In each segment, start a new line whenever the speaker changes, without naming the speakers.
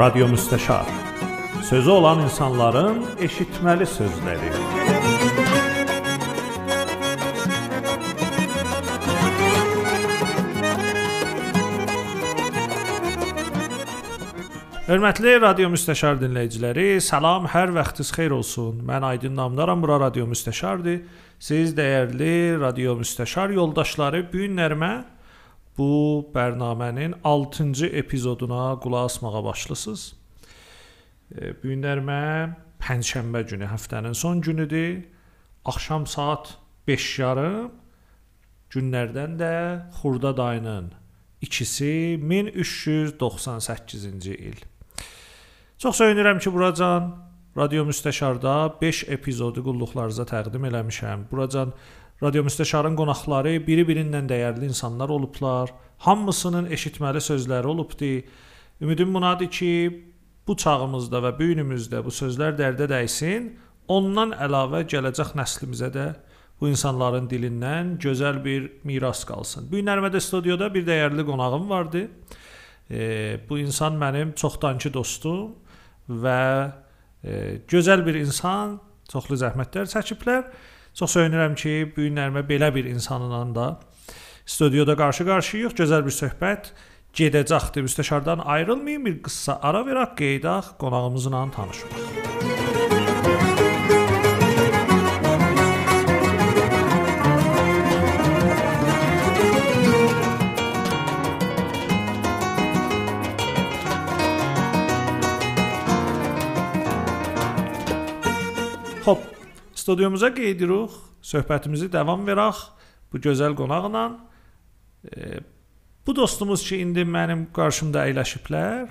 Radyo Müstəşar. Sözü olan insanların eşitməli sözləri. Hörmətli Radio Müstəşar dinləyiciləri, salam, hər vaxtınız xeyir olsun. Mən Aydın Namdaram, bura Radio Müstəşardır. Siz dəyərli Radio Müstəşar yoldaşları, bu günlərimə bu proqramın 6-cı epizoduna qulaq asmağa başlasınız. E, bu günlərimə pənşənbə günü, həftənin son günüdür. Axşam saat 5:30 günlərdən də Xurdad ayının ikisi 1398-ci il. Çox sevinirəm ki, buracan Radio Müstəşarda 5 epizodu qulluqlarınıza təqdim eləmişəm. Buracan Radio Müstəşarın qonaqları biri-birindən dəyərli insanlar olublar. Hamısının eşitməli sözləri olubdu. Ümidim bunadır ki, bu çağımızda və bu günümüzdə bu sözlər dərdə dəysin. Ondan əlavə gələcək nəslimizə də bu insanların dilindən gözəl bir miras qalsın. Bu günlərdə studiyada bir dəyərli qonağım vardı. E, bu insan mənim çoxdankı dostum və e, gözəl bir insan, çoxlu zəhmətlər çəkiblər. Çox sevinirəm ki, bu günlərimə belə bir insanla da studiyada qarşı-qarşıyıq. Gözəl bir söhbət gedəcəkdir. Müstəşardan ayrılmayın, bir qısa ara verək, qeydaq qonağımızla tanışmaq. Xoş, studiyumuza qeydiruq, söhbətimizi davam verək bu gözəl qonaqla. E, bu dostumuz ki, indi mənim qarşımda əyləşiblər.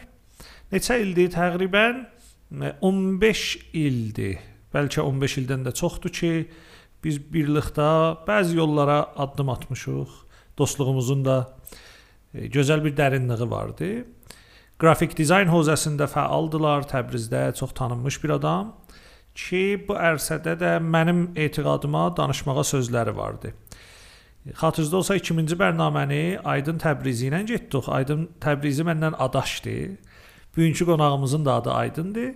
Neçə ildir? Təqribən 15 ildir. Bəlkə 15 ildən də çoxdur ki, biz birlikdə bəzi yollara addım atmışıq. Dostluğumuzun da e, gözəl bir dərinliyi vardı. Qrafik dizayn hövzəsində fəaldılar, Təbrizdə çox tanınmış bir adam ki, bu ərsədə də mənim etiqadıma danışmağa sözləri vardı. Xatırınızda olsa 2-ci bərnaməni Aydın Təbrizi ilə getdik. Aydın Təbrizi məndən adaşdı. Bugünkü qonağımızın da adı Aydındır.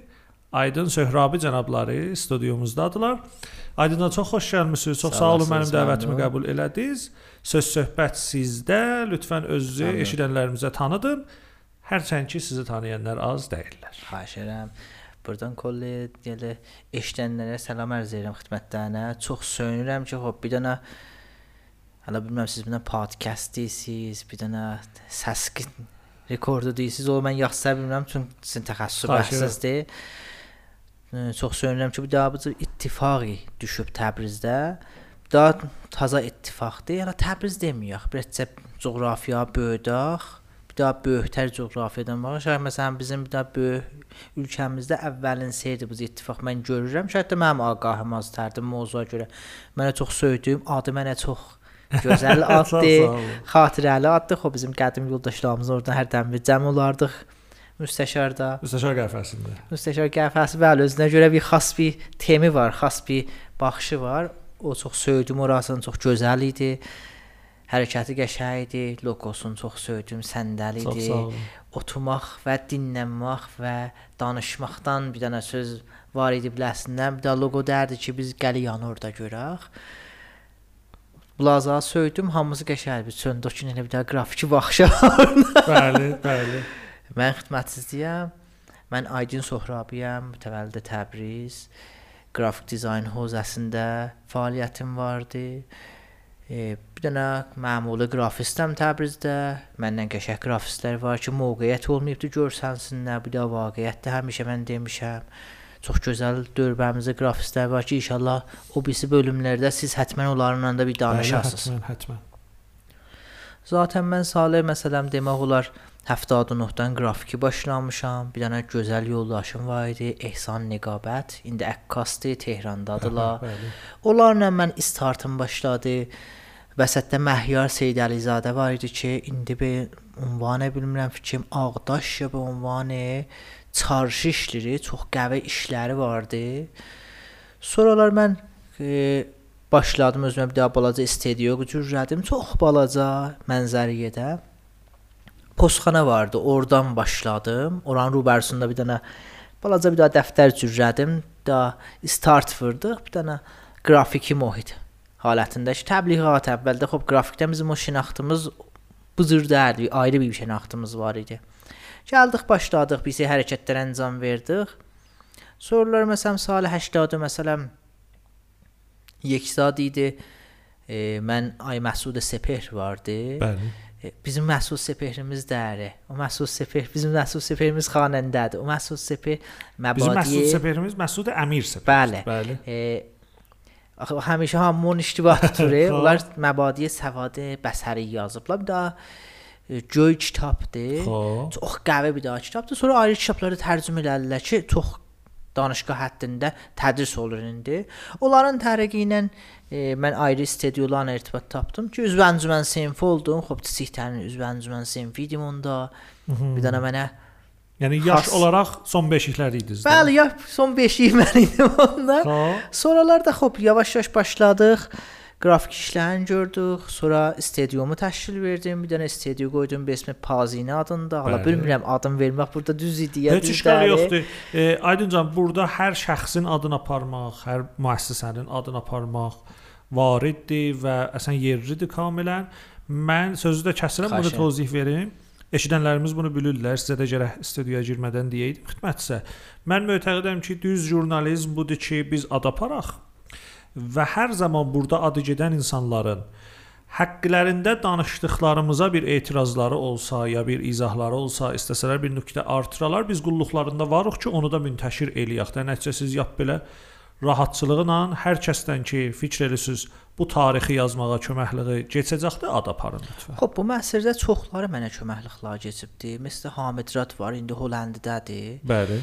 Aydın Söhrabi cənabları studiyumuzdadılar. Aydına çox xoş gəlmisiniz. Çox sağ, sağ olun mənim dəvətimi qəbul elədiniz. Söz söhbət sizdə. Lütfən özünüzü eşidənlərimizə tanıdın. Hərçənd ki, sizi tanıyanlar az deyillər.
Xahiş edirəm. Burdan kolli elə eşidənlərə salam ərz edirəm xidmətlərinə. Çox söyünürəm ki, xoş bir dənə hələ bilmirəm siz bir dənə podkast deyirsiz, bir dənə səs rekordu deyirsiz. O mən yaxşı bilmirəm çünki sizin təxəssüs bəhsinizdir. Çox söyünürəm ki, bu da bu ittifaqı düşüb Təbrizdə. Daha taza ittifaqdır. Yəni Təbriz deməyək, bircə coğrafiya böyüdək bir daha böyüktər coğrafiyadan. Şərt məsələn bizim bir daha böyük ölkəmizdə əvvəlin seyirdi bu ittifaq mən görürəm. Şərt də mənim ağahım azdır mövzuya görə. Mənə çox söydüyüm adı mənə çox gözəl addır. xatirəli addır. Xo bizim qədim yoldaşlarımız orada hərdən bir cəm olardıq. Müstəşarda.
Müstəşar qəhvəsində.
Müstəşar qəhvəsi bəli özünə görə bir xas bir temi var, xas bir baxışı var. O çox söydüm orasını çox gözəl idi. Hərəkəti qəşəng idi, loqosunu çox sevdim, səndəl idi. Oturmaq və dinləmək və danışmaqdan bir dənə söz var idi biləsindən. Bir də loqo dərdi ki, biz gəli yanı orada görək. Blaza söydüm, hamısı qəşəng bir söndükün elə bir də qrafiki baxışı.
bəli, bəli.
Mən xidmətsizliyəm. Mən Aydın Sohrabiyəm, mütəvəllid Təbriz. Qrafik dizayn hövzəsində fəaliyyətim vardı. E, bir dənə məmuli qrafistəm Təbrizdə. Məndən qəşəng qrafistlər var ki, mövqeyiyyət olmayıbdı görsənsinlər. Bu da vaqiətdə həmişə mən demişəm. Çox gözəl dörbəmizdə qrafistlər var ki, inşallah o birisi bölümlərdə siz hətmən onlarla da bir danışarsınız.
Hətmən, hətmən.
Zaten mən Saleh məsələm demək olar 79-dan qrafiki başlamışam. Bir dənə gözəl yoldaşım var idi, Ehsan Niqabət. İndi əkkasdır, Tehrandadılar. Onlarla mən istartım başladı. Vəsətdə Məhyar Seydəlizadə var idi ki, indi be ünvanı bilmirəm fikrim Ağdaş ya bu ünvanı çarşı işləri, çox qəvi işləri vardı. Sonralar mən e, başladım özümə bir daha balaca studiyo quracağım. Çox balaca mənzərəyə postxana vardı. Oradan başladım. Oranın rubərsində bir dənə balaca bir daha dəftər cürlədim. Da start vurdıq. Bir dənə qrafiki mühit halətində ki, təbliğat əvvəldə xop qrafikdə bizim o şinaxtımız bızırdərdi, ayrı bir şinaxtımız var idi. Gəldik, başladıq, biz hərəkətlər əncam verdik. Sorular məsələn salı 80 məsələn Yeksad idi. E, mən Ay Məsud Sepeh vardı.
Bəli.
E, bizim Məsud Sepehrimiz dəri. O Məsud Sepeh bizim Məsud Sepehrimiz xanəndədir. O Məsud Sepeh
Bizim
məbadiyə
Məsud Səpərimiz Məsud Əmir Səpər.
Bəli.
Bəli.
E, axı həmişə hamımın iştibah tutur. Onlar məbadiyə səvadı bəsəri yazıblar. Bir daha göy kitabdır. Çox qəvi bir daha kitabdır. Sonra ayrı kitabları tərcümə elədilər ki, çox danışqa həddində tədris olur indi. Onların tərəqi ilə e, mən ayrı stüdyolarla irtibat tapdım ki, üzv əncümən sinfi oldum. Xop çiçəklərin üzv əncümən sinfi idim onda. Bir dənə mənə
Yəni yaş
Xas-
olaraq son beşiklər idiniz. də?
Bəli, ya son 5-i mən idim onda.
Xoş.
Sonralar da xop yavaş-yavaş başladıq. Qrafik işlərini gördük. Sonra stüdyomu təşkil verdim. Bir dənə stüdyo qoydum bir ismi Pazini adında. Hala bilmirəm adım vermək burada düz idi ya
Heç
deyil.
yoxdur. E, Aydıncan burada hər şəxsin adını aparmaq, hər müəssisənin adını aparmaq variddir və əsən yerlidir kamilən. Mən sözü də kəsirəm, bunu tozih verim. Eşidənlərimiz bunu bilirlər. Sizə də gərək studiyaya girmədən deyəydim xidmətsə. Mən mötəqidəm ki, düz jurnalizm budur ki, biz ad aparaq və hər zaman burada adı gedən insanların haqqlarında danışdıqlarımıza bir etirazları olsa ya bir izahları olsa, istəsələr bir nöqtə artıralar, biz qulluqlarında varıq ki, onu da müntəşir eləyək. də nəticə siz yap belə rahatçılıqla hər kəsdən ki, fikr eləsiz bu tarixi yazmağa köməkliyi keçəcəkdir, ad aparın lütfən.
Xop bu məsələdə çoxları mənə köməkliklər keçibdi. Məsələn Hamid Rad var, indi Hollandadadır.
Bəli.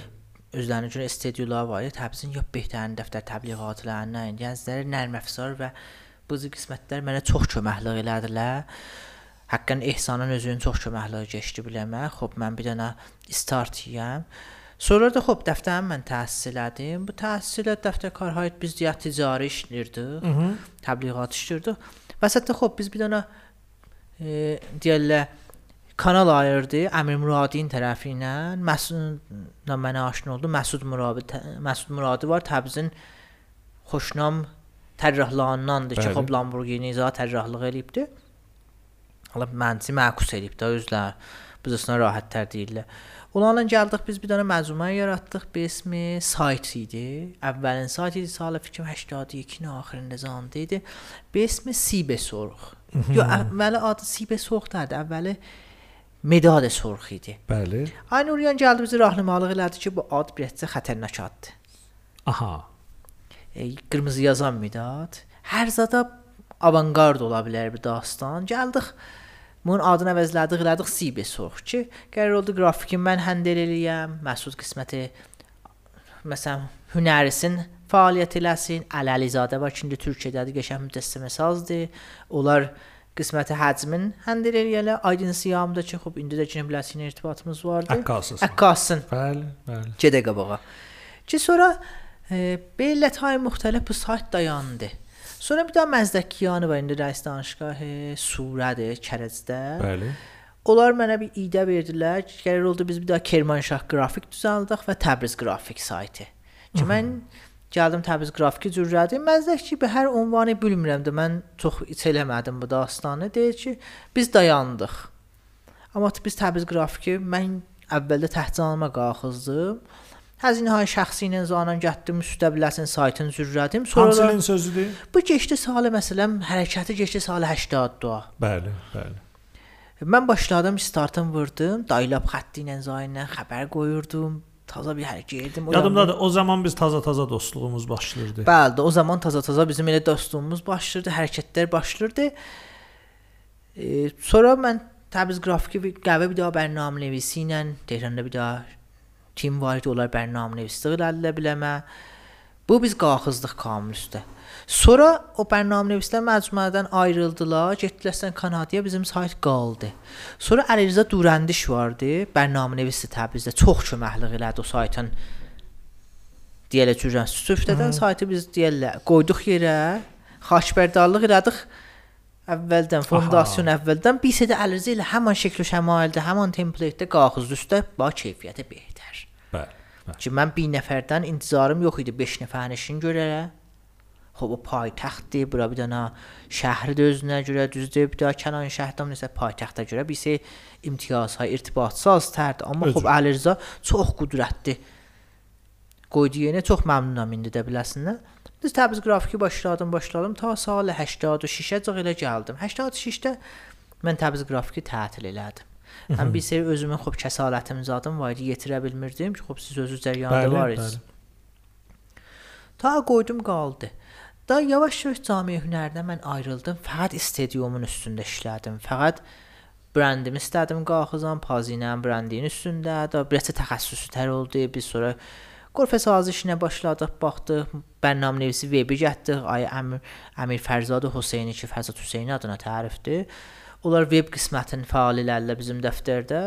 özlərinə görə stüdyolar var. ya, Təbrizin ya behtarin dəftər təbliğatlarından, gəncləri nərm əfsar və bu qismətlər mənə çox köməklik elədilər. Həqqən ehsanın özünün çox köməkliyi keçdi biləmə. Xop mən bir dənə startiyəm. Sonra da xop dəftərimi mən təhsil elədim. Bu təhsilat dəftər Karhayt biz deyə ticari işlirdik. Təbliğat işlirdik. Vəsətdə xop biz bir dənə e, deyirlər kanal ayırdı Əmir Muradin tərəfi ilə. Məsudla mənə aşina oldu. Məsud Muradi Məsud Muradi var Təbrizin xoşnam tərrahlarındandır ki, xop Lamborghini za tərrahlıq elibdi. Hala mənci məkus elib də özlər. Bizəsinə rahatlar deyirlər. Onlarla gəldik biz bir dənə məcmua yaratdıq. Bir ismi sayt idi. Əvvəlin sayt idi, salı fikrim 82-nin axırında zandı idi. Bir ismi Sibə sorğu. Yo, əvvəli adı Sibə sorğu deyildi. Əvvəli Medad sorğu idi.
Bəli.
Aynı Uriyan gəldi bizi rahnamalıq elədi ki, bu ad bircə xətərnak addır.
Aha.
E, qırmızı yazan Medad. Hər zada avangard ola bilər bir dastan. Gəldik bunun adını əvəzlədik, elədik Sibə sorğu ki, qərar oldu qrafiki mən həndel eləyəm, Məsud qisməti məsələn hünərisin fəaliyyət eləsin. Ələlizadə var ki, indi Türkiyədədir, qəşəng mütəssimə sazdır. Onlar qisməti həcmin həndel eləyələr. Aydın siyamda ki, xop indi də ki, biləsin irtibatımız vardı.
Əkkasız.
Əkkasın.
Bəli, bəli.
Gedə qabağa. Ki sonra e, belləthay müxtəlif bu sayt dayandı. Sonra bir daha Məzdəkiyanı var indi rəis danışgahı Surədir, Kərəcdə.
Bəli.
Onlar mənə bir idə verdilər. Qərar oldu biz bir daha Kermanşah qrafik düzəldik və Təbriz qrafik saytı. Ki mən gəldim Təbriz qrafiki cürrədim. Məzdək ki, bir hər ünvanı bilmirəm də mən çox iç eləmədim bu dastanı. Deyir ki, biz dayandıq. Amma biz Təbriz qrafiki mən əvvəldə təhcilnamə qalxızdım. Həzinə hay şəxsi ilə zanan getdim, üstə biləsən saytın zürrədim. Sonra da,
Hansı sözüdür?
bu keçdi salı məsələn hərəkəti keçdi salı 80 dua.
Bəli, bəli.
Mən başladım, startım vurdum, daylab xətti ilə zayinlə xəbər qoyurdum, taza bir hərəkət. O
Yadımdadır. O zaman biz taza-taza dostluğumuz başlayırdı.
Bəli, o zaman taza-taza bizim elə dostluğumuz başlayırdı, hərəkətlər başlayırdı. E, sonra mən Təbriz qrafiki bir qəvə bir daha bərnamənivisə ilə Tehranda bir daha tim var idi, onlar bərnamənivislik elədilə biləmə. Bu biz qalxızdıq kamil üstə. Sonra o bərnamənivislər məcmuədən ayrıldılar, getdilər Kanadaya, bizim sayt qaldı. Sonra Əlirzə Durəndiş vardı, bərnamənivis Təbrizdə çox köməklik elədi o saytın deyələ cürən süfdədən saytı biz deyərlər qoyduq yerə, xaçbərdarlıq elədik. əvvəldən fondasiyon əvvəldən bir sədə ərizə ilə həmin şəkil və şəmaildə, həmin templatedə qalxız üstə bax keyfiyyəti betər. Ki mən bir nəfərdən intizarım yox idi 5 nəfərin işin görə. Xub o paytaxtdır, bura bir dənə şəhri də özünə görə düzdür, bir də kənar şəhərdən nəsə paytaxta görə bir şey imtiyazhay, irtibatsız tərdir, amma
Özür.
xub Əli Rza çox qüdrətli. Qoydu yenə çox məmnunam indi də biləsinə. Biz Təbriz qrafiki başladım, başladım ta sal 86-a cıq elə gəldim. 86-də mən Təbriz qrafiki tətil elədim. Həm bir seri özümün xub kəsalətim zadım var idi, yetirə bilmirdim ki, xub siz özünüz cəryanında var
bəli.
Ta qoydum qaldı. Da yavaş-yavaş cami hünərindən mən ayrıldım. Fəqət stadiumun üstündə işlədim. Fəqət brendimi istədim qalxızam, Pazinənin brendinin üstündə. Da biraz təxəssüsü tər oldu. Biz sonra Qorfə sazişinə başladıq, baxdıq, bərnamənivisi webi gətdik. Ay Əmir Əmir Fərzad Hüseyni ki, Fərzad Hüseyni adına tərifdir. Onlar web qismətinin fəalilərlə bizim dəftərdə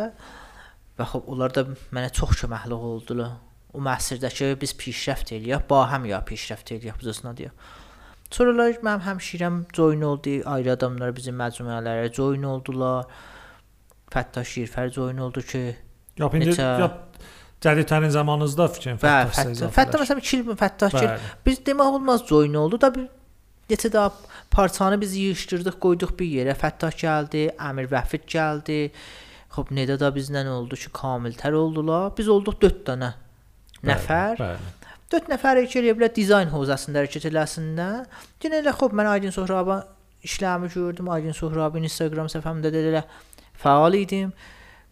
və xop onlar da mənə çox köməklik oldular. O məsirdə ki, biz pişrəft eləyək, ba həm ya pişrəft eləyək bizəsinə deyə. Sonralar mənim həmşirəm join oldu, ayrı adamlar bizim məcmuələrə join oldular. Fəttah Şirfər join oldu ki,
Yap indi
Neçə-
yap cədidlərin zamanınızda fikrin Fəttah
Fəttah. Fəttah məsələn 2 il Fəttah ki, biz demək olmaz join oldu da bir neçə daha parçanı biz yığışdırdıq, qoyduq bir yerə. Fəttah gəldi, Əmir Vəfid gəldi. Xop Neda da bizlə oldu ki, Kamiltər oldular. Biz olduq 4 dənə nəfər.
Bəli.
4 nəfər eləyə bilər dizayn hövzəsində hərəkət eləsinlər. Yenə elə xop mən Aydın Sohraba işlərimi gördüm. Aydın Sohrabın Instagram səhifəmdə də elə fəal idim.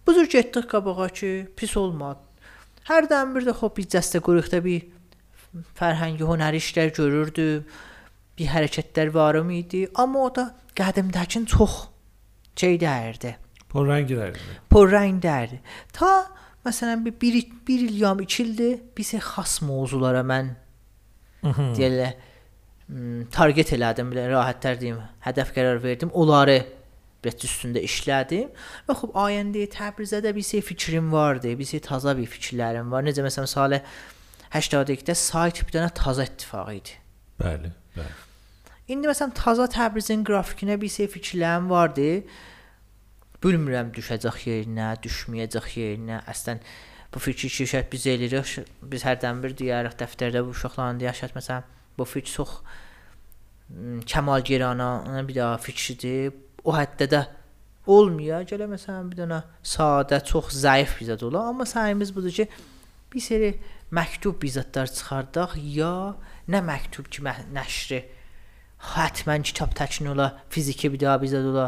Bu cür getdik qabağa ki, pis olmadı. Hərdən bir də xop biz dəstə quruqda bir fərhəngi hünəri işlər görürdüm. Bir hərəkətlər varım idi, amma o da qədimdəkin çox şey dəyirdi.
Bu rənglər.
Purrəngdər. Ta məsələn bir, bir, bir il ya 2 ildir bizə xas mövzulara mən deyirlər m, target elədim, belə rahatlar deyim, hədəf qərar verdim. Onları bet üstündə işlədim və xub ayəndə Təbrizdə də bir şey fikrim vardı, bir şey taza bir fikirlərim var. Necə məsələn salə 82-də sayt bir dənə taza ittifaq idi.
Bəli, bəli.
İndi məsələn taza Təbrizin qrafikinə bir şey fikirlərim vardı. Bilmirəm düşəcək yerinə, düşməyəcək yerinə. Əslən bu fikir ki, şərt biz eləyirik. Biz hərdən bir deyərik dəftərdə bu uşaqların deyəşət məsələn bu fikir çox kəmalgerana bir daha fikridir. O həddə də olmuyor. Gələ məsələn bir dənə sadə, çox zəif bizə ola, amma səyimiz budur ki, bir seri məktub bizatlar çıxardaq ya nə məktub ki, nəşri Hətmən kitab təkin ola, fiziki bir daha bizdə də ola.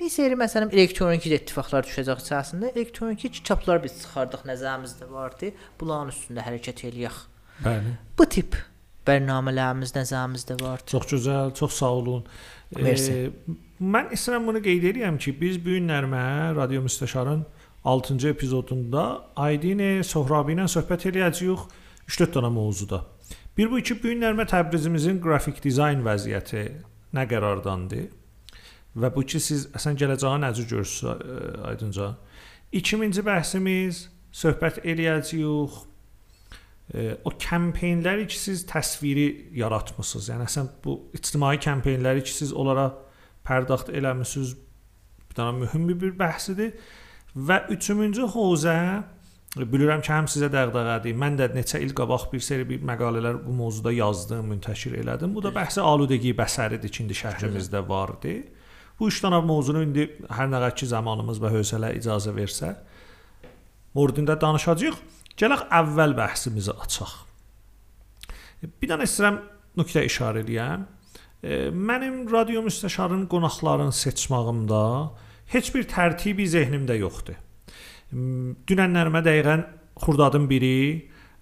Bir seri məsələn elektroniki də ittifaqlar düşəcək içərisində. Elektroniki kitablar biz çıxardıq nəzərimizdə vardı. Bunların üstündə hərəkət eləyək.
Bəli.
Bu tip bərnamələrimiz nəzərimizdə var.
Çox gözəl, çox sağ olun.
Mersi.
Eee, mən istəyirəm bunu qeyd edirəm ki, biz bu günlərmə Radio Müstəşarın 6-cı epizodunda Aydin Sohrabi ilə söhbət eləyəcəyik 3-4 dənə mövzuda. Bir bu iki bu günlərmə Təbrizimizin qrafik dizayn vəziyyəti nə qərardandır? Və bu ki siz əsən gələcəyə necə görürsüz Aydınca? İkinci bəhsimiz söhbət eləyəcəyik ə, o kampeynləri ki siz təsviri yaratmısınız. Yəni əsən bu ictimai kampeynləri ki siz onlara pərdaxt eləmisiniz bir dənə mühüm bir bəhsidir. Və üçüncü hövzə bilirəm ki, həm sizə dəğdəğədir. Mən də neçə il qabaq bir seri bir məqalələr bu mövzuda yazdım, müntəşir elədim. Bu da bəhsi aludəgi bəsəridir ki, indi şəhrimizdə vardı. Bu üç dənə mövzunu indi hər nə qədər ki zamanımız və hövsələ icazə versə, mövzunda danışacağıq. Gələk əvvəl bəhsimizi açaq. Bir dənə istəyirəm nöqtə işarə eləyəm. E, Mənim radio müstəşarın qonaqların seçmağımda heç bir tərtibi zehnimdə yoxdur. Dünənlərimə dəqiqən xurdadın biri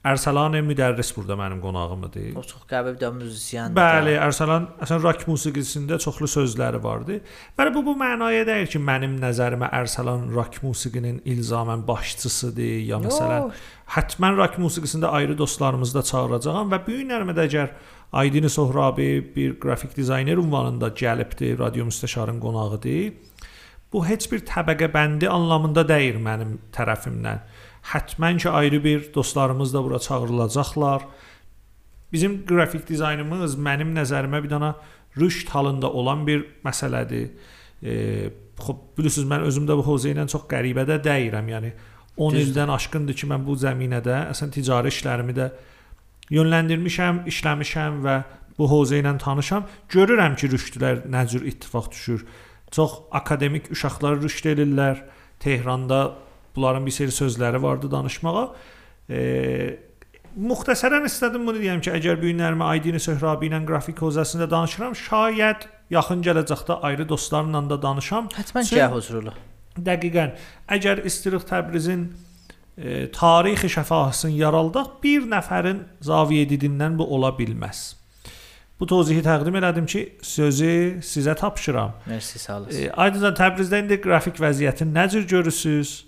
Ərsəlan müdərris burada mənim qonağımdır.
O çox qəbul bir də müzisyendir.
Bəli, Ərsəlan əsən rock musiqisində çoxlu sözləri vardı. Və bu bu mənaya deyil ki, mənim nəzərimə Ərsəlan rock musiqinin ilzamən başçısıdır ya məsələn
Yox.
Hətmən rock musiqisində ayrı dostlarımızı da çağıracağam və bu günlərimə də əgər Aydın Sohrabi bir qrafik dizayner ünvanında gəlibdi, radio müstəşarın qonağıdır. Bu heç bir təbəqə bəndi anlamında deyil mənim tərəfimdən. Hətmən ki ayrı bir dostlarımız da bura çağırılacaqlar. Bizim qrafik dizaynımız mənim nəzərimə bir dənə rüşd halında olan bir məsələdir. E, xop bilirsiniz mən özüm də bu hövzə ilə çox qəribə də deyirəm. Yəni 10
Düzdür.
ildən aşkındır ki, mən bu zəminədə əslən ticari işlərimi də yönləndirmişəm, işləmişəm və bu hövzə ilə tanışam. Görürəm ki, rüşdlər nə cür ittifaq düşür. Çox akademik uşaqlar rüşd edirlər. Tehranda bunların bir seri sözləri vardı danışmağa. E, müxtəsərən istədim bunu deyəm ki, əgər bu günlərimi Aydın Söhrabi ilə qrafik hövzəsində danışıram, şayət yaxın gələcəkdə ayrı dostlarımla da danışam.
Həttəmən gəh huzurlu.
Dəqiqən. Əgər istirik Təbrizin e, tarixi şəfahısını yaraldaq, bir nəfərin zaviyə didindən bu ola bilməz. Bu tövzihi təqdim elədim ki, sözü sizə tapşıram.
Mersi sağ olasın.
E, aydınca Təbrizdə indi qrafik vəziyyətini nə cür görürsüz?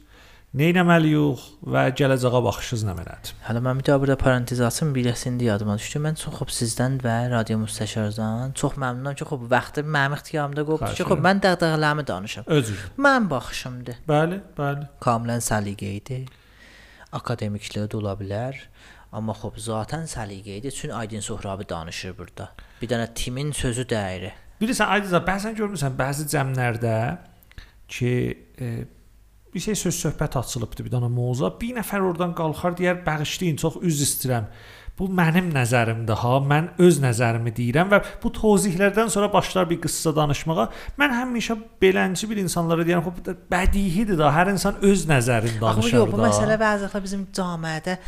Nə etməliyik və gələcəyə baxışınız nə belədir?
Hələ mən bir daha burada parantez açım, birəsində yadıma düşdü. Mən çox xoş sizdən və radio müstəşardan çox məmnunam ki, xoş vaxtı mənim ixtiyarımda qopdu ki, xoş mən dəğdəğələrimi danışım.
Özür.
Mən baxışımdır.
Bəli, bəli.
Kamilən səliqə idi. Akademikliyə də ola bilər. Amma xoş zaten səliqə idi. Çünki Aydın Sohrabi danışır burada. Bir dənə timin sözü dəyəri.
Bilirsən Aydınca bəzən görmüsən bəzi cəmlərdə ki, e, bir şey söz söhbət açılıbdı bir dənə mövzuya. Bir nəfər oradan qalxar deyər, "Bağışlayın, çox üzr istəyirəm." Bu mənim nəzərimdir ha. Mən öz nəzərimi deyirəm və bu tozihlərdən sonra başlar bir qıssa danışmağa. Mən həmişə belənci bir insanlara deyirəm, "Xoş bədihidir da, hər insan öz nəzərini
Axı
danışır
yox, bu
da."
məsələ bəzən bizim cəmiyyətdə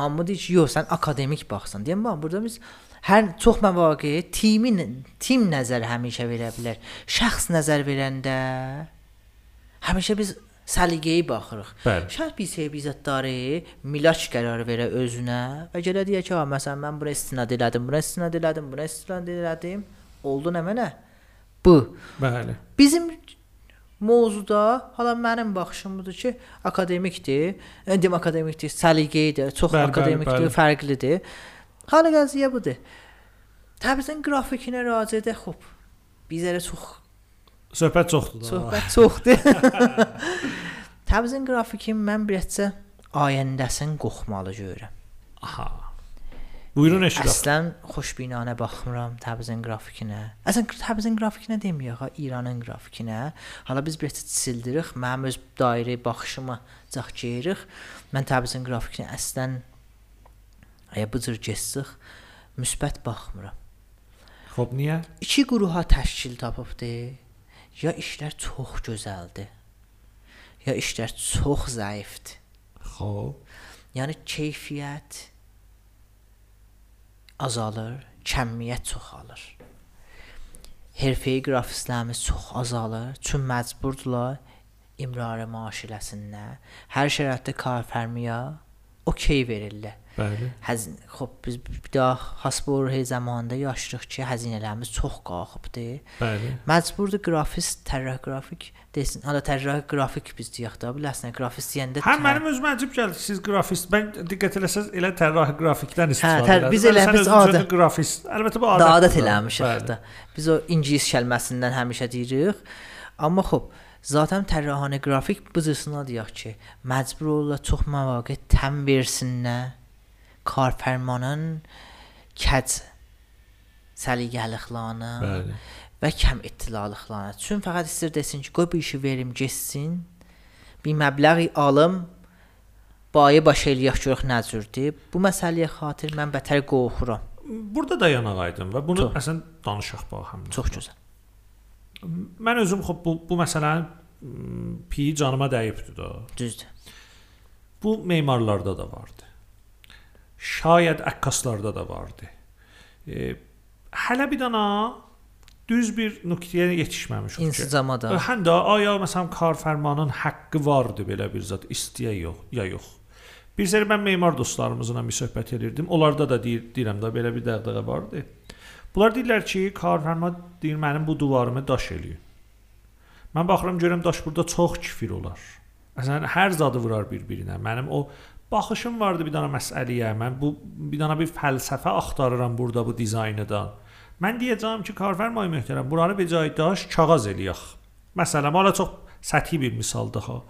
hamı deyir ki, yox, sən akademik baxsan. Deyəm bax, burada biz hər çox məvaqe timin tim nəzər həmişə verə bilər. Şəxs nəzər verəndə həmişə biz səliqəyə baxırıq. Şəxs bir şey bizzətdarı milaç qərar verə özünə və gələ deyə ki, ha, məsələn mən buna istinad elədim, buna istinad elədim, buna istinad elədim. Oldu nə mənə? Bu.
Bəli.
Bizim mövzuda hala mənim baxışım budur ki, akademikdir. Deyim akademikdir, səliqəlidir, çox
Bəli, bəli,
akademikdir,
bəli.
fərqlidir. Hala qəziyə budur. Təbrizin qrafikinə raci edək, xop. Bizlərə çox
Söhbət çoxdur
söhbət çoxdur. Təbrizin qrafikin mən bircə ayəndəsini qoxmalı görürəm.
Aha. Buyurun eşidək.
Əslən xoşbinanə baxmıram Təbrizin qrafikinə. Əslən Təbrizin qrafikinə deməyək, ha, İranın qrafikinə. Hala biz bir sildirik, mənim öz dairə baxışıma cəx gəyirik. Mən Təbrizin qrafikinə əslən əgər bu cür keçsək müsbət baxmıram.
Xoş niyə?
İki qruha təşkil tapıbdı. Ya işlər çox gözəldir. Ya işlər çox zəifdir.
Xoş.
Yəni keyfiyyət azalır, kəmiyyət çoxalır. Herfeyi qrafistlərimiz çox azalır, çünki məcburdular imrarə maaş eləsinlər. Hər şəraitdə karfərmiyə okey verirlər.
Bəli.
Həzin, xop biz bir daha hasbur hey zamanında yaşayırıq ki, həzinələrimiz çox qalxıbdı.
Bəli.
Məcburdur qrafist, tərrah qrafik desin. Hala tərrah qrafik biz deyək də, biləsən, qrafist deyəndə
Hə mənim özümə əcəb gəldi siz grafist. Mən diqqət eləsəz elə tərrahi qrafikdən istifadə
tər-
elədim.
biz elə-
Sən
biz
özün
adət-
özün grafist. Əlbəttə bu adət.
adət eləmişik də. Biz o ingilis kəlməsindən həmişə deyirik. Amma xop, zaten tərrahanə qrafik bızısına deyək ki, məcbur olurlar çox məvaqe təm versinlər karfərmanın kəc səliqəliqlarına
Bəli.
Və kəm ittilalıqlarına. Çünki fəqət istəyir desin ki, qoy bu işi verim, getsin. Bir məbləği alım, bayı baş eləyək görək nə cürdür. Bu məsələyə xatir mən bətər qorxuram.
Burada dayanaq aydın və bunu
Çox.
əsən danışaq bax həm.
Çox gözəl.
Mən özüm xop bu bu məsələnin piyi canıma dəyibdi də.
Düzdür.
Bu memarlarda da vardı. Şayət əkkaslarda da vardı. E, hələ bir dana düz bir nöqtəyə yetişməmişik.
İnsicama da.
Həm də aya məsələn karfərmanın haqqı vardı belə bir zət istəyə yox, ya yox. Bir sər mən memar dostlarımızla bir söhbət edirdim. Onlarda da deyir, deyirəm də belə bir dəğdəğə vardı. Bunlar deyirlər ki, karfərma deyir mənim bu divarımı daş eləyir. Mən baxıram görürəm daş burada çox kifir olar. Məsələn hər zadı vurar bir-birinə. Mənim o baxışım vardı bir dənə məsələyə. Mən bu bir dənə bir fəlsəfə axtarıram burada bu dizayndan. Mən deyəcəm ki, karfərmay möhtərəm, buranı bir cay daş kağız eləyək. Məsələn, hələ çox səthi bir misaldır ha.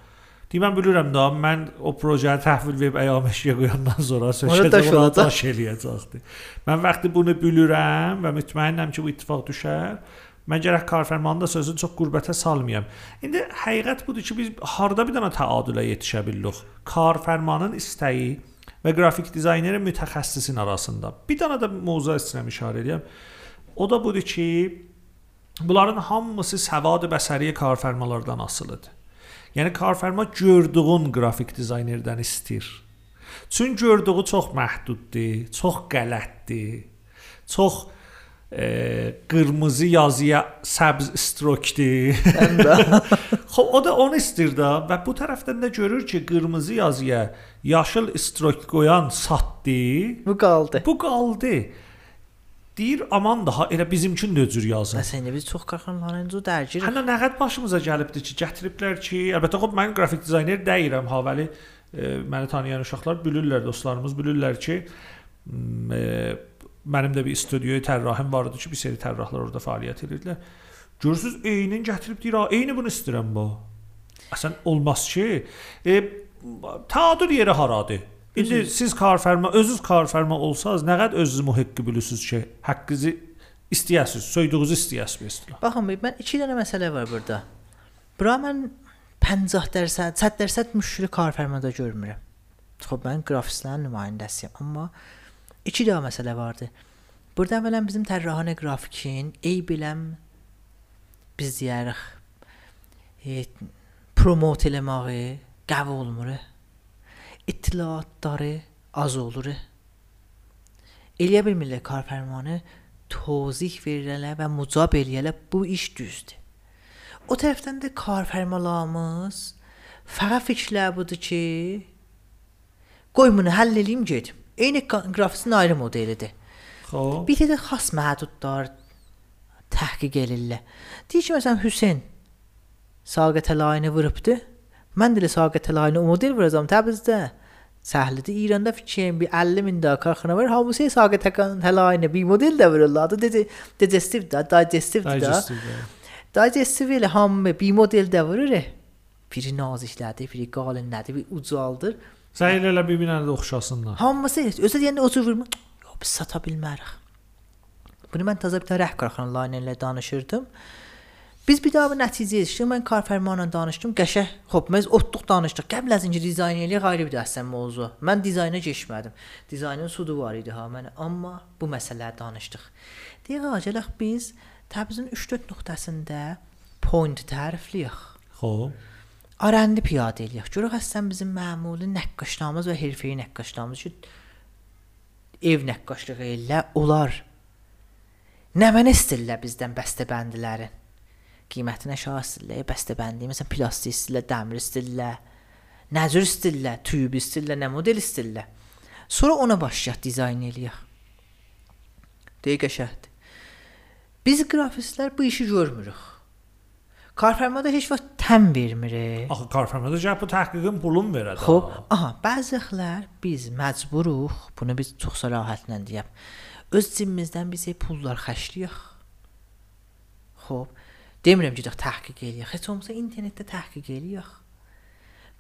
Deyirəm bilirəm da mən o proyektə təhvil verib əyaməşiyə qoyandan sonra söhbət ona daş eləyəcəkdi. Mən vaxtı bunu bilirəm və mütməinnəm ki, bu ittifaq düşər. Mən gərək karfərmanın da sözünü çox qürbətə salmayam. İndi həqiqət budur ki, biz harda bir dənə təadülə yetişə bilirik. Karfərmanın istəyi və qrafik dizaynerin mütəxəssisin arasında. Bir dənə də mövzu istəyirəm işarə edeyim. O da budur ki, bunların hamısı səvad bəsəri karfərmalardan asılıdır. Yəni karfərma gördüyün qrafik dizaynerdən istəyir. Çünki gördüyü çox məhduddur, çox qələtdir. Çox e, qırmızı yazıya səbz strokdur. Xo o da onu istir də və bu tərəfdən də görür ki, qırmızı yazıya yaşıl strok qoyan satdı.
Bu qaldı.
Bu qaldı. Deyir aman daha elə bizimkin də cür yazın.
Bəs indi biz çox qarxanlarınca dərgirik.
Hələ nə qəd başımıza gəlibdi ki, gətiriblər ki, əlbəttə xop mən qrafik dizayner deyirəm, ha vəli e, məni tanıyan uşaqlar bilirlər, dostlarımız bilirlər ki, e, mənim də bir studiyaya tərrahim var idi ki, bir seri tərrahlar orada fəaliyyət edirdilər. Görürsüz, eynin gətirib deyir, ha, eyni bunu istəyirəm bu. Əsən olmaz ki, e, təadül yeri haradır? İndi siz karfərma, özünüz karfərma olsaz, nə qədər özünüz mühəqqi bilirsiniz ki, haqqınızı istəyəsiniz, söydüyünüzü istəyəsiniz mesela.
Baxın, mən 2 dənə məsələ var burada. Bura mən 50%, 100% müşkülü karfərmada görmürəm. Xoş mən qrafistlərin nümayəndəsiyəm, amma 2 daha məsələ vardı. Burada əvvələn bizim tərrahanə qrafikin ey biləm biz deyərik e, promot eləməyi qəbul olmur. İttilaatları az olur. Eləyə bilmirlər karfərmanı tozih verirlər və mucab eləyirlər bu iş düzdür. O tərəfdən də karfərmalarımız fərq fikirlər budur ki, qoy bunu həll eləyim gedim. Eyni qrafikin ayrı modelidir.
Xoş.
Bir də xas məhdudlar təhqiq elirlər. Deyir ki, məsələn Hüseyn Saqət əlayini vurubdu. Mən də Saqət əlayini o model vuracam Təbrizdə. Səhlidir İranda fikrim bir 50 min daha karxana var. Hamısı Saqət əlayini bir model də vururlar. Dedi digestive da, digestive da.
Digestive.
Digestive ilə hamı bir model də vurur. Biri naziklədir, biri qalınlədir, biri ucaldır.
Sən elə bir binə də oxşasınlar.
Hamısı özü deyəndə o cür vurma. Yox, biz sata bilmərik. Bunu mən təzə bir dənə rəhbərxana layihə ilə danışırdım. Biz bir daha bu nəticəyə yetişdik. Mən karfərmanla danışdım. Qəşə, xop, biz otluq danışdıq. Qəbl az incə dizayn eləyə ayrı bir dəstən mövzu. Mən dizayna keçmədim. Dizaynın sudu var idi ha mənə, amma bu məsələləri danışdıq. Deyək acələk biz Təbrizin 3-4 nöqtəsində point tərifləyək.
Xoş.
Arəndi piyadə eləyək. Görək əslən bizim məmuli nəqqaşlarımız və hərfəyi nəqqaşlarımız ki ev nəqqaşlığı elə olar. Nə mənə istəyirlər bizdən bəstəbəndilərin. Qiymətinə aşağı istəyirlər, bəstəbəndi, məsələn plastik istəyirlər, dəmir istəyirlər. Nəcür istəyirlər, tüyüb istəyirlər, nə model istəyirlər. Sonra ona başlayaq dizayn eləyək. Dəqiqə şəhd. Biz qrafistlər bu işi görmürük. Karfərmada heç vaxt təm vermir.
Axı karfərmədə gəl bu təhqiqin pulun verər.
Xoş, aha, bəziləri biz məcburuq, bunu biz çox sərahətlə deyəm. Öz cibimizdən bizə pullar xərcləyək. Xoş, demirəm ki, təhqiq eləyək. Heç olmasa internetdə təhqiq eləyək.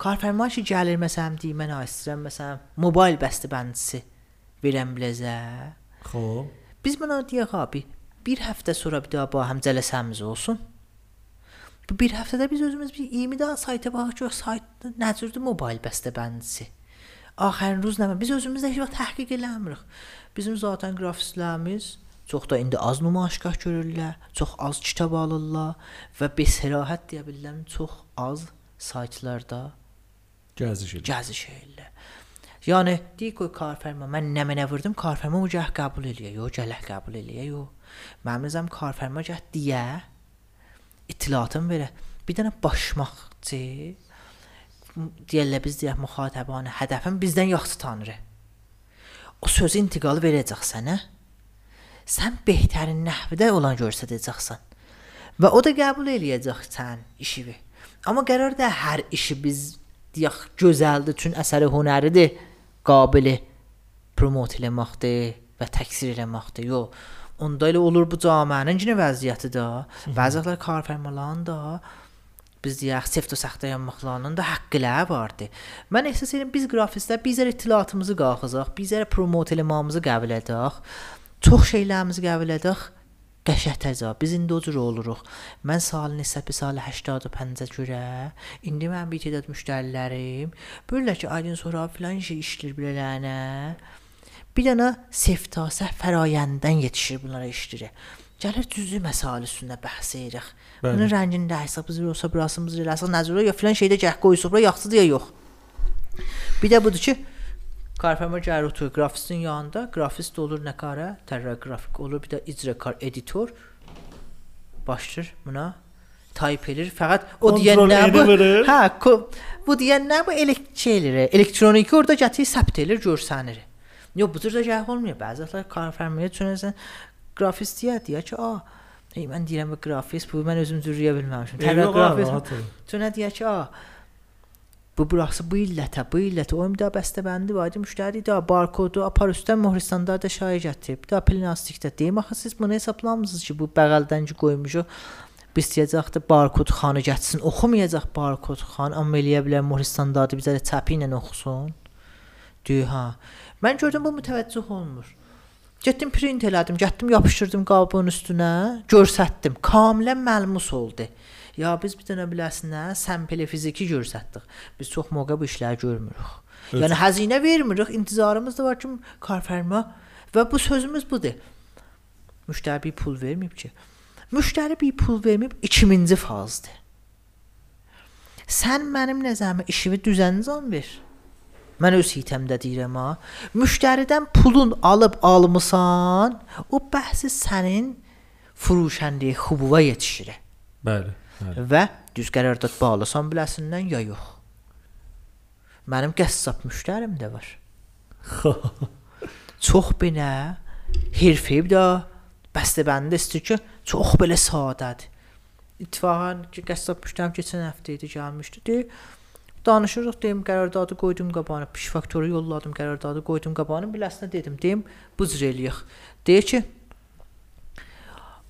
Karfərma ki gəlir məsələn deyir mən istəyirəm məsələn mobil bəstəbəndisi verəm biləcə.
Xoş.
Biz buna deyək abi, bir həftə sonra bir daha ba həm cələsəmiz olsun. Bu bir həftədə biz özümüz bir 20 daha sayta baxaq ki, saytda nə cürdür mobil bəstəbəndisi. Axırın ruz nə biz özümüz də heç vaxt təhqiq eləmirik. Bizim zaten qrafistlərimiz çox da indi az nümayişgah görürlər, çox az kitab alırlar və bəsərahət deyə bilərəm, çox az saytlarda
Gəziş edir.
gəziş edirlər. Yəni deyir ki, karfərma mən nə mənə vurdum, karfərma o gəh qəbul eləyir, yox, gələk qəbul eləyir, yox. Mənim nəzərəm karfərma gəh deyə ittiliatın verə. Bir dənə başmaqçı deyirlər biz deyək müxatəbanə hədəfin bizdən yaxşı tanrı. O sözü intiqalı verəcək sənə. Sən behtərin nəhvdə olan göstərəcəksən. Və o da qəbul eləyəcək sən işini. Amma qərar da hər işi biz deyək gözəldir, çün əsəri hünəridir, qabili promot eləməkdir və təksir eləməkdir. Yox. Onda elə olur bu cəmiənin cinə vəziyyəti də. Bəziləri karfərmaların da biz deyək seft və saxta yanmaqlarının da haqqıları vardı. Mən ehsas edirəm biz qrafistlər bizə ittilatımızı qalxızaq, bizə promot eləməyimizi qəbul edək. Çox şeylərimizi qəbul edək. Qəşətəcə. Biz indi o cür oluruq. Mən salın hesabı salı 85-ə görə indi mən bir tədad müştərilərim böylə ki, aydın sonra filan şey işlir bilələnə. Bir dənə seftasa fərayəndən yetişir bunlara işlirə. Gəlir düzü məsələ üstündə bəhs edirik. Bunun rəngində hesabımız olsa, burasımız eləsə, nəzərə ya filan şeydə gəh qoysa, bura yaxşıdır ya yox. Bir də budur ki, Karfəmə gəlir oturur qrafistin yanında, qrafist olur nə qara, tərrə qrafik olur, bir də icrakar editor başlayır buna type edir. Fəqət o
Kontrol
deyən nə bu?
edilir.
Hə, ko- bu deyən nə bu elektrik şeyləri, elektroniki orada gətir səbt edir, görsənir. Yox, bu cür də gəl olmuyor. Bəziləri Karfəməyə çönəsən qrafist deyə deyə ki, a, ey mən deyirəm bu qrafist, bu mən özüm cürüyə bilməmişəm. Tərrə
Eyvah,
qrafist
rahat ol.
Çönə deyə ki, a, bu burası bu illətə, bu illətə o imda bəstəbəndi var, idi, müştəri də barkodu apar üstdən möhristanda da şaya gətirib. Da plastikdə deyim axı siz bunu hesablamısınız ki, bu bəğəldən ki qoymuşuq. Biz deyəcəkdə barkod xanı gətsin, oxumayacaq barkod xan, amma eləyə bilər möhristanda da bizə də çəpi ilə oxusun. Düy ha. Mən gördüm bu mütəvəccüh olmur. Getdim print elədim, getdim yapışdırdım qabın üstünə, görsətdim. Kamilən məlmus oldu. Ya biz bir dənə biləsinə səmpel fiziki görsətdik. Biz çox moqa bu işləri görmürük.
Evet.
Yəni xəzinə vermirik, intizarımız da var ki, karfərma və bu sözümüz budur. Müştəri bir pul verməyib ki. Müştəri bir pul verməyib 2000-ci fazdır. Sən mənim nəzərimə işimi düzənzan ver. Mən öz hitəmdə deyirəm ha. Müştəridən pulun alıb almısan, o bəhsi sənin furuşəndəyə xubuva yetişir.
Bəli. Bəli.
Və düz qərardat bağlasan biləsindən ya yox. Mənim qəssab müştərim də var. Çox belə hirfib də bəstəbəndə istəyir ki, çox belə sadədir. İttifaqan ki, qəssab müştərim keçən həftə idi gəlmişdi. Deyir, danışırıq, deyim qərardadı qoydum qabağına, piş faktoru yolladım, qərardadı qoydum qabağına, biləsinə dedim, deyim bu cür eləyək. Deyir ki,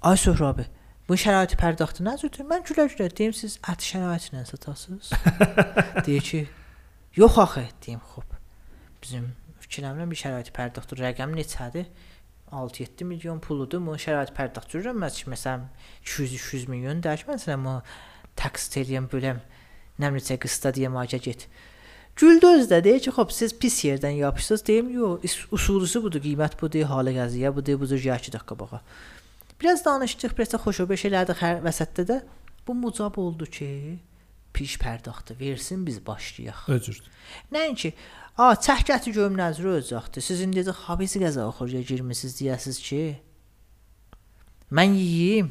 Ay Söhrəbi, bu şəraiti pərdəxtı nə cürdür? Mən gülə-gülə deyim siz ət şəraiti ilə satasınız. deyir ki, yox axı, deyim, xoş. Bizim fikirlərimlə bir şəraiti pərdəxtı rəqəm neçədir? 6-7 milyon puludur. Bu şərait pərdəxtürəm. Məsələn 200-300 milyon dərk məsələn bu taksit eləyəm böləm nə neçə qısta deyə maca get. Güldöz də deyir ki, xop siz pis yerdən yapışsınız. Deyim, yox, usulusu budur, qiymət budur, halı qəziyə budur, budur, ya 2 dəqiqə baxa. Biraz danışdıq, biraz da xoşobeş elədik hər vəsətdə də. Bu mucab oldu ki, piş pərdəxtı versin biz başlayaq.
Öcür.
Nəinki A, çək gətir görüm nəzərə özəxdir. Siz indi də habisi qəza oxuruya girmisiniz deyəsiz ki, mən yeyim,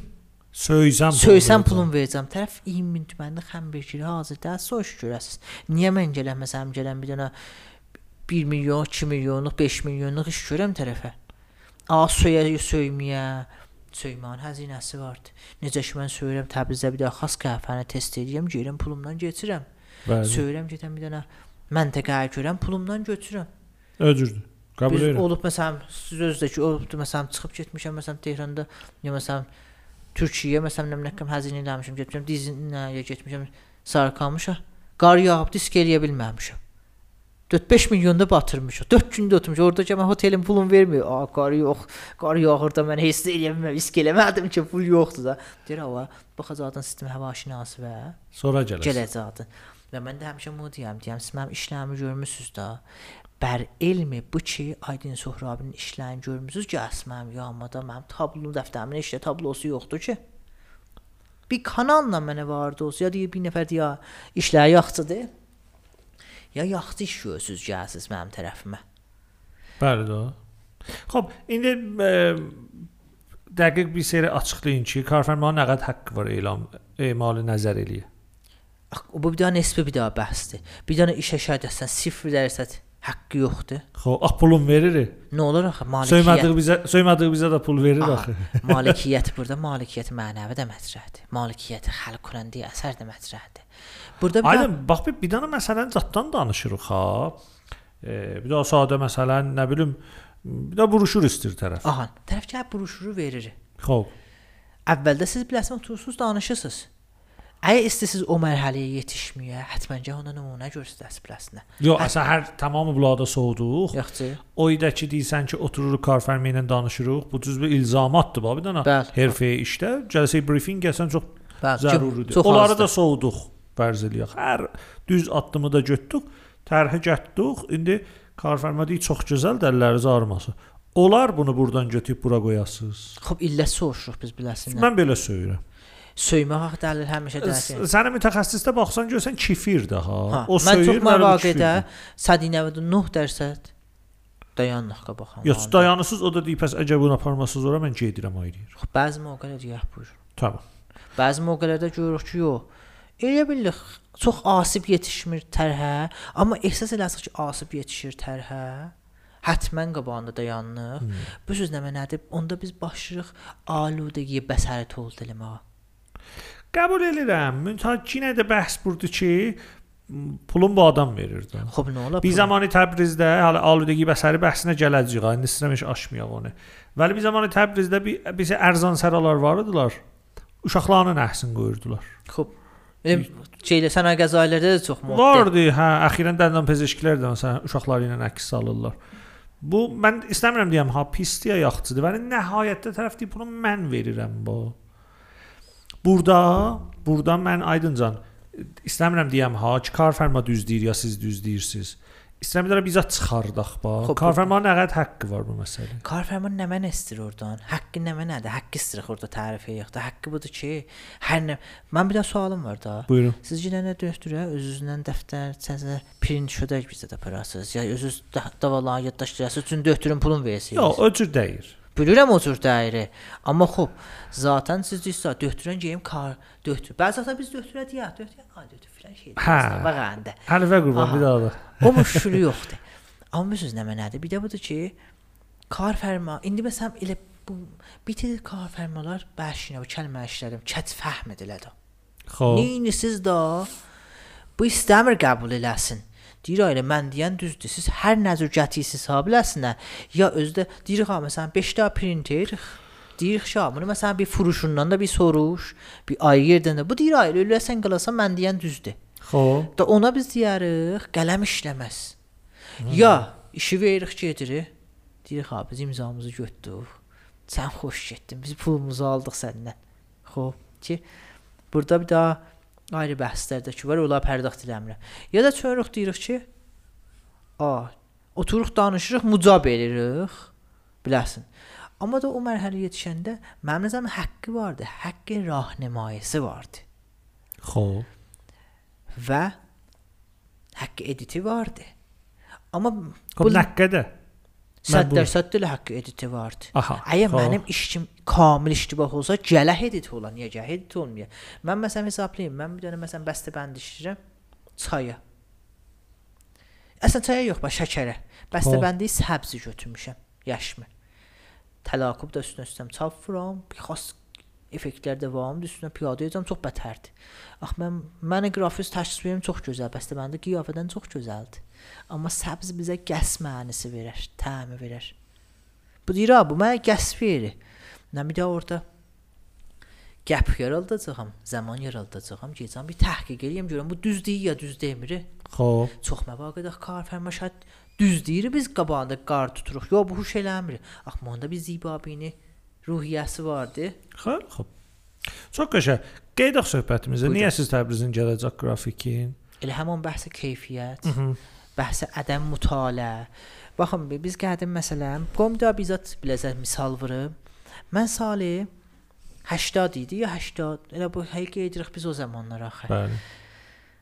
Söysəm
söysəm pulum verəcəm. Tərəf 20 min tümənli xəmbir kiri hazırda soş görəsiz. Niyə mən gələməsəm, gələn bir dənə 1 milyon, 2 milyonluq, 5 milyonluq iş görəm tərəfə. A, söyə, söyməyə, söymən həzinəsi vardı. Necə ki mən söyürəm Təbrizdə bir də xas qəhvəni test edirəm, gəlirəm pulumdan keçirəm. Söyürəm gedən bir dənə məntəqəyə görəm, pulumdan götürürəm.
Öcürdür. Qəbul edirəm.
olub məsələn siz özdəki olubdu məsələn çıxıb getmişəm məsələn Tehranda ya məsələn Türkiyəyə məsələn nə bilim həzin eləmişəm getmişəm Dizinəyə getmişəm Sarıqamışa qar yağıb disk eləyə bilməmişəm. 4-5 milyonda batırmışıq. 4 gündə oturmuş. Orada ki mən otelin pulunu vermir. A, qar yox. Qar yağır da mən heç eləyə bilməm. Risk eləmədim ki, pul yoxdur da. Deyir hava, baxacaqdan sistem hava aşinası və
Sonra gələr.
gələcəkdi. Və mən də həmişə bunu deyirəm, deyirəm siz mənim işlərimi görmüsüz də. Bər elmi bu ki, Aydın Sohrabinin işlərini görmüsüz ki, əsməm yağmada mənim tablo dəftərimin işlə tablosu yoxdur ki. Bir kanalla mənə vardı olsa, ya deyir bir nəfər deyə işləri yaxşıdır. یا یاختی شو سوز جاسس
مام طرف ما بله دو. خب این دقیق بی سیر اچقلی این چی کارفر نقد حق بار اعلام اعمال
نظر الیه او بیدان اسپ بیدان بسته. بیدان ایش شاید هستن. صفر درصد. Haqqı yoxdur.
Xoş, ax pulun verir.
Nə olur axı?
Söymədiyi
Malikiyyət.
bizə, söymədiyi bizə də pul verir
Aha,
axı.
malikiyyət burada malikiyyət mənəvi də mətrəhdir. Malikiyyəti xalq quranda əsər də mətrəhdir. Burada bir
Aydın, bax bir, bir dənə məsələni zətdən danışırıq ha. E, bir də sadə məsələn, nə bilim, bir də broşür istir tərəf.
aha, tərəfkar broşuru verir.
Xoş.
Əvvəldə siz biləsiniz oturursunuz, danışırsınız. Əgər istəsiz o mərhələyə yetişməyə, həttəncə ona nümunə göstərəsiz plastinə.
Yox, əsən hər tamamı bulaqda soğuduq.
Yoxdur.
O idi ki, deyirsən ki, otururuq karfərmi ilə danışırıq. Bu düz bir ilzamatdır bax bir dənə. Herfəyə işdə cəlsə briefing gəlsən çox
Bəli,
zəruridir.
çox
Onları
azdır.
da soğuduq fərz eləyək. Hər düz addımı da götdük, tərhə gətdik. İndi karfərmə deyir çox gözəl dəlləriniz ağrıması. Olar bunu burdan götürüb bura qoyasınız.
Xub illət soruşuruq biz biləsindən.
Mən belə söyürəm.
Söymək haqq dəlil həmişə
S-
dəqiq.
Sənə mütəxəssisdə baxsan görsən kefirdir ha.
Ha,
O
mən çox
söyür, mənə
məvaqedə. 199 dərsən dayanlıqqa baxan.
Yox, dayanısız o da deyir, pəs əgər bunu aparmasınız ora mən gedirəm ayrıyır.
Xub bəzi mövqelərdə deyək buyur.
Tamam.
Bəzi mövqelərdə görürük ki, yox. Elə bilik çox asib yetişmir tərhə, amma ehsas eləsək ki, asib yetişir tərhə. Hətmən qabağında dayanıq.
Hmm.
Bu söz nə mənadır? Onda biz başlayırıq aludəgiyə bəsəri toldu eləməyə.
Qəbul edirəm. Müntəkinə də bəhs burdu ki, pulun bu adam verirdi.
Xub nə ola?
Bir zamanı Təbrizdə hələ aludəgi bəsəri bəhsinə gələcəyik. İndi istəmiş aşmayaq onu. Vəli bir zamanı Təbrizdə bir bizə ərzan səralar var idilar. Uşaqlarının əhsin qoyurdular.
Xub. Elə şeylə sənaye qəzalərdə də çox moddə.
Vardı, hə, əxirən dəndən pezeşkilər də məsələn uşaqları ilə əks alırlar. Bu mən istəmirəm deyəm ha pisdir ya yaxçıdır. Və nəhayətdə tərəf deyir bunu mən verirəm bu. Burada, burada mən aydıncan istəmirəm deyəm ha ki karfərma düz deyir ya siz düz deyirsiniz. İstəmirəm bizə çıxardaq bax.
Xop,
Karfərmanın nə qədər haqqı var bu məsələdə.
Karfərman nə mən istir oradan? Haqqı nə mənədir? Haqqı istirək orada tərif yoxdur. Haqqı budur ki, hər nə Mən bir də sualım var da.
Buyurun.
Siz yenə nə döktürə özünüzdən dəftər, çəzə, print şödək bizə də aparasınız. Ya özünüz da- davaları yaddaşdırasınız, üçün döktürün pulun versiniz.
Yox, o cür deyir.
Bilirəm o cür dəyiri. Amma xop, zaten siz deyirsə döktürən geyim kar döktür. Bəzi zaten biz döktürə deyək, döktür. Ha, döktür filan şey.
Hə.
Bağanda.
Həlvə qurban bir daha da.
O müşkülü yoxdur. Amma söz nə mənədir? Bir də budur ki, kar fərma. İndi məsələn elə bu bitir kar fərmalar bəşinə bu kəlmə işlərim, kəç fəhm edilir də.
Xoş.
Neynisiz da bu istəmir qəbul eləsin. Deyir elə mən deyən düzdür. Siz hər nəzərgəti hesab eləsinə ya özdə deyir ha məsələn 5 ta printer deyir şa bunu məsələn bir furuşundan da bir soruş, bir ayrı yerdən də bu deyir ayrı eləsən qalasan mən deyən düzdür.
Xoş.
Da ona biz deyərik qələm işləməz. Ya işi veririk gedirik. Deyirik ha biz imzamızı götürdük. Sən xoş getdin. Biz pulumuzu aldıq səndən. Xoş ki burada bir daha ayrı bəhslərdə ki var, ola pərdəxt eləmirəm. Ya da çörük deyirik ki, a oturuq danışırıq, mucab eləyirik. Biləsən. Amma da o mərhələyə yetişəndə mənim nəzərimdə haqqı vardı. Haqqı rahnəmayəsi vardı
Xoş.
və haqqı editi vardı. Amma bu
nə qədər? Mən bu-
100% ilə haqqı editi vardı. Əgər mənim işim kamil iştibah olsa, gələ edit ola, niyə gələ edit olmaya? Mən məsələn hesablayım, mən bir dənə məsələn bəstəbənd işləyirəm çaya. Əslən çaya yox, bax şəkərə. Bəstəbəndi səbzi götürmüşəm, yaşmı. Təlaqub da üstünə üstəm çap vuram, bir xas effektlər də var, üstünə piyadə edəcəm, çox bətərdir. Ax mən mənə qrafik təşkilim çox gözəl, bəstəbəndi qiyafədən çox gözəldir. Amma səbz bizə qəs mənisi verir, təmi verir. Bu deyir, bu mənə qəs verir. Nə bir də orada gəp yaraldacağam, zaman yaraldacağam, gecəm bir təhqiq eləyim görüm bu düz deyir ya düz demir.
Xoş.
Çox məvaqədə kar fərma şərt düz deyir biz qabağında qar tuturuq. Yo bu huş eləmir. Ax məndə bir zibabini ruhiyyəsi vardı.
Xeyr, xoş. Çox qəşəng. Qeydaq söhbətimizə. Niyə siz Təbrizin gələcək qrafikin?
Elə həmin bəhsə keyfiyyət, bəhsə ədəm mütaliə. Baxın bi- biz gəldim məsələn, qom da bizat biləcək misal vurub. Mən Salih 80 idi ya 80. Elə bu həqiqə edirik biz o zamanlara axı.
Bəli.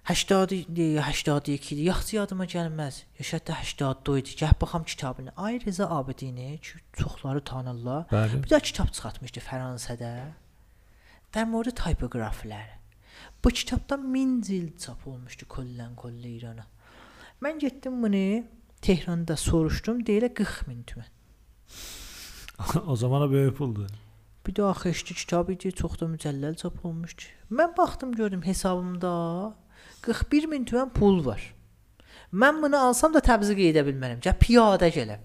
80 idi, 82 idi. Yaxşı yadıma gəlməz. Yaşadda 82 idi. Gəl baxam kitabını. Ay Rza Abidini ki, çoxları tanırlar.
Bəli.
Bir də kitab çıxartmışdı Fransada. Dərmordu typografilər. Bu kitabda 1000 cild çap olmuşdu kollən kollə İrana. Mən getdim bunu Tehranda soruşdum, deyilə 40 min tümən.
o zamana böyük puldur.
Bir də axı eşdi kitab idi, çox da mücəlləl çap olmuşdu. Mən baxdım, gördüm hesabımda 41 min tümən pul var. Mən bunu alsam da təbziq edə bilmərəm. Gəl piyada gələm.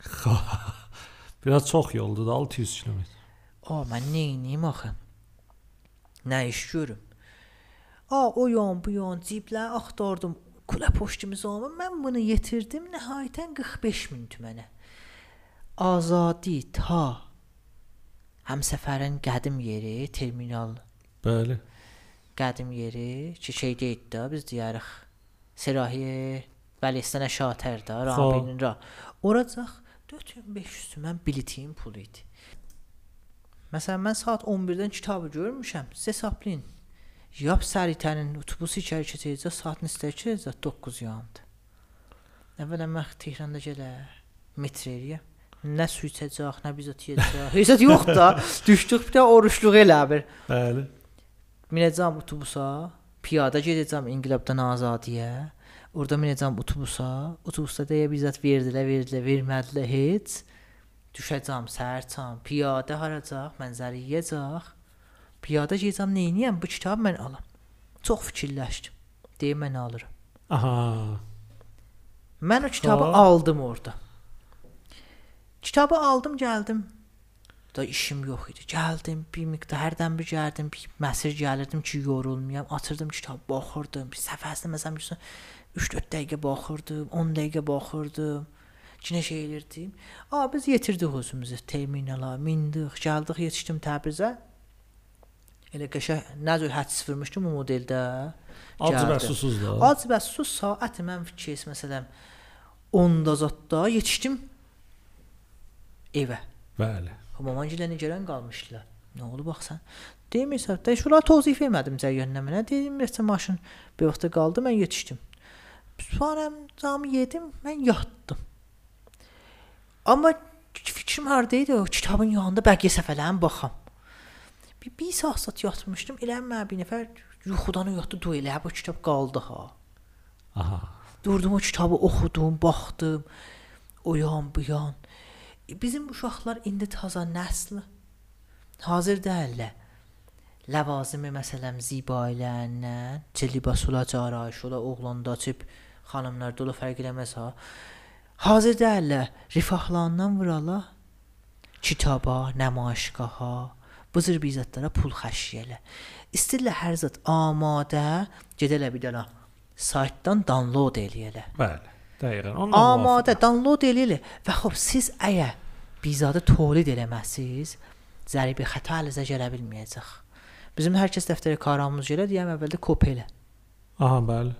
Biraz çox yoldur da 600 kilometr.
O, mən nə edeyim axı? Nə iş görüm? A, o yan, bu yan, ciblər axtardım. Kula poştumuz amma mən bunu yetirdim nəhayətən 45 min tümənə. Azadi ta Həmsəfərin qədim yeri, terminal
Bəli.
qədim yeri ki şeydə idi də biz deyərik. Serahiyə Vəlistan şatər də Rabinin ra. Oracaq 4500 tümən biletin pulu idi. Məsələn mən saat 11-dən kitabı görmüşəm. Siz hesablayın. Yap sərtənin otobus içəri keçəcək, saat neçədə keçəcək? 9 yandı. Əvvələn mən Tehranda gələ metrəyə nə su içəcək, nə biz atıyacaq. Heç zət yox da. Düşdük bir də oruçluq elə bir.
Bəli.
Minəcəm otobusa, piyada gedəcəm İnqilabdan Azadiyə. Orada minəcəm otobusa. Otobusda deyə bizzət verdilər, verdilər, vermədilər heç. Düşəcəm sərçam, piyada haracaq, mənzərə yeyəcək. Piyada gedəcəm nə edəyəm? Bu kitabı mən alam. Çox fikirləşdim. Deyim mən alıram.
Aha.
Mən o kitabı
Ha.
aldım orada. Kitabı aldım, gəldim. Da işim yox idi. Gəldim, bir miqdar hərdən bir gəldim, bir məsaj gəlirdim ki, yorulmayam. Açırdım kitab, baxırdım. Bir səfəsində məsələn bir 3-4 dəqiqə baxırdım, 10 dəqiqə baxırdım. Ki nə şey elirdim. A biz yetirdik özümüzü terminala, mindik, gəldik, yetişdim Təbrizə. Elə qəşəng nə cür hədis vurmuşdum o modeldə.
Acı və susuz da.
Ac və su saat mən fikir məsələn 10-da zətdə yetişdim evə.
Bəli.
Maman gilə gələn qalmışdılar. Nə oldu baxsan? Demirsən, də şura tozif mənə. Dedim, məsələn maşın bir vaxtda qaldı, mən yetişdim. Sonra camı yedim, mən yatdım. Amma fikrim harda idi? O kitabın yanında bəqiyə səfərlərin baxam. Bir, bir saat yatmışdım. Elə mən bir nəfər yuxudan oyatdı, du elə bu kitab qaldı ha.
Aha.
Durdum o kitabı oxudum, baxdım. O yan, bu yan. Bizim uşaqlar indi taza nəsl hazır deyillər. Ləvazimi məsələn zibalərindən, libasula carayış ola oğlanda açıb xanımlarda ola fərq eləməz ha. Hazır deyillər. Rifahlarından vurala kitaba, nəmayişgaha, bu cür bizətlərə pul xərcləyələ. İstirlər hər zət amadə gedələ bir dənə saytdan download eləyələ.
Bəli. Dəqiqən. Onunla
Amadə download eləyələ və xop siz əgər bizadı tolid eləməsiz, zəribi xəta əlinizə gələ bilməyəcək. Bizim hər kəs dəftəri karamız gələ deyəm əvvəldə kopya elə.
Aha, bəli.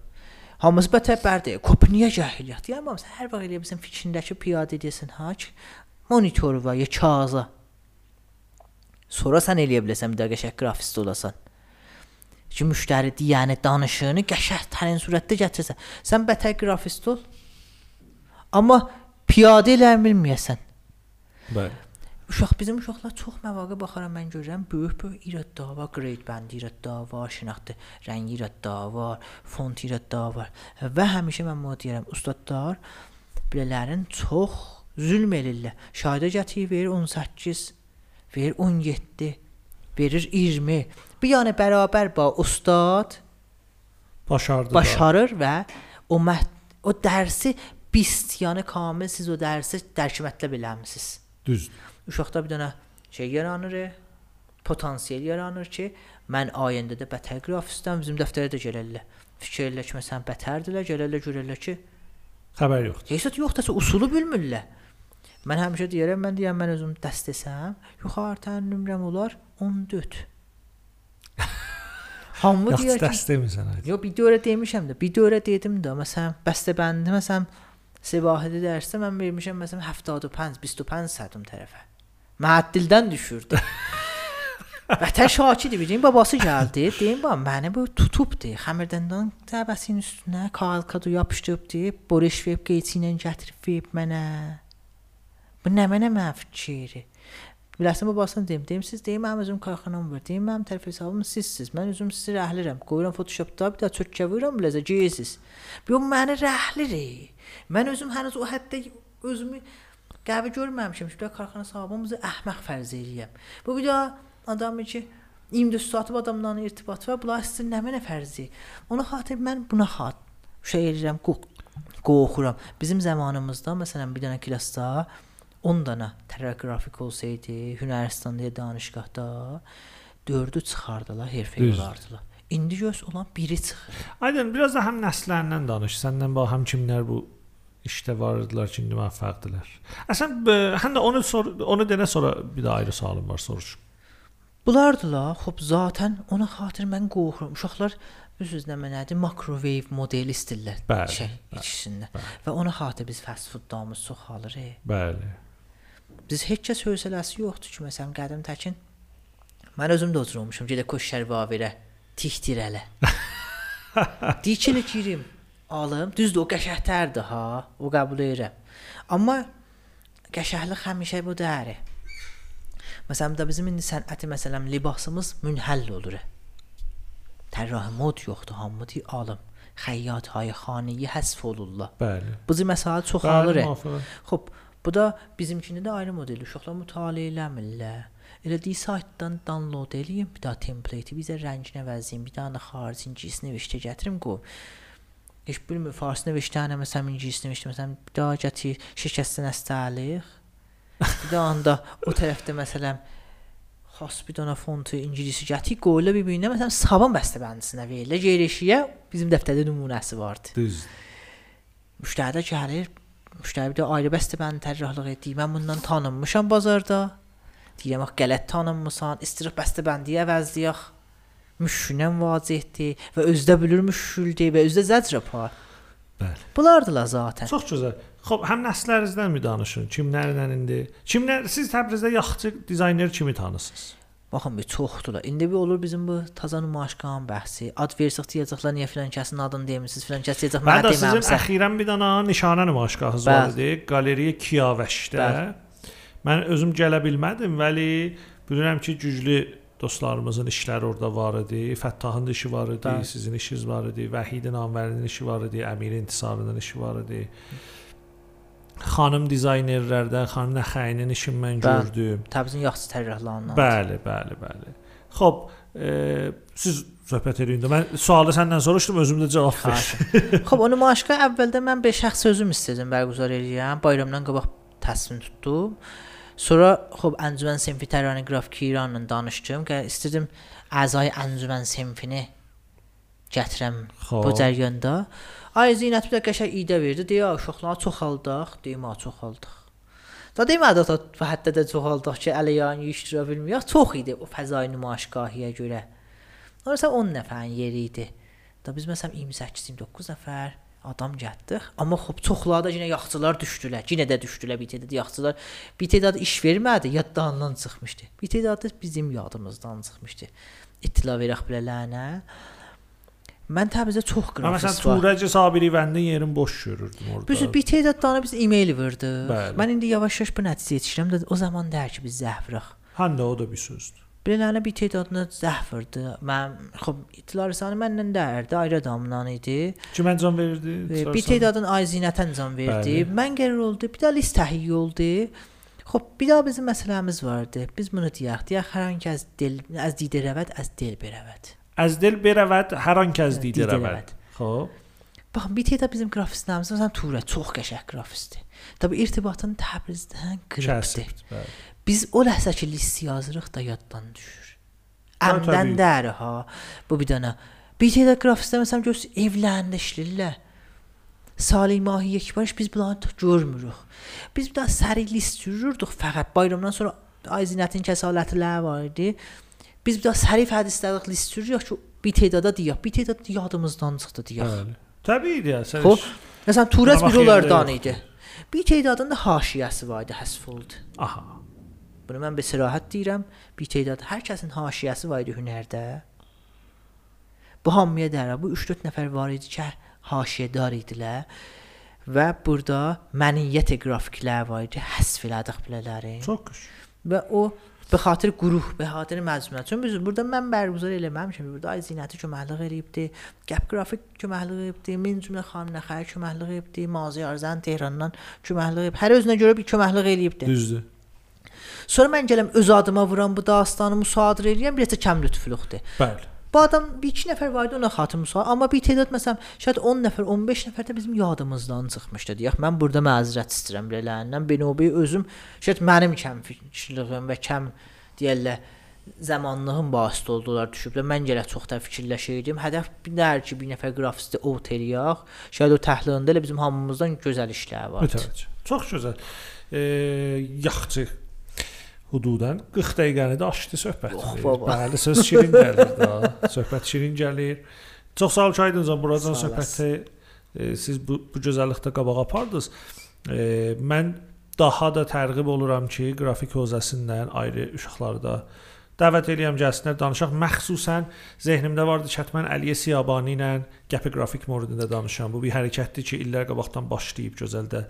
Hamımız bətəbərdir. Kopya niyə cahiliyyət? Deyəm sən hər vaxt elə bilsən fikrindəki piyadə edesən ha ki, monitoru var ya kağıza. Sonra sən eləyə biləsən bir də qəşəng qrafist olasan. Ki müştəri deyəni danışığını qəşəng tərin surətdə gətirsən. Sən bətər qrafist ol. Amma piyadə elə bilməyəsən.
Bəli.
Uşaq bizim uşaqlar çox məvaqe baxaram mən görürəm böyük-böyük irəddə var, grade bəndi irəddə var, şinaxtı rəngi irəddə var, font irəddə var. Və həmişə mən bunu deyirəm, ustadlar belələrin çox zülm elirlər. Şahidə gətirir verir 18, verir 17, verir 20. Bir yəni bərabər ba ustad
Başardı. da.
başarır və o mət o dərsi bist yəni kamil siz o dərsi dərk etməklə biləmisiniz.
Düzdür.
Uşaqda bir dənə şey yaranır, potansiyel yaranır ki, mən ayəndə də bətər qrafistəm, bizim dəftərə də gələrlər. Fikirlər ki, məsələn, bətərdirlər, gələrlər görərlər ki,
Xəbər yoxdur.
heç yox da usulu bilmirlər. Mən həmişə deyirəm, mən deyəm mən özüm dəst desəm, yuxarıdan nömrəm olar 14. Hamı deyir ki,
dəst demisən. hə.
Yo bir dövrə demişəm də, bir dövrə dedim də, məsələn, bəstəbəndi məsələn Səbahədə dərsdə mən vermişəm məsələn 75, 25 sədum tərəfə. Məəddildən düşürdü. Vətən Şakirdir bilin babası gəldi. Deyim ba məni bu tutubdu. Xəmirdəndən təbəsinin üstünə kalkadu yapışdırıbdı. Boris verib qeyçi ilə gətirib verib mənə. Bu nə mənə məfikiri? Biləsən babasına deyim, deyim siz deyim mənim özüm karxanam var. Deyim mənim tərəf hesabım sizsiz. Mən özüm sizi rəhlirəm. Qoyuram Photoshopda bir də çökkə vururam biləcə geysiz. Bu məni rəhlirik. Mən özüm həniz o həddə özümü qəvi görməmişəm. Şurada karxana sahibimizi əhmək fərz eləyəm. Bu bir də adamı ki 24 saat adamla irtibat var. Bunlar sizin nə mənə fərzi? Ona xatir mən buna xat şey eləyirəm, qorxuram. Bizim zamanımızda məsələn bir dənə klassda 10 dənə tərəqqrafik olsaydı, Hünəristanda ya danışqahda 4-ü çıxardılar, herfə olardılar. İndi göz olan biri çıxır.
Aydın biraz da həm nəslərindən danış. Səndən bax həm kimlər bu işdə var idilər ki, indi müvəffəqdilər. Əsən b- həm də onu sor onu denə sonra bir də ayrı sualım var soruş.
Bunlardılar, xop zaten ona xatir mən qorxuram. Uşaqlar Üz-üz nə mənədir? Microwave modeli istillər.
Bəli,
Şey,
bəli,
ikisində.
bəli.
Və ona xatir biz fast food damız çox alır. E.
Bəli.
Biz heç kəs hövsələsi yoxdur ki, məsələn, qədim təkin mən özüm də oturmuşam, gedə koşər verə, tikdir hələ. Dikələ girim, alım. Düzdür, o qəşəngtərdir ha, o qəbul edirəm. Amma qəşənglik həmişə bu dəyəri. Məsələn, də bizim indi sənəti məsələn libasımız münhəll olur. Tərrah mod yoxdur, hamı deyir alım. Xəyyat hay xanəyi həsf olurlar.
Bəli.
Bu məsələ çoxalır. Xoş, bu da bizimkində də ayrı model. Uşaqlar mütaliə eləmirlər. Elə deyə saytdan download eləyim, bir daha template-i bizə rənginə vəziyim, bir dənə xarici ingilis neviçdə gətirim qoy. Heç bilmir fars neviçdə məsələn ingilis neviçdə məsələn bir daha gətir şirkətdən əstəlik. Bir də anda o tərəfdə məsələn xas bir dənə fontu ingilisi gətir qoyla bir-birinə məsələn saban bəstəbəndisinə verilir. Yerləşiyə bizim dəftərdə nümunəsi vardı.
Düz.
Müştəri də gəlir. Müştəri də ayrı bəstəbənd tərəflıq etdi. Mən bundan tanınmışam bazarda. Deyirəm ax qələt tanınmısan, istirib bəstəbəndiyə əvəzləyək. Müşkünən vacihdir və özdə bilir müşküldür və özdə zəcr apar.
Bəli.
Bunlardılar zaten.
Çox gözəl. Xoş, həm nəslərinizdən mi danışın? Kimlərlə indi? Kimlər siz Təbrizdə yaxşı dizayner kimi tanısınız?
Baxın bir çoxdular. İndi bir olur bizim bu taza nümayişgahın bəhsi. Ad versiq deyəcəklər niyə filan kəsin adını demirsiz, filan kəs deyəcək
Mən də sizin
deməmisən.
əxirən bir dənə nişanə nümayişgahınız
Bəli.
var idi, Qaleriya Kiyavəşdə.
Bəli.
Mən özüm gələ bilmədim, vəli bilirəm ki, güclü dostlarımızın işləri orada var idi. Fəttahın da işi var idi,
Bəli.
sizin işiniz var idi, Vəhidin Anvərinin işi var idi, Əmir İntisarının işi var idi. Xanım dizaynerlərdən xanım Nəxəyinin işini mən
Bəli.
gördüm.
Təbrizin yaxşı tərəflərindən.
Bəli, bəli, bəli. Xoş, e, siz söhbət eləyin də mən sualı səndən soruşdum, özüm də cavab ver.
Xahiş. Xoş, o nümayişgah əvvəldə mən bir şəxs özüm istədim bərqərar eləyəm. Bayramdan qabaq təsmin tutdum. Sonra xoş Əncümən sinfi tərani qrafik İranla danışdım. İstədim əzay Əncümən sinfini gətirəm
Xoş.
bu cərganda. Ay Zeynət bir də qəşəng idə verdi. Deyə uşaqları çoxaldıq, deyim ha çoxaldıq. Da demədi da hətta da çoxaldıq ki, əleyyan iştirə bilməyək. Çox idi o fəzai nümayişgahiyə görə. Orası 10 nəfərin yeri idi. Da biz məsələn 28-29 nəfər adam gəldik. Amma xop çoxları da yenə yaxçılar düşdülər. Yenə də düşdülər bir tədad yaxçılar. Bir tədad iş vermədi, yaddandan çıxmışdı. Bir tədad da bizim yadımızdan çıxmışdı. İttila verək bilələnə. Mən Təbrizdə çox
Mən məsələn
qrafist var.
Turacı Sabiri bəndin yerin boş görürdüm orada.
Biz bir tədad dana biz e-mail verdi.
Bəli.
Mən indi yavaş-yavaş bu nəticəyə yetişirəm də o zaman dər ki biz zəhvrıq.
Həm də o da bir sözdür.
Bilənə bir tədadına zəhv verdi. Mən xop ittilar sanı məndən dərdi, ayrı adamdan idi.
Kimə can verirdi?
Bir
Sorarsan.
tədadın ay zinətən can verdi.
Bəli.
Mən qərar oldu. Bir də list təhiyyə oldu. Xop, bir daha bizim məsələmiz vardı. Biz bunu deyək. Deyək hər hansı kəs dil az didə rəvət, az dil berəvət.
Az dil berəvəd, hər an kəz
Didə
didə
rəvəd.
rəvəd. Xoş.
Baxın, bir tədad bizim qrafistlərimiz məsələn Turə çox qəşəng qrafistdir. Təbii irtibatın Təbrizdən qırıbdır.
Kəsib. Bəli.
Biz o ləhzə ki list yazırıq da yaddan düşür.
Tabii,
Əmdən
tabii.
dər ha. Bu bir dənə. Bir tədad qrafistlər məsələn görs evləndə işləyirlər. Salih mahi yekbarış biz bunları da görmürük. Biz bir daha səri list sürürdük fəqət bayramdan sonra ay zinətin kəsalətləri var idi. Biz bir daha sərif hədisləri list sürürük ki bir tədada deyək, bir tədad yadımızdan çıxdı deyək.
Bəli. Təbiidir ya. Sən
Xoş. Məsələn Turəs
Qarabağ
bir onlardan idi. Bir tədadın da haşiyəsi var idi, həsf oldu.
Aha.
Bunu mən bir sərahət deyirəm. Bir tədad hər kəsin haşiyəsi var idi hünərdə. Bu hamıya dərə bu 3-4 nəfər var idi ki, haşiyədar idilər və burada məniyyət qrafiklər var idi, həsf elədik belələri.
Çox xoş.
Və o be xatir quruh, be xatir məzmunət. Çünki biz burada mən bərgüzar eləməmişəm. Burada ay zinəti köməklik eləyibdi, Gəp qrafik köməklik eləyibdi, min cümlə xanım Nəxəy köməklik eləyibdi, Mazi Arzən Tehrandan köməklik eləyib. Hər özünə görə bir köməklik eləyibdi.
Düzdür.
Sonra mən gələm öz adıma vuram bu dastanı müsadirə eləyəm, bir neçə kəm lütflüqdür.
Bəli.
Bu adam bir iki nəfər var idi ona xatır müsadirə, amma bir tədad məsələn, şərt 10 nəfər, 15 nəfər də bizim yadımızdan çıxmışdı. Deyək, mən burada məzrət istəyirəm belələrindən. Benobi özüm şərt mənim kəm fikirliyim və kəm deyirlər zamanlığın vasitə oldular düşüblər. Mən gələ çox da fikirləşirdim. Hədəf bir dər ki, bir nəfər qrafisti ot eləyək. Şədə o təhlilində elə bizim hamımızdan gözəl işlər var.
Çox gözəl. E, yaxçı hududan 40 dəqiqəni də aşdı söhbət.
Baba.
Bəli, söz şirin gəlir də. söhbət şirin gəlir. Çox sağ ol ki, aydınca buradan söhbəti e, siz bu, bu gözəllikdə qabağa apardınız. E, mən daha da tərğib oluram ki, qrafik hövzəsindən ayrı uşaqlarda dəvət eləyəm gəlsinlər danışaq. Məxsusən zehnimdə vardı Çətmən Əliyə Siyabani ilə qəpi qrafik mövzusunda danışan. Bu bir hərəkətdir ki, illər qabaqdan başlayıb gözəldə.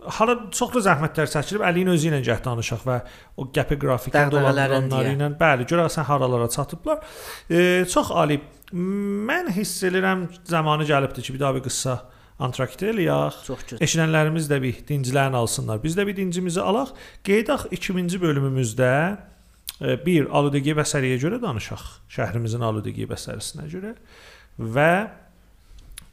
E, Hala çox da zəhmətlər çəkilib Əliyin özü ilə gəh danışaq və o qəpi qrafikdən
deyə.
ilə bəli, görəsən haralara çatıblar. E, çox ali. Mən hiss edirəm zamanı gəlibdi ki, bir daha bir qıssa antrakti eləyək. Eşidənlərimiz də bir dincilərini alsınlar. Biz də bir dincimizi alaq. Qeydaq 2-ci bölümümüzdə e, bir aludəgi bəsəriyə görə danışaq. Şəhrimizin aludəgi bəsərisinə görə və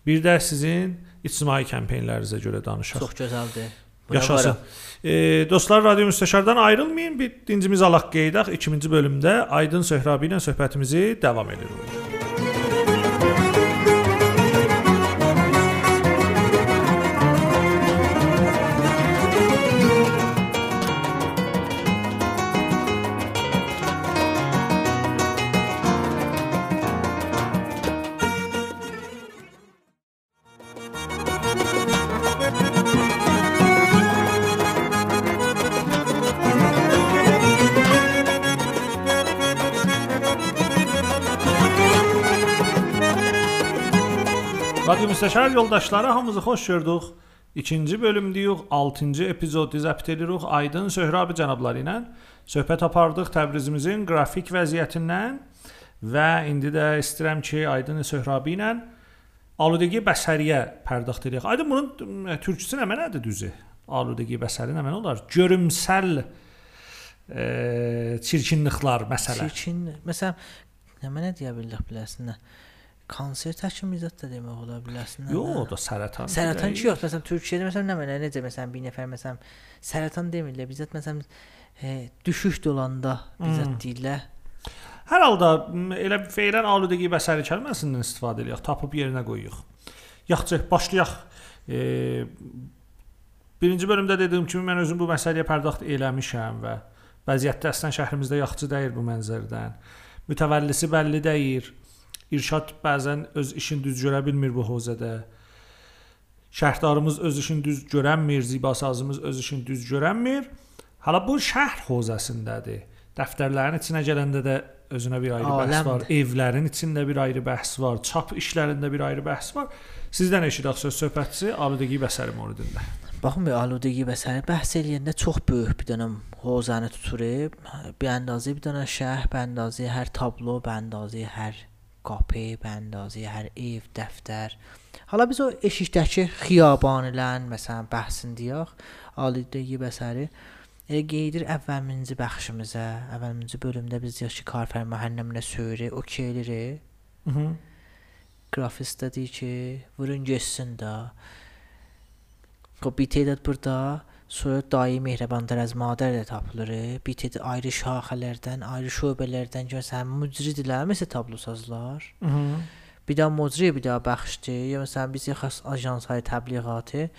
bir də sizin ictimai kampeynlərinizə görə danışaq.
Çox gözəldir.
Yaşasın. E, dostlar radio müstəşardan ayrılmayın. Bir dincimizi alaq qeydaq. 2-ci bölümdə Aydın Söhrabi ilə söhbətimizi davam edirik. Müstəşar yoldaşları hamınızı xoş gördük. 2-ci bölümdəyik, 6-cı epizodu zəbt edirik. Aydın Söhrabi cənabları ilə söhbət apardıq Təbrizimizin qrafik vəziyyətindən və indi də istəyirəm ki, Aydın Söhrabi ilə aludəgi bəsəriyə pərdəxt edək. Aydın bunun m, türkçəsi nə mənadır düzü? Aludəgi bəsəri nə məna olar? Görümsəl e, çirkinliklər məsələ.
Çirkin, məsələn, nə mənə deyə bildik biləsən? Konsert həkimizət də demək ola biləsən.
Yox, o da sərətan.
Sərətan ki, yox, məsələn Türkiyədə məsələn nə mənə necə məsələn bir nəfər məsələn sərətan demirlər, bizzət məsələn e, düşüş dolanda bizzət
Hmm.
deyirlər.
Hər halda elə feylən aludəgi bəsəri kəlməsindən istifadə eləyək, tapıb yerinə qoyuq. Yaxşı, başlayaq. E, birinci bölümdə dediyim kimi mən özüm bu məsələyə pərdaxt eləmişəm və vəziyyətdə əslən şəhrimizdə yaxçı deyil bu mənzərədən. Mütəvəllisi bəlli deyil. İrşad bəzən öz işini düz görə bilmir bu hövzədə. Şəhərdarımız öz işini düz görənmir, zibasazımız öz işini düz görənmir. Hala bu şəhər hövzəsindədir. Dəftərlərin içinə gələndə də özünə bir ayrı bəhs var.
Aləmdir.
Evlərin içində bir ayrı bəhs var. Çap işlərində bir ayrı bəhs var. Sizdən eşidək söz söhbətçi aludəgi bəsəri mövzusunda.
Baxın aludəgi bəsəri bəhs eləyəndə çox böyük bir dənə hozanı tuturub. Bir əndazə bir dənə şəhər, bir əndazə hər tablo, bir əndazə hər qapı, bir əndazə hər ev, dəftər. Hala biz o eşikdəki xiyabanilən məsələn bəhsin deyək. Aludəgi bəsəri Elə qeydir əvvəlminci bəxşimizə, əvvəlminci bölümdə biz deyək ki, Karfər məhəlləminə söyürü, o ki eləyirik.
Mhm.
Grafist də deyir ki, vurun getsin də. Bir tədad burada sonra daimi mehribandır az madər də tapılır. Tədad ayrı şaxələrdən, ayrı şöbələrdən görsən mücridilər, məsəl tablosazlar.
Mhm.
Bir də məcri, bir də bəxşdir. Ya məsələn biz xas ajansay təbliğatı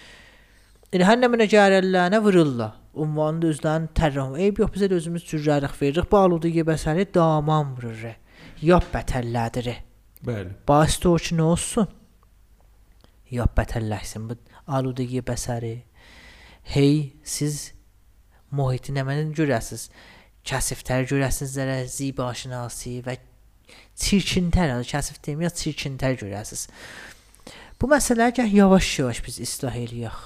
Elə hər nə mənə gəlirlər, nə vururlar. Ünvanı da özlərini tərrəm. Eyb yox bizə də özümüz cürrərik veririk. Baludu bəsəri daman vurur. Yap bətəllədir.
Bəli.
Baş da o ki nə olsun? Yap bətəlləşsin bu aludəgi bəsəri. Hey siz mühiti nə mənə görəsiz? Kəsiftər görəsiz zərə zibaşinasi və çirkintər, yəni kəsif demir, çirkintər görəsiz. Bu məsələ gəh yavaş-yavaş biz islah eləyək.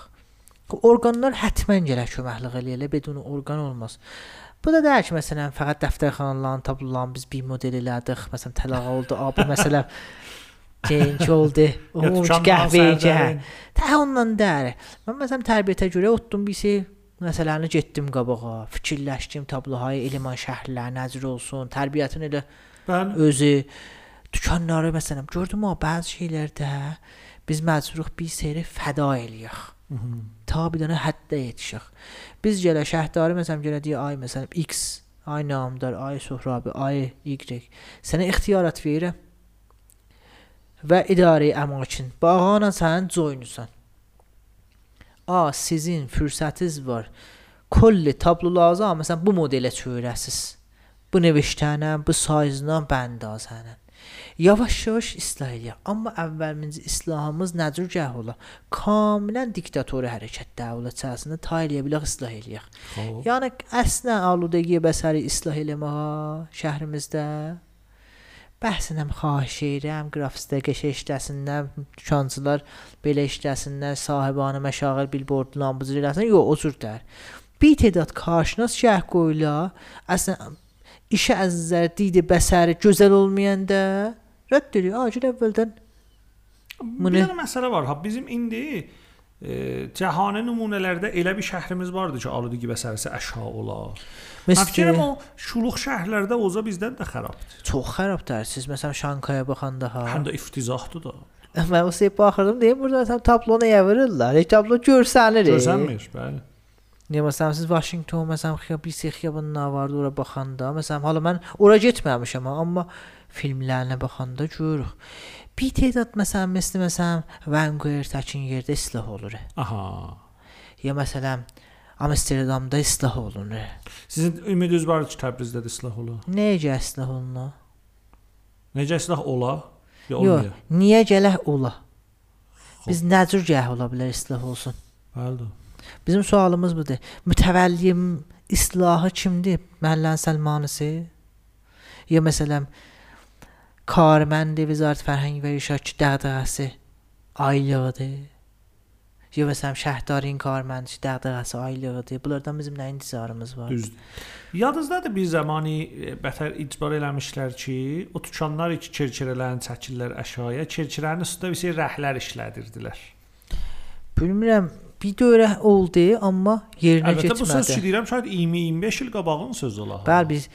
Orqanlar həttəmən gələr köməklik eləyələr, bedun orqan olmaz. Bu da deyir ki, məsələn, fəqət dəftərxanaların tablolarını biz bir model elədik. Məsələn, tələq oldu, abi məsələn genç oldu. Tə ondan deyir. Mən məsələn tərbiyətə görə otdum bir şey məsələni getdim qabağa, fikirləşdim tablohay eleman şəhərlər nəzər olsun, tərbiyyətin elə
Bəli.
özü dükanları məsələn gördüm o bəzi şeylərdə biz məcburuq bir seri fəda eləyək. Ta bir dənə həddə yetişək. Biz gələ şəhərdarı məsələn gələ deyə ay məsələn X Ay namdar, ay Sohrabi, ay Y. Sənə ixtiyarat verirəm. Və idarə əmakin. Bağana sən joinusan. A, sizin fürsətiniz var. Kolli tablolarınızı məsələn bu modelə çevirəsiz. Bu neviştənə, bu sayızla bəndazənə. Yavaş-yavaş islah eləyək. Amma əvvəlminci islahımız nəcür gəh ola? Kamilən diktatori hərəkət dövlət içərisində ta eləyə bilək islah eləyək. Yəni əslən aludəgi bəsəri islah eləməyə şəhrimizdə Bəhsindən xahiş edirəm, qraf istəkəşə işləsindən, dükançılar belə işləsindən, sahibanə məşağir billboard lambızı eləsin. Yox, o cürdür. Bir tədad qarşınas şərh qoyula, əslən işə az nəzər didi bəsəri gözəl olmayanda rədd edir. Acil əvvəldən Bunu...
Bir məsələ var ha, bizim indi e, cəhani nümunələrdə elə bir şəhrimiz vardı ki, aludigi bəsərisi əşya ola.
Məsələn,
o şuluq şəhərlərdə oza bizdən də xarabdır.
çox xarabdır. Siz məsələn Şankaya baxanda ha.
Həm də iftizahdır da.
Mən o seyb baxırdım deyim burada məsələn tablonu yavırırlar. Heç tablo görsənir.
Görsənmir, bəli.
Ya məsələn siz Washington məsələn xiya bir şey xiyabanına vardı ora baxanda. Məsələn hala mən ora getməmişəm amma filmlərinə baxanda görürük. Bir tədad məsələn məsəl məsələn Vancouver təkin yerdə islah olur.
Aha.
Ya məsələn Amsterdamda islah olunur.
Sizin ümidiniz var ki, Təbrizdə də islah ola.
Necə islah olunur?
Necə islah ola? Ya
Yox,
olmaya?
niyə gələk ola? Biz nə cür gəh ola bilər islah olsun?
Bəli.
Bizim sualımız budur. Mütəvəllim islahı kimdir? Məhəllənin Səlmanısı? Ya məsələn karməndi Vizarət Fərhəng və İrşad dəğdəğəsi aylığıdır. Ya məsələn şəhərdarın karməndi dəğdəğəsi aylığıdır. Bunlardan bizim nə intizarımız var?
Düzdür. Yadınızdadır bir zamanı e, bətər icbar eləmişlər ki, o dükanlar iki çerçirələrini çəkirlər aşağıya, çerçirənin üstündə bir şey rəhlər işlədirdilər.
Bilmirəm, bir dövrə oldu, amma yerinə
Əlbəttə bu söz ki
keçmədi.
deyirəm, şaید 20-25 il qabağın sözü ola.
Bəli, biz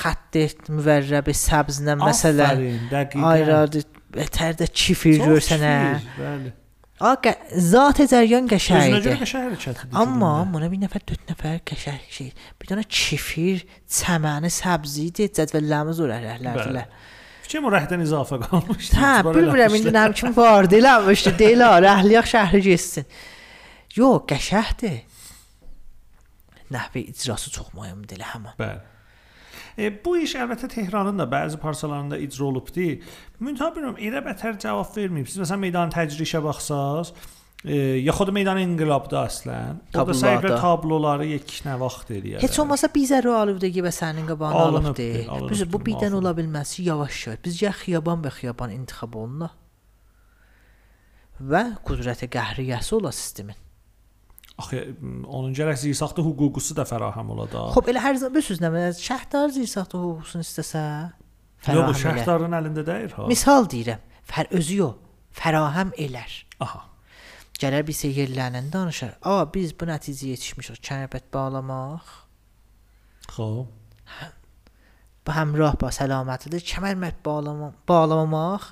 xətt müvərrəbi səbzlə məsələn
Afərin, dəqiqən.
ayradı betər də kifir
Çox
görsənə.
kifir, Bəli.
Ağa zat cəryan
Özünə
qəşəngdir.
görə qəşəng hərəkətdir.
Amma buna bir nəfər, dörd nəfər qəşəng şey. Bir dənə kifir, çəməni, səbzi idi, cədvəllərimiz ora rəhlərdilər.
Fikrim o rəhdən izafə qalmışdı.
Hə,
icbar
bilmirəm indi
eləmişlər.
nə kimi var deyiləmişdi, deyil ha, rəhliyək şəhri getsin. Yox, qəşəngdir. Nəhvə icrası çox mühümdür elə həmin.
Bəli. E, bu iş əlbəttə Tehranın da bəzi parçalarında icra olubdu. Müntəha bilmirəm, elə bətər cavab verməyib. Siz məsələn meydan təcrişə baxsaz, e, yaxud meydan inqilabda əslən, orada səhifə tabloları yeknə vaxt eləyir.
Heç olmasa bizə alüvdəgi və sənin qabağına alıbdı. Biz bu birdən ola bilməz ki, yavaş-yavaş. Biz ya xiyaban və xiyaban intixab olunur. Və qüdrətə qəhriyəsi ola sistemin.
Axı m, onun gərək zirsaxtı hüququsu da fəraəm ola da.
Xop elə hər zaman bilirsiniz nə mənim şəhdar zirsaxta hüququnu istəsə
Yox,
fərahəm elə.
şəhərdarın əlində deyil ha.
Misal deyirəm, fər özü yox, fərahəm elər.
Aha.
Gələr bir şey yerlərindən danışır. A, biz bu nəticəyə yetişmişik. Kənəbət bağlamaq,
Xoş.
bu həmrah ba səlamətidir. Kəmərmət bağlama bağlamamaq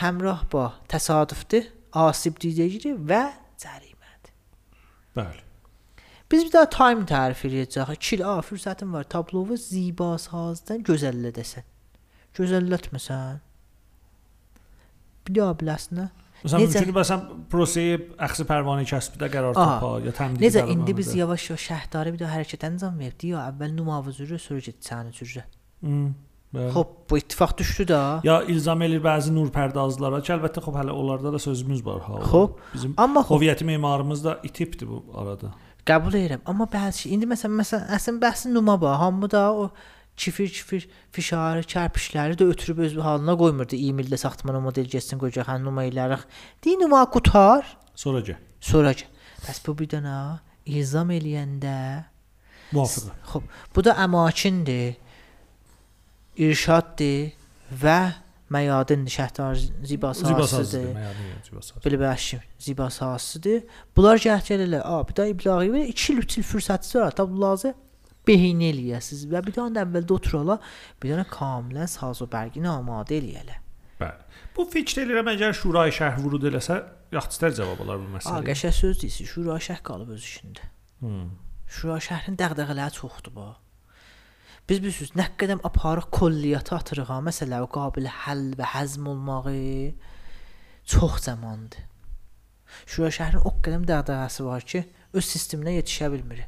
həmrah ba təsadüfdür, asib deyəcəkdir və.
Bəli.
Biz bir daha time tərif edəcəyik. Kil, a, fürsətin var. Tablovu ziba sazdan gözəllədəsən. Gözəllətməsən. Bir daha biləsən.
Məsələn,
Necə?
mümkün məsələn prosesi əxsi pərvanə kəsbdə qərar tapa ya təmdiq
Necə indi biz yavaş-yavaş şəhərdarı bir daha hərəkət əncam verdik. Ya əvvəl numavuzuru, sonra get sənin üzrə.
Hmm, bəli.
Xop, bu ittifaq düşdü də.
Ya ilzam eləyir bəzi nur pərdazlara ki, əlbəttə xop hələ onlarda da sözümüz var ha.
Xop.
bizim
Amma xop,
Hoviyyəti memarımız da itibdir bu arada.
qəbul edirəm. Amma bəzi şey, indi məsələn, məsələn, əslin bəhsin numa bax, hamı da o çifir-çifir fişarı, kərpişləri də ötürüb öz halına qoymurdu. 20 ildə saxtmana model getsin qoyacaq hə numa elərik. Deyin numa qutar,
Sonra gəl.
sonra ki. Bəs bu bir dənə ilzam eləyəndə
Muvafiq.
Xoş, bu da əmakindir. İrşaddır və məyadindir, şəhdar ziba sahəsidir.
Məyadin.
Belə bəşim, ziba sahəsidir. Bunlar gəh gəlirlər. A, bir də iblağı və 2 il 3 il fürsəti var. Tabi lazım behin eləyəsiz və bir dənə də əvvəldə oturala, bir dənə kamilən saz və bərgini amadə eləyələ.
Bəli. Bu fikr eləyirəm əgər şurayı şərh vurud eləsə, yaxçılar cavab olar bu
A,
məsələyə.
qəşəng söz deyirsən. Şura şəh qalıb öz işində.
Hmm.
Şura şəhrin dəğdəğələri çoxdur bu. Biz bilirsiniz nə qədəm aparıq kolliyyata atırıq ha, məsələ o qabil həll və həzm olmağı çox zamandır. Şura şəhərin o qədəm dəğdəğəsi var ki, öz sisteminə yetişə bilmir.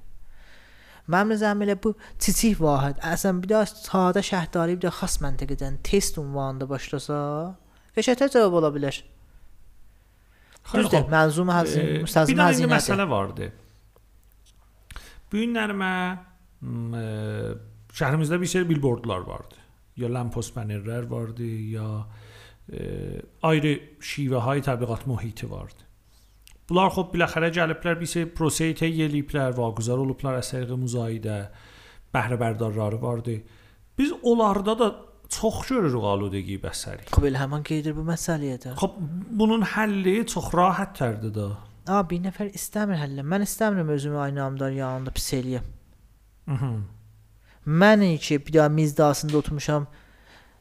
Mənim nəzərimə elə bu kiçik vahid, əslən bir də sadə şəhərdari bir də xas məntəqədən test ünvanında başlasa, qəşəngtər cavab ola bilər. Düzdür, mənzum həzm,
E,
müstəzim
bir dənə indi
həzinədir.
məsələ vardı. Bu günlərimə m, şəhrimizdə bir sürü billboardlar vardı. Ya lamppost banerlər vardı, ya e, ayrı şivəhay təbliğat mühiti vardı. Bunlar xop biləxərə gəliblər bir sürü proseyyə təyyə eləyiblər, vaquzar olublar əsərə müzahidə, bəhrə bərdarları vardı. Biz onlarda da çox görürük aludəgi bəsəri.
Xub elə həmin qeydir bu məsələyə də.
Xop bunun həlli çox rahatdır da.
A, bir nəfər istəmir həllə. Mən istəmirəm özümü aynı amdar yanında pis eləyəm.
Mhm.
Mən ki bir daha mizdasında oturmuşam.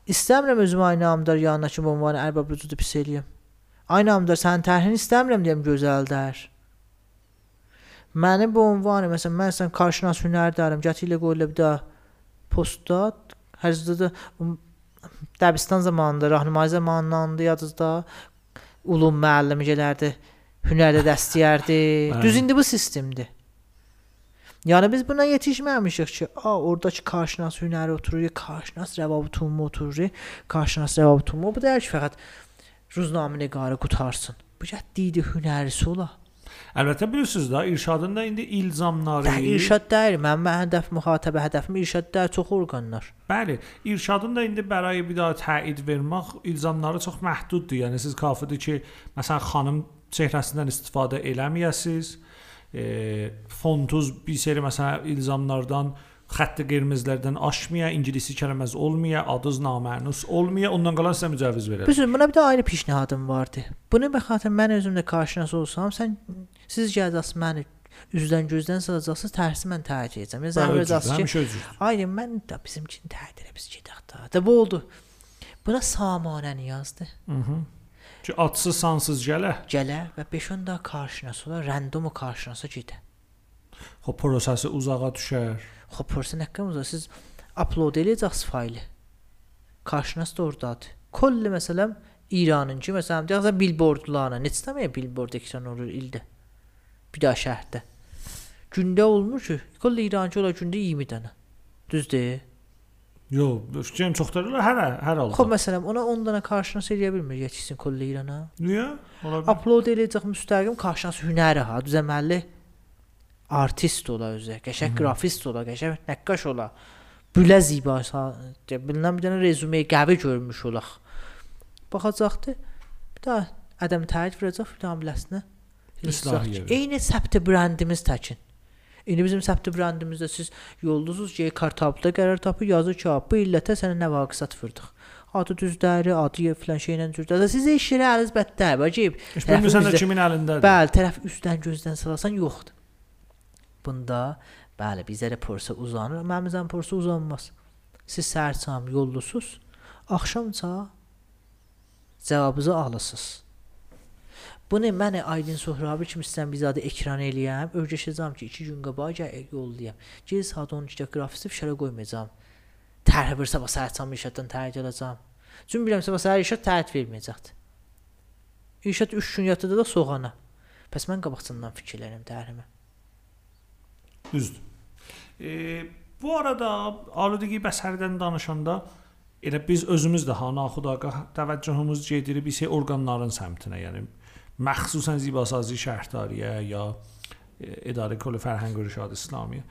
İstəmirəm özümü aynı amdar yanına ki bombanı ərbab rücudu pis eləyəm. Aynı amdar sənin tərhin istəmirəm deyəm gözəldir. Məni bu ünvanı məsələn mən sən qarşınas hünərdarım. Gəti ilə qoyula bir daha postda hərzdə də Dəbistan zamanında, rahnimai zamanında yadınızda ulum müəllim gələrdi. Hünərdə dəstəyərdi.
Bəli.
Düz indi bu sistemdir. Yəni biz buna yetişməmişik ki, a oradakı qarşınas hünəri oturur, ya qarşınas rəvabutumu oturur, ya qarşınas rəvabutumu bu deyil ki, fəqət ruznamə nigarı qutarsın. Bu cəddi hünərisi ola.
Əlbəttə bilirsiniz də irşadın da indi ilzamları.
Yəni irşad deyil, mənim mən hədəf müxatəbə hədəfim irşad deyil, çox orqanlar.
Bəli, irşadın da indi bəray bir daha təyid vermək ilzamları çox məhduddur. Yəni siz kafidir ki, məsələn xanım çehrəsindən istifadə eləməyəsiz. E, fontuz bir seri məsələn ilzamlardan xətti qırmızılardan aşmaya, ingilisi kəlməz olmaya, adız namənus olmaya, ondan qalan sizə mücəviz verər.
Bizim buna bir də ayrı pişnihadım vardı. Bunu be xatir mən özümdə qarşınas olsam, sən siz gələcəksiniz məni üzdən gözdən salacaqsınız, tərsi mən tərcih edəcəm. Sən verəcəksiniz ki,
Həmişə özür.
Ay mən də bizimkini tərd elə biz gedək də. Da bu oldu. Buna samanəni yazdı.
Mhm. Ki atsız sansız gələ.
Gələ və 5-10 da qarşınas ola, randomu qarşınasa gedə.
Xo prosesi uzağa düşər.
Xoş person haqqımızda siz upload eləyəcəksiniz faylı. Qarşınız da ordadır. Kolli məsələn İranınki məsələn deyəsən billboardlarına neçə dəmə billboard ekran olur ildə. Bir daha şəhərdə. Gündə olmur ki, kolli İrançı olar gündə 20 dənə. Düzdür?
Yo, fikrim çoxdur. Hər hər halda.
Xoş məsələn ona 10 dənə qarşınız eləyə bilmir yetişsin kolli İrana.
Niyə? Ola bilər.
Upload eləyəcək müstəqim qarşınız hünəri ha, düzəməlli artist ola özü, qəşəng qrafist ola, qəşəng nəqqaş ola. Bülə ziba, bilinən bir dənə rezume qəvi görmüş olaq. Baxacaqdı. Bir daha adam tərif verəcək bir biləsinə.
İslahiyyəvi.
Eyni səbt brendimiz təkin. İndi bizim səbt brendimizdə siz yoldusuz ki, kartabda qərar tapıb yazır ki, bu illətə sənə nə vaqisat vurdıq. Adı düzdəri, adı filan şeylə düzdəri. Siz eş yerə əliz bətdə, bacıb.
Heç bilmirsən də kimin əlindədir.
Bəli, tərəf üstdən gözdən salasan yoxdur. Bunda bəli, bizə də porsa uzanır, məmizən porsa uzanmaz. Siz səhərçam yollusuz, axşamca cavabınızı alırsınız. Bunu mən Aydın Sohrabi kimi istəyirəm bizadə ekran eləyəm, öyrəşəcəm ki, 2 gün qabaq gəl yollayam. Gecə saat 12-də qrafisi fişərə qoymayacağam. Tərh bir sabah səhərçam işətdən tərk edəcəm. Çünki bilirəm sabah səhər işət tərk verməyəcəkdir. İşət 3 gün yatıda da soğana. Bəs mən qabaqcandan fikirlərim tərhimə.
Düzdür. E, bu arada aludəgi bəsərdən danışanda elə biz özümüz də ha naxudaqa təvəccühümüz gedir bir şey orqanların səmtinə, yəni zibasazi şəhərdariyə ya e, idarə kol fərhəng və irşad İslamiyə.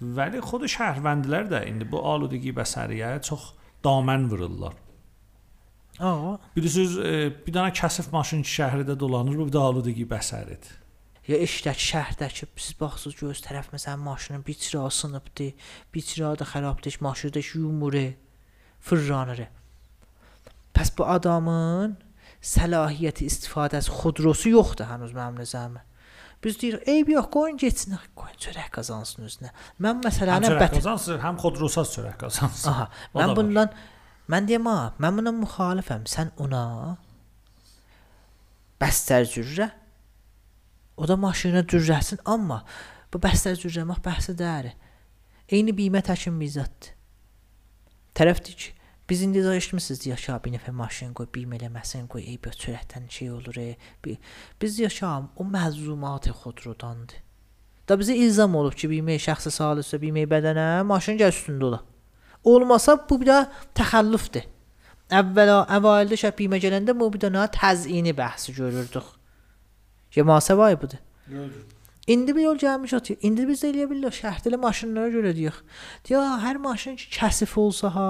Vəli xود şəhərvəndlər də indi bu aludəgi bəsəriyə çox damən vururlar.
Aa,
Bilirsiniz, bir dənə kəsif maşın şəhərdə dolanır, bu da aludəgi bəsəridir.
ya işdəki şəhərdəki siz baxsınız göz tərəf məsələn maşının bir çırağı sınıbdı, bir çırağı da xarabdır, maşındakı yumuru fırlanır. Pəs bu adamın səlahiyyəti istifadəsi xudrosu yoxdur hənuz mənim nəzərimə. Biz deyirik, "Ey yox, qoyun getsin, qoyun çörək qazansın özünə." Mən məsələni
çörək
bət
qazansın, həm xodrosaz çörək qazansın.
Aha, mən bundan mən deyəm ha, mən buna müxalifəm. Sən ona bəstər cürrə o da maşına cürrəsin, amma bu bəstər cürrəmək bəhsi deyil. Eyni qiymət həkim mizzətdir. Tərəfdir ki, biz indi danışmısınız yaşa bir nəfər maşın qoy, bir eləməsin qoy, ey bir sürətdən şey olur. Bir, biz yaşam o məzlumat xodrodandır. Da bizə ilzam olub ki, bir şəxsi salisə, bir bədənə maşın gəl üstündə ola. Olmasa bu bir də təxəllüfdür. Əvvəla əvvəldə şəb bimə gələndə bu bir dənə təzini bəhsi görürdük. Ya mühasibə budur. İndi bir yol gəlmiş atıyor. İndi biz də eləyə bilirik şəhərdə maşınlara görə deyək. Deyə hər maşın ki kəsif olsa ha.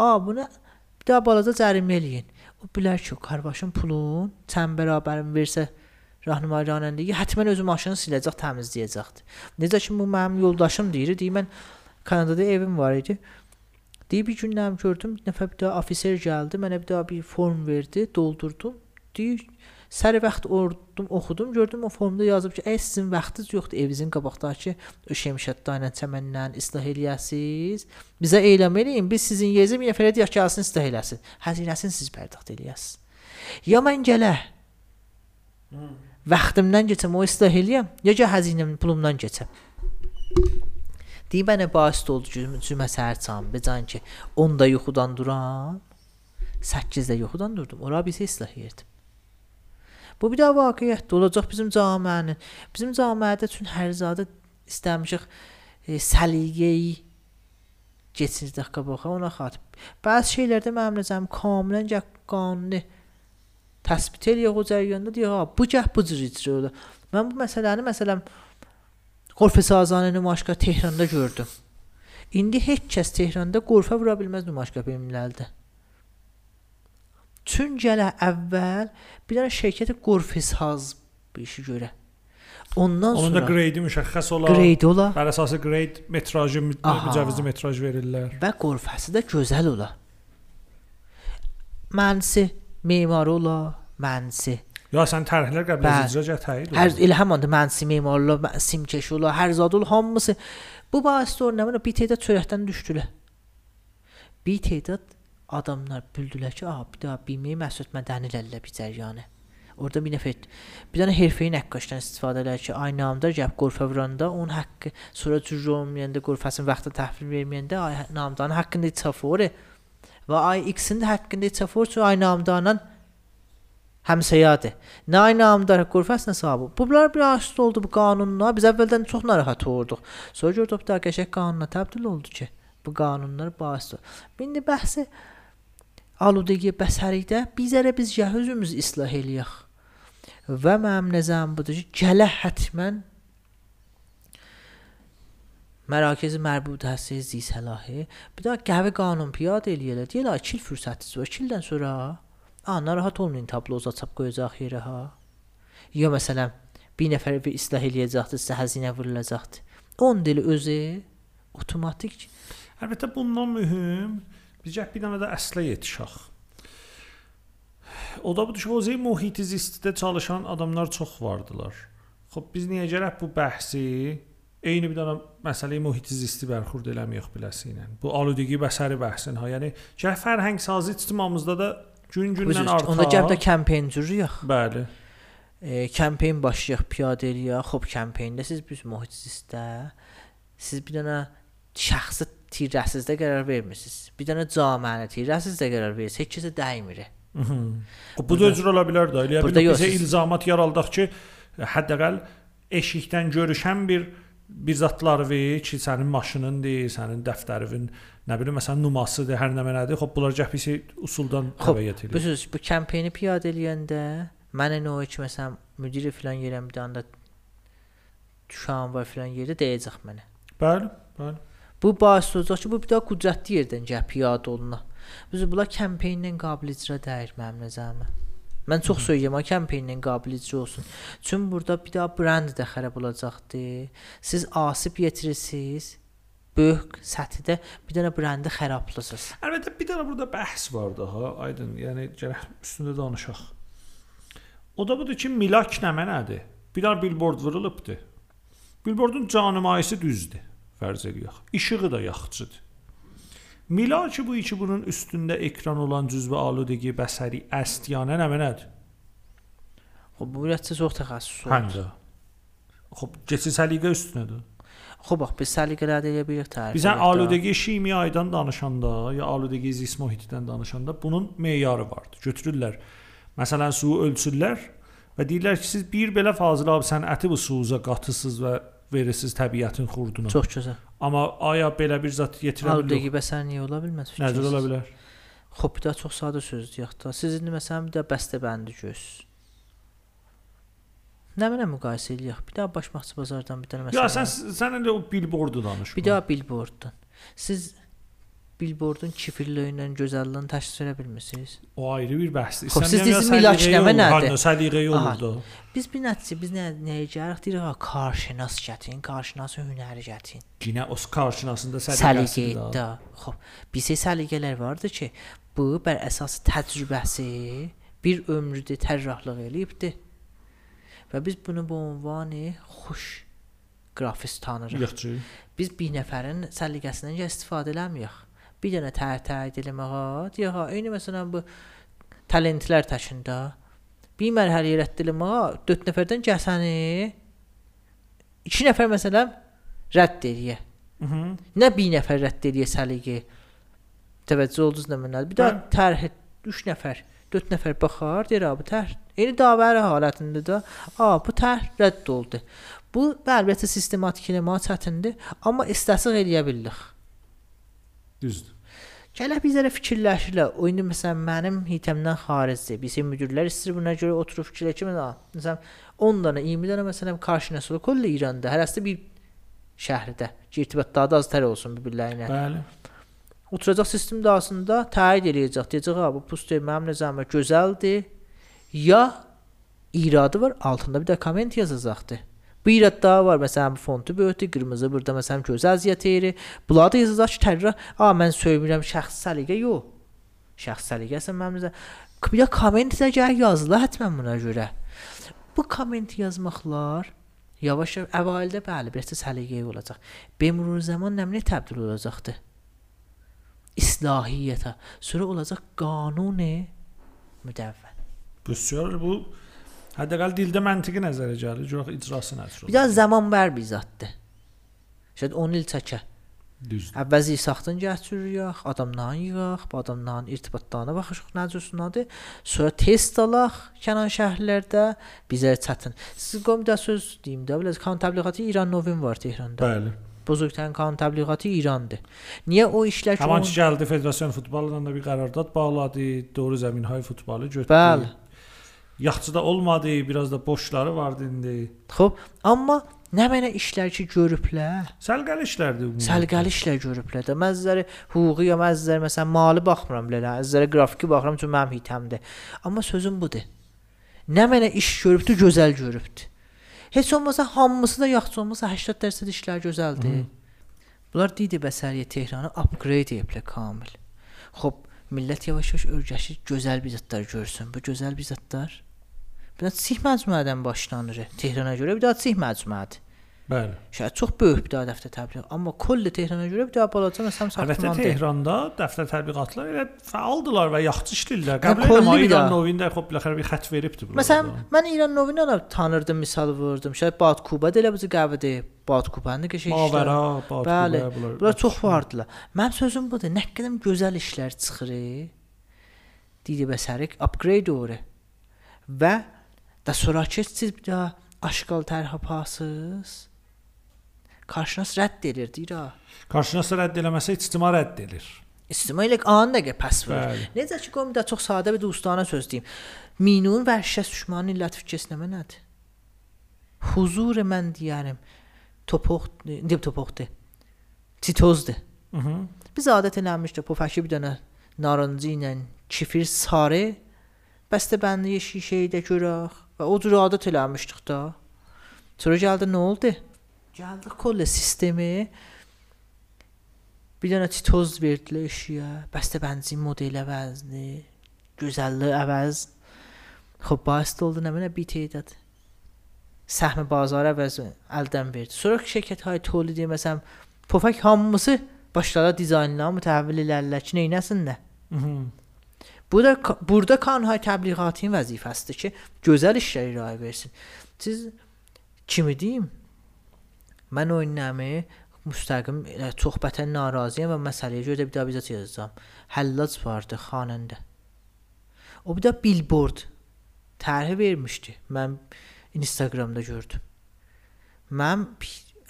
A buna bir daha balaca cərimə eləyin. O bilər ki, qardaşın pulun çən bərabərin versə rahnumay ranəndəyi həttəmən özü maşını siləcək, təmizləyəcəkdir. Necə ki bu mənim yoldaşım deyir, deyir mən Kanadada evim var idi. Deyir bir gün nəm gördüm, bir nəfər bir daha ofisier gəldi, mənə bir daha bir form verdi, doldurdum. Deyir Səhər vaxt ordum, oxudum, gördüm o formda yazıb ki, əgər sizin vaxtınız yoxdur evinizin qabaqdakı şəmişətdə ilə çəməndən islah eləyəsiz, bizə eyləm eləyin, biz sizin yerinizə bir nəfərə deyək ki, alsın islah eləsin. Xəzinəsini siz pərdəxt eləyəsiz. Ya mən gələ hmm. vaxtımdan keçəm o islah eləyəm, ya ki xəzinəmin pulumdan keçəm. Deyib mənə baş oldu ki, cümə səhər çam, becan ki, 10-da yuxudan duram, 8-də yuxudan durdum. Ora bir islah yerdim. Bu bir də vaqiətdə olacaq bizim cəmiənin. Bizim cəmiədə üçün hər zadə istəmişik e, səliqəyi keçincdə qabağa ona xatib. Bəzi şeylərdə mənim nəzərim kamilən gəl qanuni təsbit eləyək o cərəyanda deyək, ha, bu gəh bu cür icra olur. Mən bu məsələni məsələn Qorfe Sazanə nümayişgah Tehranda gördüm. İndi heç kəs Tehranda qorfa vura bilməz nümayişgah bilməlidir. Çün gələ əvvəl bir dənə şirkəti qorfisaz bu işi görə. Ondan
Onun
sonra
da qreydi müşəxəs olar.
Qreydi ola.
Bər əsası qreyd metrajı mücavizli metraj verirlər.
Və qorfəsi də gözəl ola. Mənsi memar ola, mənsi.
Ya sən tərhlər qəbul icra cətəyi.
Hər elə həmanda mənsi memarlar, simkeş ola, hər zad ol hamısı bu bahisdə nə bir tədad sürətdən düşdülər. Bir tədad adamlar bildilər ki, aha, bir daha bilməyi məsud mədənilərlə bir cəryanı. Orada bir nəfər bir dənə herfeyi nəqqaşdan istifadə edir ki, aynı anda gəb qorfa vuranda onun haqqı sonra cür olmayanda qorfasının vaxtı təhvil verməyəndə ay namdanın haqqında çafor və ay X-in haqqında çafor çünki ay namdanın həmsəyadır. Nə ay namdar qorfasına sahibi. Bunlar bir aşık oldu bu qanunla. Biz əvvəldən çox narahat olduq. Sonra gördük da qəşəng qanuna təbdil oldu ki, bu qanunlar basit. İndi bəhsi aludəgi bəsərikdə bizərə biz özümüz islah eləyək. Və mənim nəzərim budur ki, gələ hətmən Mərakəzi mərbudəsi zi səlahi bir daha qəvi qanun piyada eləyirlər. Deyirlər 2 il fürsətiniz var. 2 ildən sonra a narahat olmayın tablo uzatıb qoyacaq yerə ha. Ya məsələn bir nəfər bir islah eləyəcəkdir, sizə xəzinə vurulacaqdır. 10 dili özü avtomatik.
Əlbəttə bundan mühüm Biz gəl bir dənə də əslə yetişək. O da budur ki, o mühiti zistdə çalışan adamlar çox vardılar. Xoş biz niyə gərək bu bəhsi eyni bir dənə məsələyə mühiti zisti bərxurd eləməyək biləsi ilə. Bu aludəgi bəsəri bəhsin ha. Yəni gəl fərhəng sazı ictimamızda da gün-gündən artar.
Onda gəl də kampaniya cürüyək.
Bəli.
E, kampaniya başlayaq piyadə eləyək. Xoş kampaniya siz biz mühit zistdə siz bir dənə şəxsi tirəsizdə qərar vermirsiniz. Bir dənə cəmiyyətə tirəsizdə qərar verirsiniz, heç kəsə dəymir.
Bu da cür ola bilər də. Elə bir bizə ilzamat yaraldıq ki, həddəqəl eşikdən görüşən bir bir zatları ver ki, sənin maşınındır, sənin dəftərin, nə bilim məsələn numasıdır, hər nə mənadır. Xoş bunlar gəpisi usuldan təbəyyət edir.
Söz bu kampaniyanı piyadə eləyəndə mənə nə o ki, məsələn müdiri filan yerəm bir anda düşən var filan yerdə deyəcək mənə.
Bəli, bəli.
Bu baş olacaq ki, bu bir daha qüdrətli yerdən gəl piyada oluna. Biz bunlar kampaniyanın qabil icra deyir mənim nəzərimə. Mən çox söyləyirəm, ha kampaniyanın qabil icra olsun. Çünki burada bir daha brend də xarab olacaqdı. Siz asib yetirirsiniz böyük səthdə bir dənə brendi xarablısınız.
Əlbəttə bir dənə burada bəhs var da ha, aydın. Yəni gərək üstündə danışaq. O da budur ki, milak nə mənadır? Bir dənə billboard vurulubdu. Billboardun canımayısı düzdür fərz eləyək. İşığı da yaxçıdır. Mila ki bu iki bunun üstündə ekran olan cüzbə aludəgi bəsəri əstiyanə nə mənədir?
Xub bu biraz çox təxəssüs
oldu. Xub keçid səliqə üstünədir.
Xo bax biz səliqələr də eləyə bilirik tərif.
Bizə aludəgi şimyaydan danışanda, ya aludəgi zis mühitdən danışanda bunun meyarı vardı. Götürürlər. Məsələn, suyu ölçürlər və deyirlər ki, siz bir belə Fazil abi sən əti bu suya qatısız və verirsiniz təbiətin xurduna.
çox gözəl.
Amma aya belə bir zat yetirə bilir?
Aludəgi bəsər niyə ola bilməz? Fikriniz?
ola bilər?
Xop bir də çox sadə sözdür yox da. Siz indi məsələn bir də bəstəbəndi göz. Nə mənə müqayisə eləyək? Bir daha başmaqçı bazardan bir dənə məsələn.
Ya sən sən indi o billboardu danış.
bir daha billboarddan. Siz billboardun kifirliyinlə gözəlliyini təşkil edə bilmirsiniz?
o ayrı bir bəhsdir.
Xub, siz
Sən deyəm ya
deyirsiz milaç
səliqəyə
nəmə
olur,
nədir?
Hə, səliqəyə
Aha.
olurdu.
Biz bir nəticə biz nə nəyə gəlirik? Deyirik ha, karşınas gətirin, karşınas hünəri gətirin.
Yenə o karşınasında səliqəsi
Səliqə də. Xoş, bizə səliqələr vardı ki, bu bər əsas təcrübəsi bir ömrüdə tərrahlıq eləyibdi. Və biz bunu bu ünvanı xoş qrafist tanırıq.
Yaxşı.
Biz bir nəfərin səliqəsindən istifadə eləmirik. Bir dənə tər-tər eləməyə, deyək ha, eyni məsələn bu talentlər təşində bir mərhələyə rədd eləməyə 4 nəfərdən gəlsəni 2 nəfər məsələn rədd eləyə.
Mhm.
Nə bir nəfər rədd eləyə səliqə. Təvəccüh oldunuz nə mənə? Bir də tərh 3 nəfər, 4 nəfər baxar, deyir ha, bu tərh. Eyni davəri halətində də, a, bu tərh rədd oldu. Bu əlbəttə sistematik eləmək çətindir, amma istəsək eləyə bilərik.
Düzdür.
Gələ bizlərə fikirləşirlər. O indi məsələn mənim hitəmdən xaricdir. Bizim müdirlər istəyir buna görə oturub fikirləşir. Məsələn 10 dənə, 20 dənə məsələn qarşınasılı kolle İranda, hərəsi bir şəhərdə. ki, irtibat daha da az tər olsun bir-birlərinə.
Bəli.
Oturacaq sistem daxilində təyin eləyəcək. Deyəcək ha bu poster mənim nəzərimə gözəldir. Ya iradı var, altında bir də komment yazacaqdı. Bu irad daha var. Məsələn, bu fontu böyütdü, qırmızı burada məsələn göz əziyyət edir. Bunlar da yazacaq ki, tərrə, a mən söymürəm şəxsi səliqə yox. Şəxsi səliqəsə mənim. Bir komment də gəl yazıla həttəmən buna görə. Bu komment yazmaqlar yavaş-yavaş əvvəldə bəli, biraz səliqəyə olacaq. Bemrur zaman nəminə təbdil olacaqdı islahiyyətə. Sonra olacaq qanuni müdəvvən.
Bəsər bu həddəqəl dildə məntiqi nəzərə gəlir, yox icrası nəzərə.
Bir də zaman bər bir zaddır. Şəd 10 il çəkə.
düzdür.
Əvvəzi saxtın gətirik, adamdan yığaq, bu adamdan irtibatlarına baxışıq necəsinədir. Sonra test alaq kənar şəhərlərdə bizə çətin. Siz qom da söz deyim də, biraz kan təbliğatı İran Novin var Tehranda.
Bəli.
Buzurgtərin kan təbliğatı İrandır. Niyə o işlər ki,
ki gəldi Federasiyon futbolundan da bir qərardat bağladı, doğru zəmin hay futbolu götürdü.
Bəli.
Yaxçıda olmadı, biraz da boşları vardı indi.
Xoş, amma nə mənə işlər ki görüblər.
Səlqəli işlərdir bu.
Səlqəli işlər görüblər də. Məzəri hüquqi ya məzəri məsələn mali baxmıram belə. Məzəri qrafiki baxıram çünki mənim hitəmdir. Amma sözüm budur. Nə mənə iş görübdü, gözəl görübdü. Heç olmasa hamısı da yaxşı olmasa 80% işlər gözəldir.
Hı.
Bunlar didi bəsəriyə Tehranı upgrade ediblər kamil. Xoş, millət yavaş-yavaş öyrəşir, gözəl bir zətlər görsün. Bu gözəl bir zətlər. Bir də sih məcmuədən başlanır. Tehrana görə bir də sih məcmuədir.
Bəli.
Şəhər çox böyük bir dəftər təbliğ. Amma kolli Tehrana görə bir daha balaca məsələn
Əlbəttə
saxtaman deyil.
Tehranda dəftər təbliğatlar elə fəaldılar və yaxşı işləyirlər.
Hə,
Qəbul edirəm İran. Novində xop biləxərə bir xətt veribdi bunlara.
Məsələn, mən İran Novini də tanırdım, misal vurdum. Şəhər Batkuba da elə bu qəvədir. Batkubanın da qəşəng işlər.
Mavəra, Batkuba,
Bəli.
bunlar.
Bunlar çox vardılar. Mənim sözüm budur. Nə qədər gözəl işlər çıxır. Didi bəsərik upgrade olur. Və da sonrakı siz bir daha aşqal tərh apasız. Qarşınız rədd edir, deyir ha.
Qarşınasa rədd eləməsə ictima rədd edir.
İstimailə an dəqiqə pəs verir. Necə ki qoyum da çox sadə bir dostana söz deyim. Minun və şəs düşmanın illət fikirsinə nədir? Huzur mən deyərəm. Topoq, deyib topoqdur. Titozdur.
Mhm.
Biz adət eləmişdik bu fəki bir dənə narıncı ilə kifir sarı bəstə bəndi şişəyi də görək Və o cür adət eləmişdik də. Sonra gəldi nə oldu? Gəldik kolle sistemi. Bir dənə titoz verdilər işiyə. Bəstəbənzin modeli əvəzni, gözəllik əvəz. Xoş bast oldu nə mənə bitəyədi. Səhmi bazarı əvəzi əldən verdi. Sonra şirkət hay tolid məsələn, pofak hamısı başlara dizaynla mı təhvil elərlər ki, neynəsinlər?
Mhm.
Bu da burada kanunhay təbliğatın vəzifəsidir ki, gözəl işlər irayə versin. Siz kimi deyim? Mən o nəmi müstəqim bətən narazıyam və məsələyə görə də bir daha bizə yazacağam. Həllac vardı xanəndə. O bir də billboard tərhi vermişdi. Mən Instagramda gördüm. Mən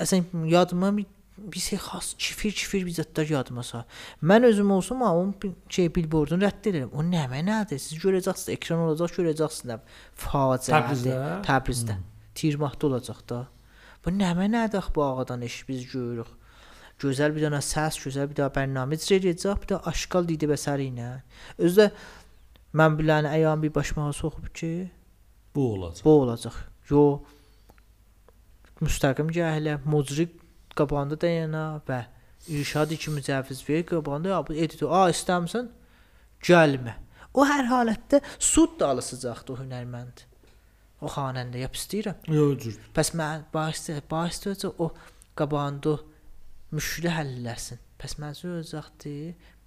əslən yadıma bir, bir şey xas çifir bir zətlər yadıma sal. Mən özüm olsam onun şey billboardunu rədd edirəm. O nə mənədir? Siz görəcəksiniz, ekran olacaq, görəcəksiniz. Faciədir.
Təbrizdə?
Təbrizdə. Tirmahda olacaq da. Bu nə mənədir bu ağadan iş biz görürük. Gözəl bir dənə səs, gözəl bir dənə bərnamə icra edəcək, bir də aşkal didi bəsəri ilə. Özdə mən bilən ayağım bir başmağa soxub ki,
Bu olacaq.
bu olacaq. Yo müstəqim gələ muzrik qabağında dayana və irşad iki mücəvviz ver qabağında ya bu editor a istəmirsən gəlmə. O hər halətdə sud da alısacaqdı o hünərmənd. O xanəndə yap istəyirəm.
Yox, cür.
Pəs mən başda başda o qabağında müşkülə həll eləsin. Pəs məzur olacaqdı.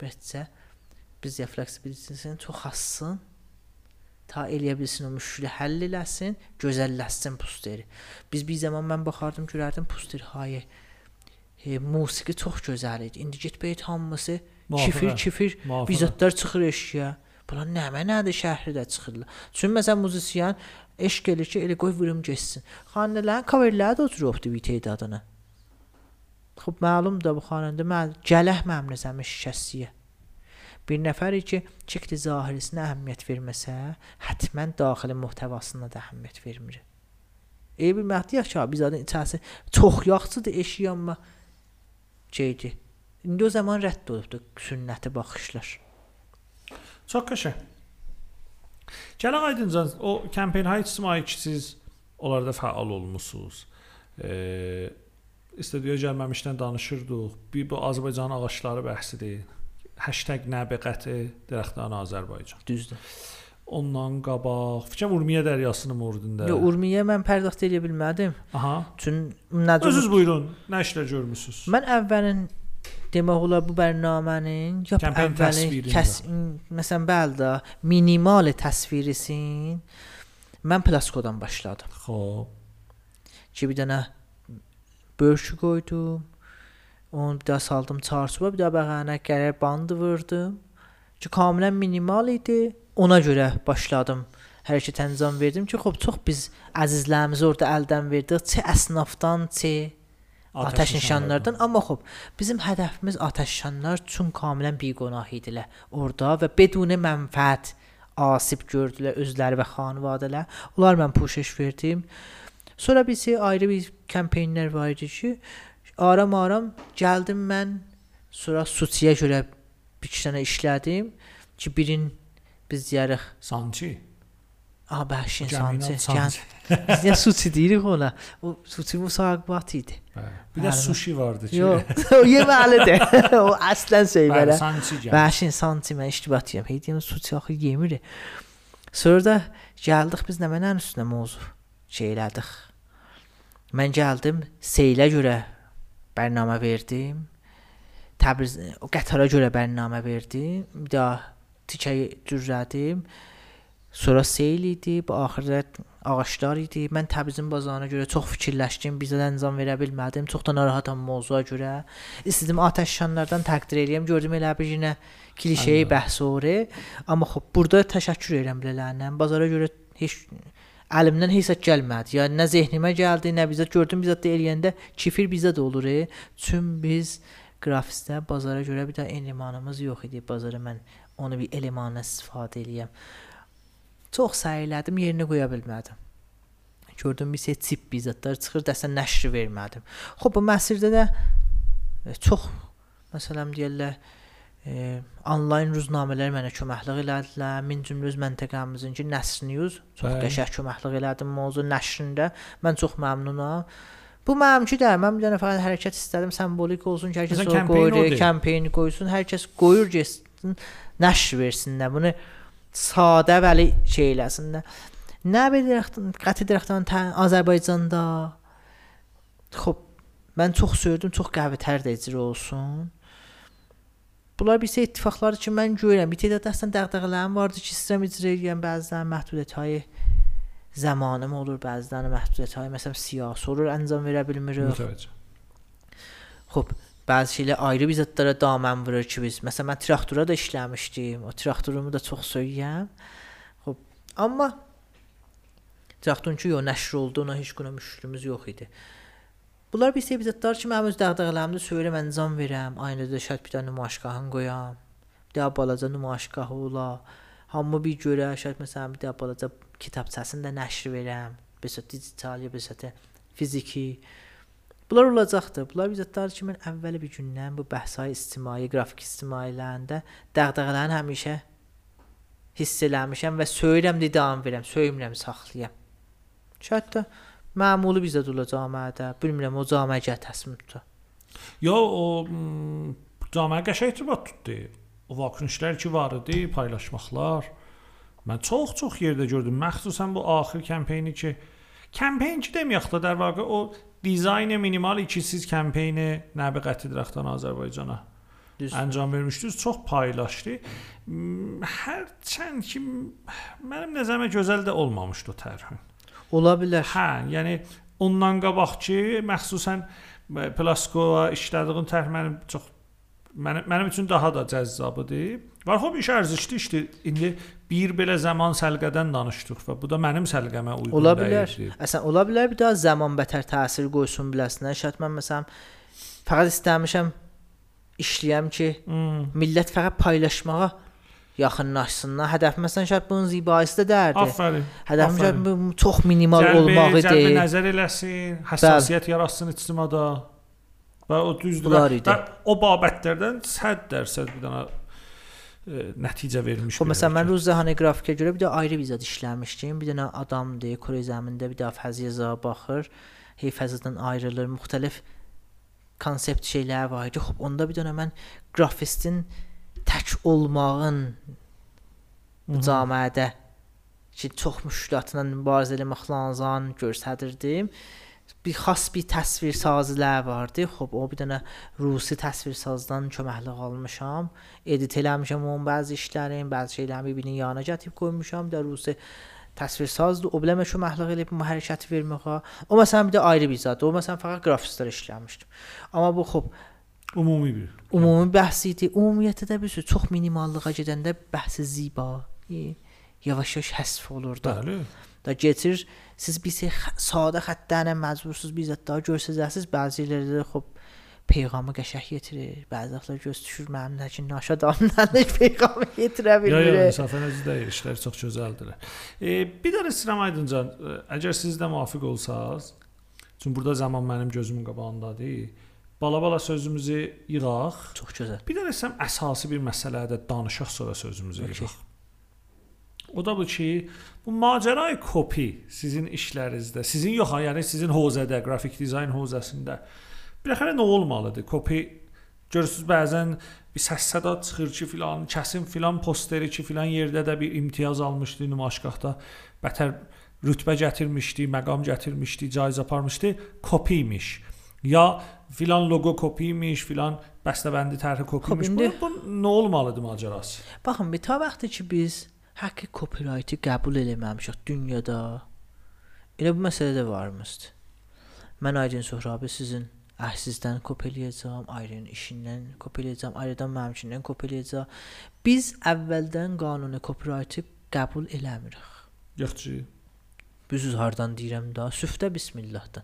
Bəlkə biz ya fleksibilitetini çox assın. Ta eləyə bilsin o müşkülə həll eləsin, gözəlləşsin posteri. Biz bir zaman mən baxardım, görərdim posteri hayı. E, musiqi çox gözəl idi. İndi get beyt hamısı çifir
Müvafiqə.
bizatlar çıxır eşiyə. Bunlar nə mənədir şəhri də çıxırlar. Çünki məsələn muzisiyan eşq eləyir ki, elə qoy vurum getsin. Xanələrin coverləri də oturubdu VT adına. Xub məlumdur bu xanəndə mən gələh məmnəzəmi şikəstiyə. Bir nəfəri ki, çəkdi zahirisinə əhəmiyyət verməsə, həttəmən daxili muhtəvasına da əhəmiyyət vermir. Ey bir məhdiyyə ki, biz adın içəsi çox yaxşıdır eşiyə amma şeydi. İndi o zaman rədd olubdu sünnəti baxışlar.
Çox qəşəng. Gələn aydınca o kampanya ictimai ki siz onlarda fəal olmusunuz. Eee istədiyə gəlməmişdən danışırdıq. Bir bu Azərbaycan ağacları bəhsidir. #nəbiqəti dərəxtdan Azərbaycan.
Düzdür.
Ondan qabaq Fikrim Urmiyə dəryasının murdunda.
Yo, Urmiyə mən pərdəxt edə bilmədim.
Aha.
Çün necə
Özünüz buyurun. Nə işlər görmüsüz?
Mən əvvəlin demək olar bu bərnamənin ya əvvəlin kəs məsələn bəli də minimal təsvirisin mən plaskodan başladım.
Xoş.
Ki bir dənə bölüşü qoydum. Onu bir daha saldım çarçuba, bir daha bəğənə qərar bandı vurdum. Ki kamilən minimal idi. Ona görə başladım. Hərəkət əncam verdim ki, xop çox biz əzizlərimizi orada əldən verdik. Çə əsnafdan, çə Atəş nişanlardan amma xop bizim hədəfimiz atəş nişanlar üçün kamilən biqonah idilər orada və beduni mənfəət asib gördülər özləri və xanvadələr. Onlar mən puşeş verdim. Sonra bir şey ayrı bir kampanyalar var idi ki, aram-aram gəldim mən sonra Sutsiyə görə bir iki dənə işlədim ki, birin biz deyərik,
Sançi.
a bəşin. Gən, biz Sutsi deyirik ona. O Sutsi müsahibat idi.
Bəli. Bir
Bəli.
sushi vardı ki.
Yox, o yeməlidir. o əslən.
Sançi gəl.
Bəşin santi mən iştibatıyam. Hey deyim suçu axı yemir. Sonra da gəldik biz nə mənən üstünə mövzu şey elədik. Mən gəldim Seylə görə bərnamə verdim. Təbriz o qətara görə bərnamə verdim. Bir daha tikə düzlədim. Sonra seyl idi, bu axirət ağaclar idi. Mən Təbrizin bazarına görə çox fikirləşdim, bizə də əncam verə bilmədim. Çox da narahatam mövzuya görə. İstədim atəş şanlardan təqdir eləyəm. Gördüm elə bir yenə klişeyi bəhs olur. Amma xop burada təşəkkür edirəm belələrindən. Bazara görə heç əlimdən heç gəlmədi. Yəni nə zehnimə gəldi, nə bizə gördüm bizə də eləyəndə kifir bizə də olur. Çün biz qrafistdə bazara görə bir də elemanımız yox idi. Bazara mən onu bir elemana istifadə eləyəm. Çox səy elədim, yerinə qoya bilmədim. Gördüm bir şey tip bizatlar çıxır, dəsən nəşr vermədim. Xoş bu məsirdə də e, çox məsələn deyirlər e, onlayn ruznamələr mənə köməklik elədilər. Min cümlə öz məntəqəmizin ki, Nəsr News çox qəşəng köməklik elədim mövzu nəşrində. Mən çox məmnunam. Bu mənimki də mən bir dənə fəqət hərəkət istədim, simvolik olsun ki, hər kəs o qoyur,
odur.
kampanya qoysun, hər kəs qoyur getsin, nəşr versinlər. Bunu sadə vəli şey eləsinlər. Nə bilir qəti dərəxtən Azərbaycanda Xoş mən çox söylədim, çox qəvətər də icra olsun. Bunlar bir şey ittifaqları ki, mən görürəm. Bir tədad əslən dəğdəğələrim vardı ki, istəyirəm icra edirəm bəzən məhdudiyyətləri zamanım olur, bəzən məhdudiyyətləri məsələn siyasi olur, əncam verə bilmirik.
Mütəvəccüh.
Bəzi şeylər ayrı bir zətlərə damən vurur ki, biz. Məsələn, mən traktora da işləmişdim. O traktorumu da çox söyürəm. Xoş, amma traktorun ki, yox nəşr oldu, ona heç qına müşkülümüz yox idi. Bunlar bir şey zətlər ki, mənim öz dəğdəğələrimdə söyürəm, əncam verəm. Aynı da şərt bir dənə nümayişgahın qoyam. Bir də balaca nümayişgahı ola. Hamı bir görə, şərt məsələn bir də balaca kitabçasını da nəşr verəm. Bəsət digital, bəsət fiziki. Bunlar olacaqdır. Bunlar biz tariximizin əvvəli bir gündən bu bəhsay ictimai, qrafik ictimailərində dəğdəğələrin həmişə hiss eləmişəm və söyürəm də davam verəm, söymürəm, saxlayıram. Şərt də məmulu bizdə dula cəmiədə, bilmirəm o cəmiəyə təslim tuta.
Yo o hmm, cəmiə qəşəng irtibat tutdu. O vakansiyalar ki var idi, paylaşmaqlar. Mən çox-çox yerdə gördüm. Məxsusən bu axir kampeyni ki, kampeyni deməyək də dərvaqə o dizayn minimal ki siz kampeyni Nəbi Qəti Dirəxtan Azərbaycana Düz. Əncam vermişdiniz. Çox paylaşdı. Hərçənd ki mənim nəzərimə gözəl də olmamışdı o tərhin.
Ola bilər.
Hə, yəni ondan qabaq ki, məxsusən Plaskoa işlədiyin tərh mənim çox mənim mənim üçün daha da cəzzabdır. Var xoş iş ərzişli işdir. İndi bir belə zaman səlqədən danışdıq və bu da mənim səlqəmə uyğun
ola bilər. Deyildir. Əslən ola bilər bir daha zaman bətər təsir qoysun biləsinə. Şərt mən məsələn fəqət istəmişəm işləyəm ki, hmm. millət fəqət paylaşmağa yaxınlaşsınlar. Hədəf məsələn şərt bunun zibahisi də dərdir.
Afərin.
Hədəf şərt çox minimal cəlbi, olmağı deyil.
Cəlbi nəzər eləsin, həssasiyyət yaratsın ictimada. Və o düzdür. Və o babətlərdən 100% bir dənə nəticə vermiş.
Xo məsələn mən Ruz Zəhani qrafikə görə bir də ayrı bir zad işləmişdim. Bir dənə adamdır, Kore zəmində bir də fəziyyəza baxır. Hey fəzədən ayrılır, müxtəlif konsept şeylər var idi. Xop onda bir dənə mən qrafistin tək olmağın bu cəmiyyətdə ki, çox müşkülatla mübarizə etmək lazım göstərirdim. Bir bir təsvir sazilər vardı. Xoş, o bir dənə rusi təsvirsazdan köməklik almışam. Edit eləmişəm onun bəzi işlərin, bəzi şeylərin bir-birinin yanına gətirib qoymuşam. Da rusi təsvirsazdır. O biləmə köməklik eləyib bu hərəkəti verməyə. O məsələn bir də ayrı bir zad. O məsələn fəqət qrafistlər işləmişdim. Amma bu xoş
Ümumi bir.
Ümumi bəhs idi. Ümumiyyətlə də bir çox minimallığa gedəndə bəhsi ziba, yavaş-yavaş həsf olur da.
Bəli.
Da getir siz bir şey sadə xəttlərlə məcbursuz bir zət daha göstərəcəksiniz. Bəziləri də xop peyğamı qəşəng yetirir. Bəziləri göz düşür mənim də ki, naşa damdan heç peyğamı yetirə bilmir.
Yox, yox, məsafəniz deyil, işlər çox gözəldir. E, bir də İslam Aydıncan, əgər siz də müvafiq olsaz, çünki burada zaman mənim gözümün qabağındadır. Bala-bala sözümüzü yığaq.
Çox gözəl.
Bir də desəm əsası bir məsələdə danışaq sonra sözümüzü okay. yığaq. O da bu ki, bu macəray kopi sizin işlərinizdə, sizin yox, yəni sizin hozədə, qrafik dizayn hozəsində biləxərə nə olmalıdır? Kopi görürsüz bəzən bir səs-səda çıxır ki, filan kəsim filan posteri ki, filan yerdə də bir imtiyaz almışdı nümayişgahda, bətər rütbə gətirmişdi, məqam gətirmişdi, caiz aparmışdı, kopi imiş. Ya filan loqo kopi imiş, filan bəstəbəndi tərhi kopi imiş. Bu, bu nə olmalıdır macərası?
Baxın, bir ta vaxtı ki biz haqqı copyright-i qəbul eləməmişik dünyada. Elə bu məsələ də varmışdı. Mən Aydın Sohrabi sizin əhsizdən kopyaləyəcəm, ayrının işindən kopyaləyəcəm, ayrıdan mənimkindən kopyaləyəcəm. Biz əvvəldən qanuni copyright-i qəbul eləmirik.
Yaxşı.
Biz hardan deyirəm da, süftə bismillahdan.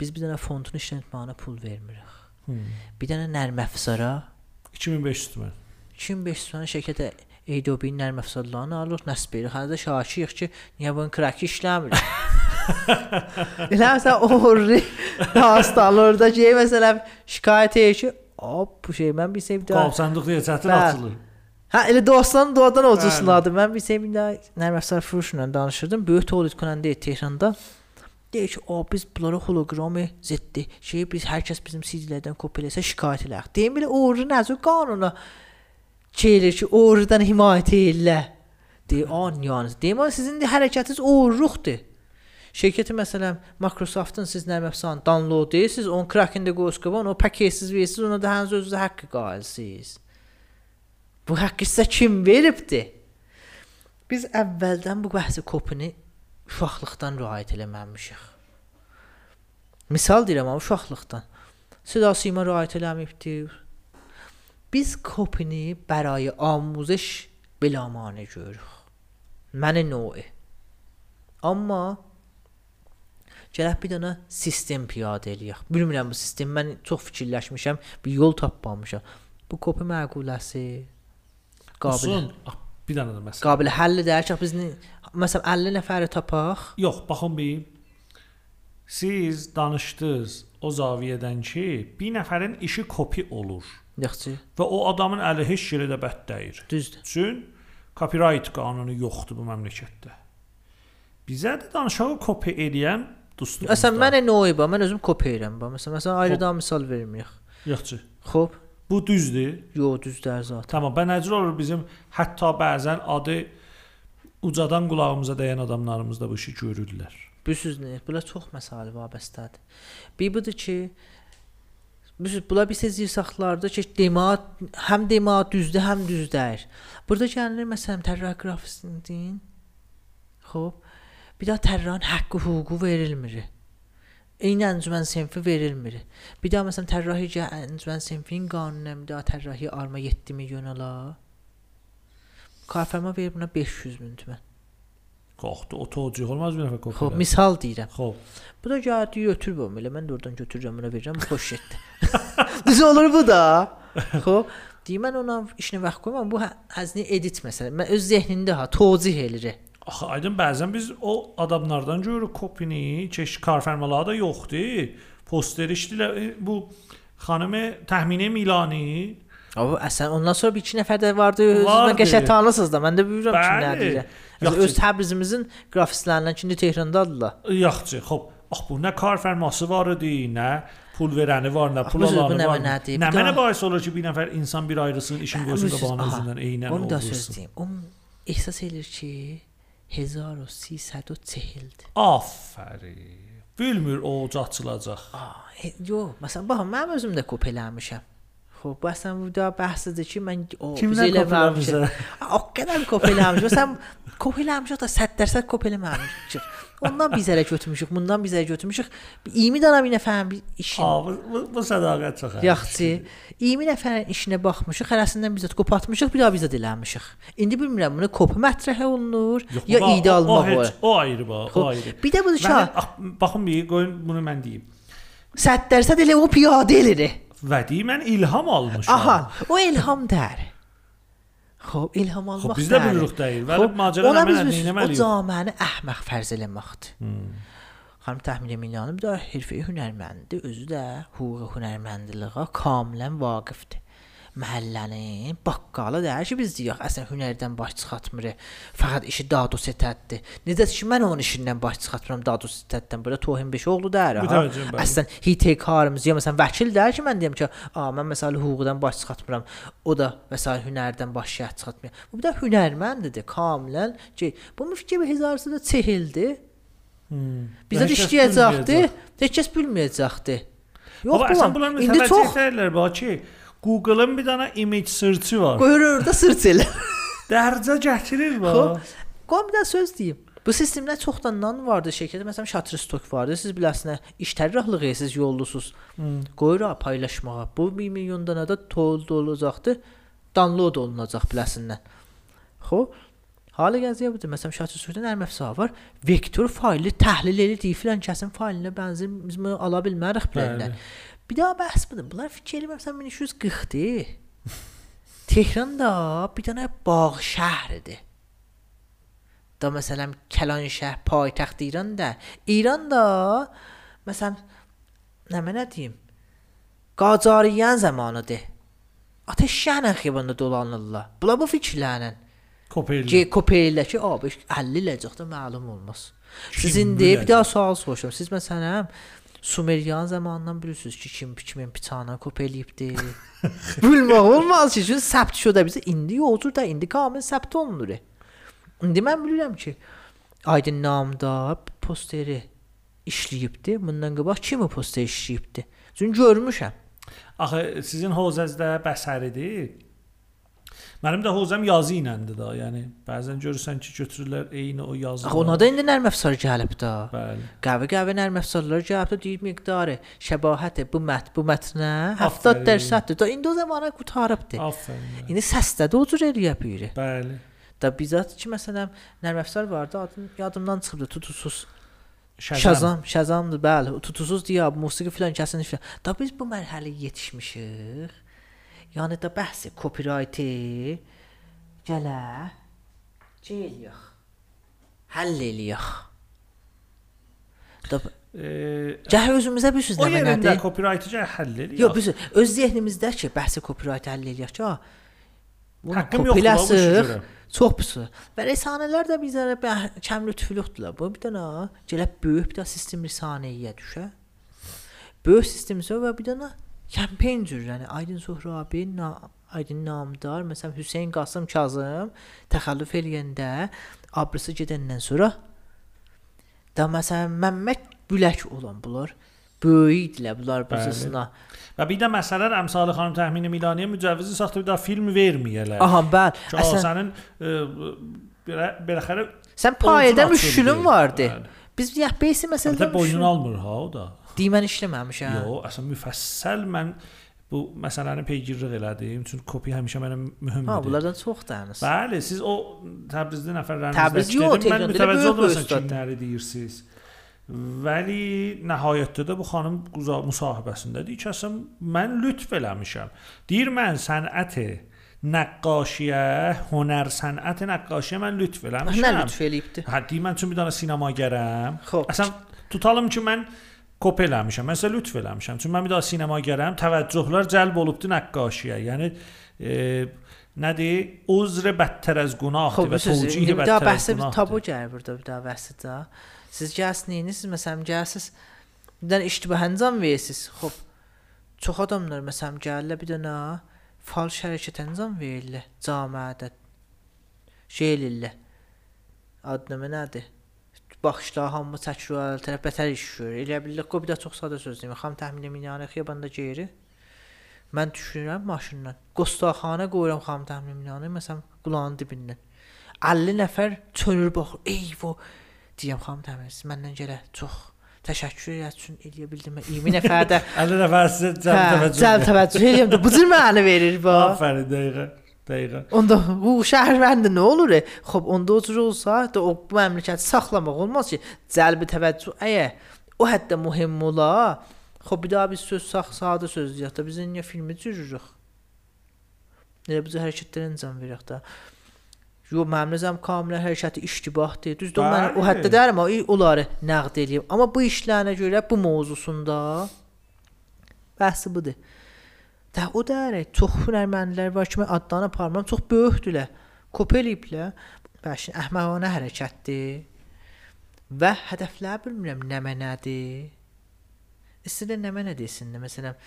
Biz bir dənə fondun işlətməyinə pul vermirik. Hmm. Bir dənə nərm əfsara
2500 man.
2500 man şirkətə Adobe-nin nərm əfsarlarını alırıq, nəsb edirik. Hələ də şakiyik ki, niyə bunun kraki işləmir? Elə məsələn orri hastalarda ki, məsələn şikayət edir ki, hop bu şey mən bir bir
daha Qalsandıq deyə çətin açılır.
Hə, elə dostların doğadan ucuzladı. Mən bir daha nərm əfsar furuşla danışırdım. Böyük tolid konəndə Tehranda deyir ki, "O biz bunlara holoqramı ziddi. Şey biz hər kəs bizim CD-lərdən kopyaləsə şikayət eləyək." Deyim belə oğru nəzər qanuna çeyilir ki, oğrudan himayət eylə. Deyə an yalnız. Deyim, sizin de hərəkətiniz oğurluqdur. Şirkəti məsələn Microsoft-un siz nərm əfsan download edirsiniz, onun crackində qoyusqavan, o pakejsiz versiniz, ona da həniz özünüzə haqqı qailsiniz. Bu haqqı sizə kim veribdi? Biz əvvəldən bu bəhsi kopini uşaqlıqdan riayət eləməmişik. Misal deyirəm, amma uşaqlıqdan. Siz asima riayət eləməyibdir Biz kopini برای آموزش بلامانه görürük. Mənə növ. Amma Gələk bir dənə sistem piyadə eləyək. Bilmirəm bu sistem mən çox fikirləşmişəm, bir yol tapmamışam. Bu kopi məquləsi qabil
Olsun. Ah, Bir dənə də məsələ.
qabil həll edər ki, biz nə- məsələn 50 nəfəri tapaq.
Yox, baxın bir. Siz danışdınız o zaviyədən ki, bir nəfərin işi kopi olur
Yaxşı,
və o adamın əli heç yerə də bət dəyir.
düzdür.
Çün copyright qanunu yoxdur bu məmləkətdə. Bizə də danışağı kopi edən dostumuz.
Məsələn mənə növ var, mən özüm kopi edirəm. Məsələn, məsələn ayrıdan misal vermirik.
Yaxşı.
Xoş,
Bu düzdür.
yox düzdür zat.
Tamam, bə necə olur bizim hətta bəzən adı ucadan qulağımıza dəyən adamlarımız da bu işi görürlər.
Bilirsiniz nə? Bunlar çox məsələ vabəstədir. Bir budur ki, bilirsiniz, bunlar bir sezir saxlarda ki, dema həm dema düzdür, həm düz deyil. Burada gəlir məsələn tərrah qrafistinin Xoş. Bir daha tərrahın haqqı, hüququ verilmir. Eyni əncümən sinfi verilmir. Bir daha məsələn tərrahi əncümən sinfinin qanununa bir daha tərrahi alma 7 milyon ala. Kafirma verir buna 500 min tümən.
Qalxdı, o tocuq olmaz bir nəfər kopi.
Xoş, misal deyirəm.
Xoş.
Bu da gəldi götür bu elə mən də oradan götürürəm buna verirəm xoş getdi. Düz olur bu da. Xoş. Deyim mən ona işinə vaxt qoymam. Bu hə- həzni edit məsələn. Mən öz zehnində ha tozih eləyir.
Axı aydın bəzən biz o adamlardan görürük kopini, keş karfərmaları da yoxdur. Poster işdilər bu xanımı təxmini Milani.
Amma əsən ondan sonra bir iki nəfər də vardı. Özünüzə
Vardı.
qəşəng tanısınız da. Mən də bilmirəm ki, nə
Bəli.
deyir.
Yaxşı.
Öz Təbrizimizin qrafistlərindən indi Tehrandadırlar.
Yaxşı, xoş. Ax bu nə karfərması var idi, nə pul verəni var, nə pul alanı var. Nə mənə bais olur ki, bir nəfər insan bir ayrısın, işin gözün
Bilirsiniz,
qabağına
aha,
özündən eynən
Onu da söz deyim. O ehsas eləyir ki 1340-dir.
Afərin. Bilmir o açılacaq.
Aa, e, yox, məsələn, baxın, mənim özüm də kop eləmişəm. Xoş, bu əslən bu da bəhsdir ki, mən o
Kimdən
bizə
kopyalamışam?
O qədər kop eləmişəm. Məsələn, kop eləmişəm da 100% kop eləməmişik. Ondan biz ələ götürmüşük, bundan biz ələ götürmüşük. 20 dənə bir nəfərin bir işi.
Ha, bu, bu, bu sədaqət çox.
Yaxşı. 20 nəfərin işinə baxmışıq, hərəsindən bizə qopatmışıq, bir daha bizə diləmişik. İndi bilmirəm bunu kop mətrəh olunur,
Yox,
ya
bu- o-
almaq
o. O ayrı bax, o ayrı.
Bir də
Mən ax, baxın bir qoyun bunu mən deyim.
100% elə o piyadə elədir.
Və deyim mən ilham almışam.
Aha, o ilham dər. Xoş, ilham almaq.
Xoş, biz də bilirik deyil. Vəli macəra
ona
nə
biz
mənə
bilirsiniz, o caməni əhmək fərz eləməkdir.
Hmm.
Xanım Təhmil Eminyanı bir də hərfi hünərməndir, özü də hüquq hünərməndiliyə kamilən vaqifdir. Məhəllənin baqqalı deyir ki, biz deyək, əslən hünərdən baş çıxartmırıq. Fəqət işi dadu setətdir. Necə ki mən onun işindən baş çıxartmıram dadu setətdən. Burada Tohin Beşoğlu deyir. Əslən hitekarımız ya məsələn vəkil deyir ki, mən deyim ki, a mən məsələn hüquqdan baş çıxartmıram. O da məsələn hünərdən baş çıxartmır. Bu bir də hünərməndidir, kamilən ki, bu müfikir bir hezarsı da çehildi.
Hmm.
Bizə işləyəcəkdi. Heç kəs bilməyəcəkdi. Yox, bu indi çox
bax ki, Google-ın bir dənə image search-ı var.
qoyur orada sırt elə.
Dərcə gətirir bax.
Qoy bir də söz deyim. Bu sistemdə çoxdandan vardı şirkətdə məsələn Shutterstock vardı. Siz biləsiniz, iş tərrahlıq edirsiniz, yollusunuz.
Hmm.
Qoyur ha, paylaşmağa. Bu 1 milyon dənə də tol olacaqdı. Download olunacaq biləsindən. Xoş. Halı gəziyə budur. Məsələn, Shutterstockda nə məfsa var? Vektor faylı təhlil edir, filan kəsin faylinə bənzər biz bunu ala bilmərik biləndən. Bir daha bəhs budur. Bunlar fikir eləmirsən 1340-dir. Tehranda bir dənə bağ şəhridir. Da məsələn Kəlan şəhər paytaxt İranda. İranda məsələn nə mənə deyim? Qacariyan zamanıdır. Ateş şəhərlə xiyabanda dolanırlar. Bunlar bu fikirlərlə.
Kopyayla.
Ki kopeylə ki, abi 50 iləcəkdə məlum olmaz. Siz indi bir daha sual soruşuram. Siz məsələn Sumeriyan zamanından bilirsiniz ki, kim kimin bıçağına kopeləyibdi. Bilmək olmaz ki, çünki səbt şoda bizə indi yoxdur da indi kamil səbt olunur. İndi mən bilirəm ki, Aydın namda posteri işləyibdi. Bundan qabaq kim o poster işləyibdi? Çünki görmüşəm.
Axı sizin hozəzdə bəsəridir. Mənim də hozam yazı iləndir da. Yəni bəzən görürsən ki, götürürlər eyni o yazı.
Axı ona da indi nərm əfsar gəlib də.
Bəli.
Qəvi qəvi nərm əfsarlar gəlib də deyir miqdarı şəbahət bu mət bu mətnə
Aferin.
70 dərsaddır. Da indi o zamana qurtarıbdı.
Afərin.
İndi səsdə də o cür eləyə biri.
Bəli.
Da bizat ki məsələn nərm əfsar vardı, adın yadımdan çıxıbdı, tutusuz.
Şəzam.
Şazam, Şazamdır, bəli. Tutusuz deyə musiqi filan kəsin filan. Da biz bu mərhələyə yetişmişik. Yəni da bəhsi copyright-i gələ gəliyək. Həll eləyək.
Eee,
gəl özümüzə bir söz
o
nə
yerində
nədir?
copyright-ı həll eləyir.
Yox, biz öz zehnimizdə ki, bəhsi copyright həll eləyək ki,
Haqqım yoxdur.
Çox pis. Və rəsanələr də bizə kəm lütflüdülər. Bu bir dənə gələ böyük bir də sistem rəsanəyə düşə. Böyük sistem isə və bir dənə cür, yəni Aydın Suhrabi, na, Aydın Namdar, məsələn Hüseyn Qasım Kazım təxəllüf eləyəndə abrısı gedəndən sonra da məsələn Məmməd Bülək olan bunlar böyük idilər bunlar bizəsinə.
Və bir də məsələn əmsalı xanım təxmini Milaniyə mücəvizi saxta bir daha film verməyələr.
Aha, bəli. Əsən
sənin e, belə beləxərə
sən payədə müşkülün vardı.
Bəli.
Biz yəhbeysi məsələn
Əlbəttə boynunu almır ha o da.
Deyimən işləməmişəm.
Yox, əslən müfəssəl mən bu məsələni peygirlik elədim. Çünki kopi həmişə mənə mühümdür.
Ha, bunlardan çox danış.
Bəli, siz o Təbrizli nəfərlərinizdəki
Təbriz yox,
dedim, mən
Tehranda
mütəvəccə
böyük
olmasam
ustad.
kimləri deyirsiniz. Vəli nəhayətdə də bu xanım quza- müsahibəsində deyir ki, əslən mən lütf eləmişəm. Deyir mən sənəti nəqqaşiyə, hünər sənəti nəqqaşiyə mən lütf
Nə
eləmişəm.
lütf eləyibdi?
Hə, deyir mən üçün bir dənə sinemagərəm.
Xoş.
Əslən tutalım ki, mən kop eləmişəm. Sizə lütf eləmişəm. Çünki mən bir daha sinema gələm, təvəccühlər cəlb olubdu nəqqaşiyə. Yəni e, nədir? Uzr bədtər az günahdır və tövcih
bir daha
bədtər az
bəhsə bir tabu gəlir burada bir daha bəhsdə. Siz gəlsiniz, siz məsələn gəlsiz bir dənə iştibah əncam verirsiniz. Xoş. Çox adamlar məsələn gəlirlər bir dənə falş hərəkət əncam verirlər cəmiyyətdə. Şey eləyirlər. Adnamı nədir? Baxışlar hamı çəkir, tərəf bətər iş görür. Elə bilirlər ki, bir də çox sadə söz deyim. Xam təxmin minyanə xiyabanda geyri. Mən düşürəm maşından. Qostaxana qoyuram xam təxmin minyanə, məsələn, qulağın dibindən. 50 nəfər çönür baxır. Eyvo. Deyəm xam təxmin, siz məndən gələ çox təşəkkür üçün eləyə bildim. 20 nəfər də
50 nəfər sizə cəlb
hə,
təvəccüh.
cəlb təvəccüh edirəm də bu cür mənə verir bu.
Afərin dəqiqə. Dəqiqə.
Onda bu şəhərvəndə nə olur? e? Xoş, onda o cür olsa da o bu məmləkəti saxlamaq olmaz ki, cəlbi təvəccüh əgər o həddə mühüm ola, xoş bir daha biz söz sax sadə söz deyək də biz niyə filmi cürürük? Elə biz hərəkətlərə incam veririk də. Yo mənim nəzərəm kamilən hərəkəti iştibahdır. Düzdür, mən o həddə deyirəm, onları nəqd eləyim. Amma bu işlərinə görə bu mövzusunda bəhsi budur. Də o dərə çox hünərməndlər var ki, mən adlarını aparmam, çox böyükdülər. Kop eləyiblər. Bəşin əhməqanə hərəkətdir. Və hədəflər bilmirəm nə mənədir. İstədə nə mənə desinlər. Məsələn,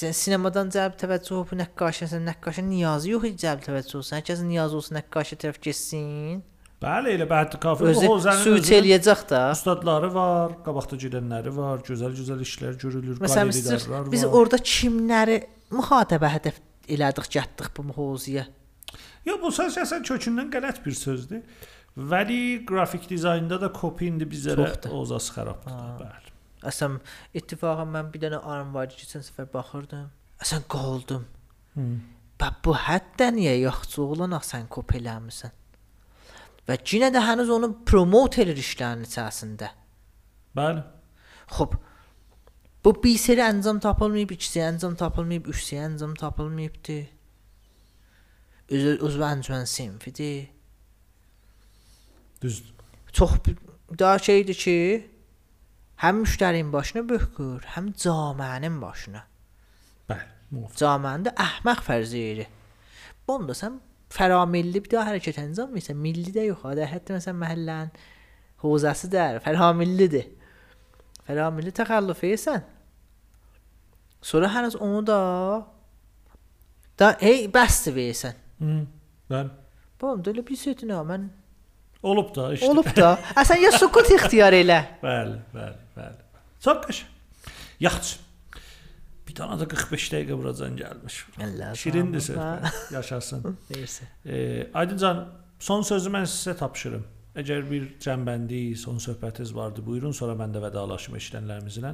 sinemadan cəlb təvəccüh bu nəqqaşəsən, nəqqaşə niyazı yox idi cəlb təvəccüh olsun. Hər kəsin niyazı olsun, nəqqaşə tərəf getsin.
Bəli, elə bəhət kafe
Özü
Hozanın
suit eləyəcək də.
ustadları var, qabaqda gedənləri var, gözəl-gözəl işlər görülür,
Məsələn, biz,
qalerilərlər
biz
var.
orada kimləri mühatibə hədəf elədik, getdik bu mövzuya.
Yox, bu söz əsən kökündən qələt bir sözdür. Vəli qrafik dizaynda da kopi indi bizlərə
Çoxdur.
ozas xarabdır. Bəli.
Əsəm ittifaqən mən bir dənə arım var keçən səfər baxırdım. Əsən qaldım.
Hı.
Bə bu həddə niyə yaxçı oğlan sən kop eləmisən? Və yenə də hənuz onu promote edir işlərin içərisində.
Bəli.
Xoş. Bu bir seri əncam tapılmayıb, ikisi əncam tapılmayıb, üçsi əncam tapılmayıbdı. Özü özü əncam sinfidir.
Düzdür.
Çox daha şeydir ki, həm müştərinin başına böhkür, həm cəmiənin başına.
Bəli. Muvafiq.
Cəmiəndə əhməq fərziyiri. Bunda sən fəramilli bir daha hərəkət əncam versən, milli də yox, adə hətta məsələn məhəllənin hozası da fəramillidir. Fəramilli təxəllüf edirsən. Sonra həniz onu da da hey bəsdir versən.
Hı. Bəli.
Bu da elə bir ha, mən
Olub da işte.
olub da. Əsən ya sukut ixtiyar elə.
Bəli, bəli, bəli. Çox qəşəng. Yaxşı. Bir dənə də 45 dəqiqə buracan gəlmiş.
Allah
Şirindir söhbət. Yaşasın.
Neyse.
E, Aydıncan, son sözü mən sizə tapşırım. Əgər bir cənbəndi, son söhbətiniz vardı, buyurun, sonra mən də vədalaşım eşidənlərimizlə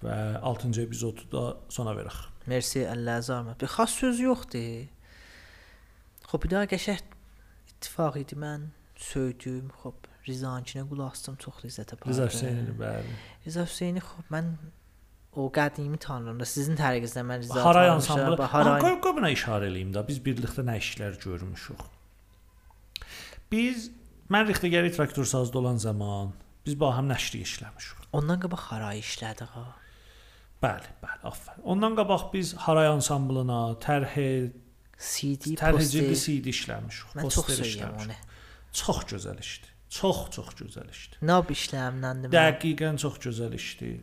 və 6-cı epizodu da sona verək.
Mersi Allah zahmet. Bir xas söz yoxdur. Xop bir daha qəşəng ittifaq idi mən söydüm. Xop Rizançinə qulaq asdım, çox ləzzət apardı.
Rıza Hüseynini bəli.
Rıza Hüseyni xop mən o qədimi tanrımda sizin tərəqinizdən mən Rıza
Haray ansamblı.
Haray.
Haray qobuna işarə eləyim də. Biz birlikdə nə işlər görmüşük. Biz mən Rixtegeri traktor sazda olan zaman biz baham nəşri işləmişik.
Ondan qabaq Haray işlədik ha.
Bəli, bəli, afərin. Ondan qabaq biz Haray ansamblına, tərhə,
CD poster.
CD işləmişik.
Mən çox sevirəm onu.
Çox gözəl işdir. Çox, çox gözəl işdir.
Nab işləmləndim.
Dəqiqən çox gözəl işdir.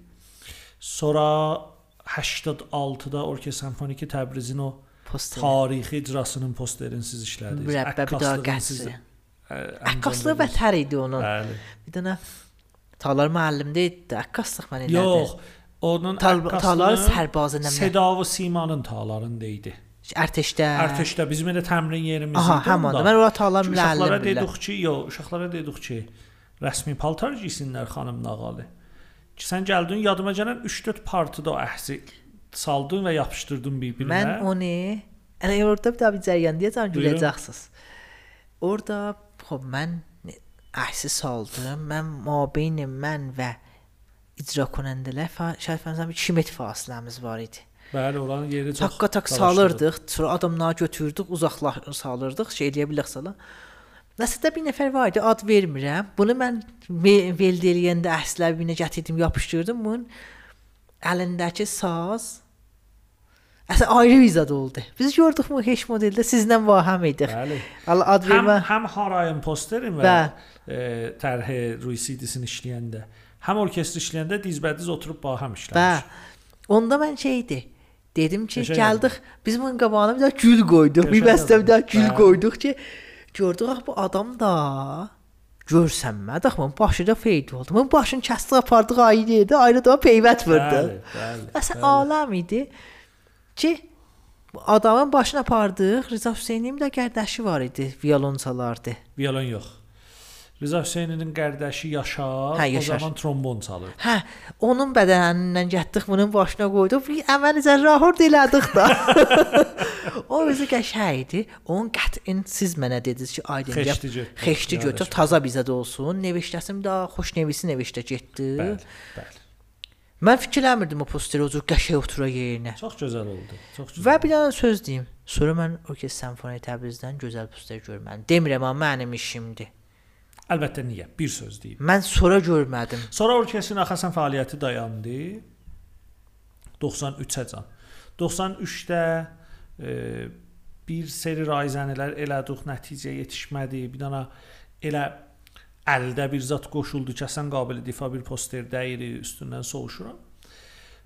Sonra 86-da Orkestr Simfoniki Təbrizin o
poster.
tarixi icrasının posterini siz işlədiniz.
Mürəbbə bir daha
Əkkaslığın siz,
qəsri.
ə,
Əkkaslı
əncam
vətər idi onun.
Bəli.
Bir dənə Talar müəllimdə idi. Əkkaslıq mən elədim.
Yox, onun
Tal- Talar
əkkaslığın
sərbazı nə?
Seda və Simanın talarında idi.
Ərtəşdə.
Ərtəşdə bizim elə təmrin yerimiz
Aha,
idi.
həmin.
onda.
Mən ora Talar
Uşaqlara
müəllim bilirəm.
dedik ki, yox, uşaqlara dedik ki, rəsmi paltar giysinlər xanım nağalı. Ki sən gəldin, yadıma gələn 3-4 partidə o əhsi saldın və yapışdırdın bir-birinə.
Mən onu elə orada bir daha bir cəryan deyəcəm güləcəksiniz. Orada xop mən əhsi saldım. Mən mabeyn mən və icra konəndələr şaید fərzəm 2 metr fasiləmiz var idi.
Bəli, oranın yeri çox.
Tak
dalaşdırılıb.
salırdıq, sonra adamları götürdük, uzaqlaş salırdıq, şey eləyə bilərik sala. Nəsədə bir nəfər var idi, ad vermirəm. Bunu mən ve- veld eləyəndə əslər binə gətirdim, yapışdırdım. Bunun əlindəki saz Əsə ayrı vizad oldu. Biz gördük bu heç modeldə sizlə vahəm idik.
Bəli.
Allah ad
Həm
vermə.
həm Harayın posterin və e, tərhi Rui CD-sini işləyəndə, həm orkestr işləyəndə dizbədiz oturub baham
Bə.
işləmiş.
Onda mən şeydi. Dedim ki,
Qəşəng
gəldik. Biz bunun qabağına bir də gül qoyduq. Bir
Qəşəng
bəstə bir də gül
Bəli.
qoyduq ki, gördük ax bu adam da görsənmədi. Axı bunun başı da feyd oldu. Bunun başını kəsdi, apardıq ayrı yerdə, ayrı da peyvət vurdu.
Bəli, bəli.
Əsə aləm idi ki bu adamın başına apardıq. Rıza Hüseynin də qərdəşi var idi, violon çalardı.
Violon yox. Rıza Hüseyninin qardaşı Yaşar,
Hə,
o
Yaşar.
zaman trombon çalırdı.
Hə, onun bədənindən getdik, bunun başına qoyduq. Bir əməlicə rahord elədik da. o özü qəşəng idi. Onun qətin siz mənə dediniz ki, aydın gəl.
Xeşti
götür, taza bizə də olsun. Nevişdəsim də xoş nevisi nevişdə getdi.
Bəli, bəli.
Mən fikirləmirdim o posteri o cür qəşəng otura yerinə.
Çox gözəl oldu. Çox gözəl.
Və bir dənə söz deyim. Sonra mən Orkestr Simfoniya Təbrizdən gözəl poster görmədim. Demirəm amma mənim işimdir.
Əlbəttə niyə? Bir söz deyim.
Mən sonra görmədim.
Sonra orkestrin Axasan fəaliyyəti dayandı. 93-ə can. 93-də e, bir seri rayzənələr elədik, nəticə yetişmədi. Bir dənə elə əldə bir zat qoşuldu ki, əsən qabil difa bir poster dəyiri, üstündən soğuşuram.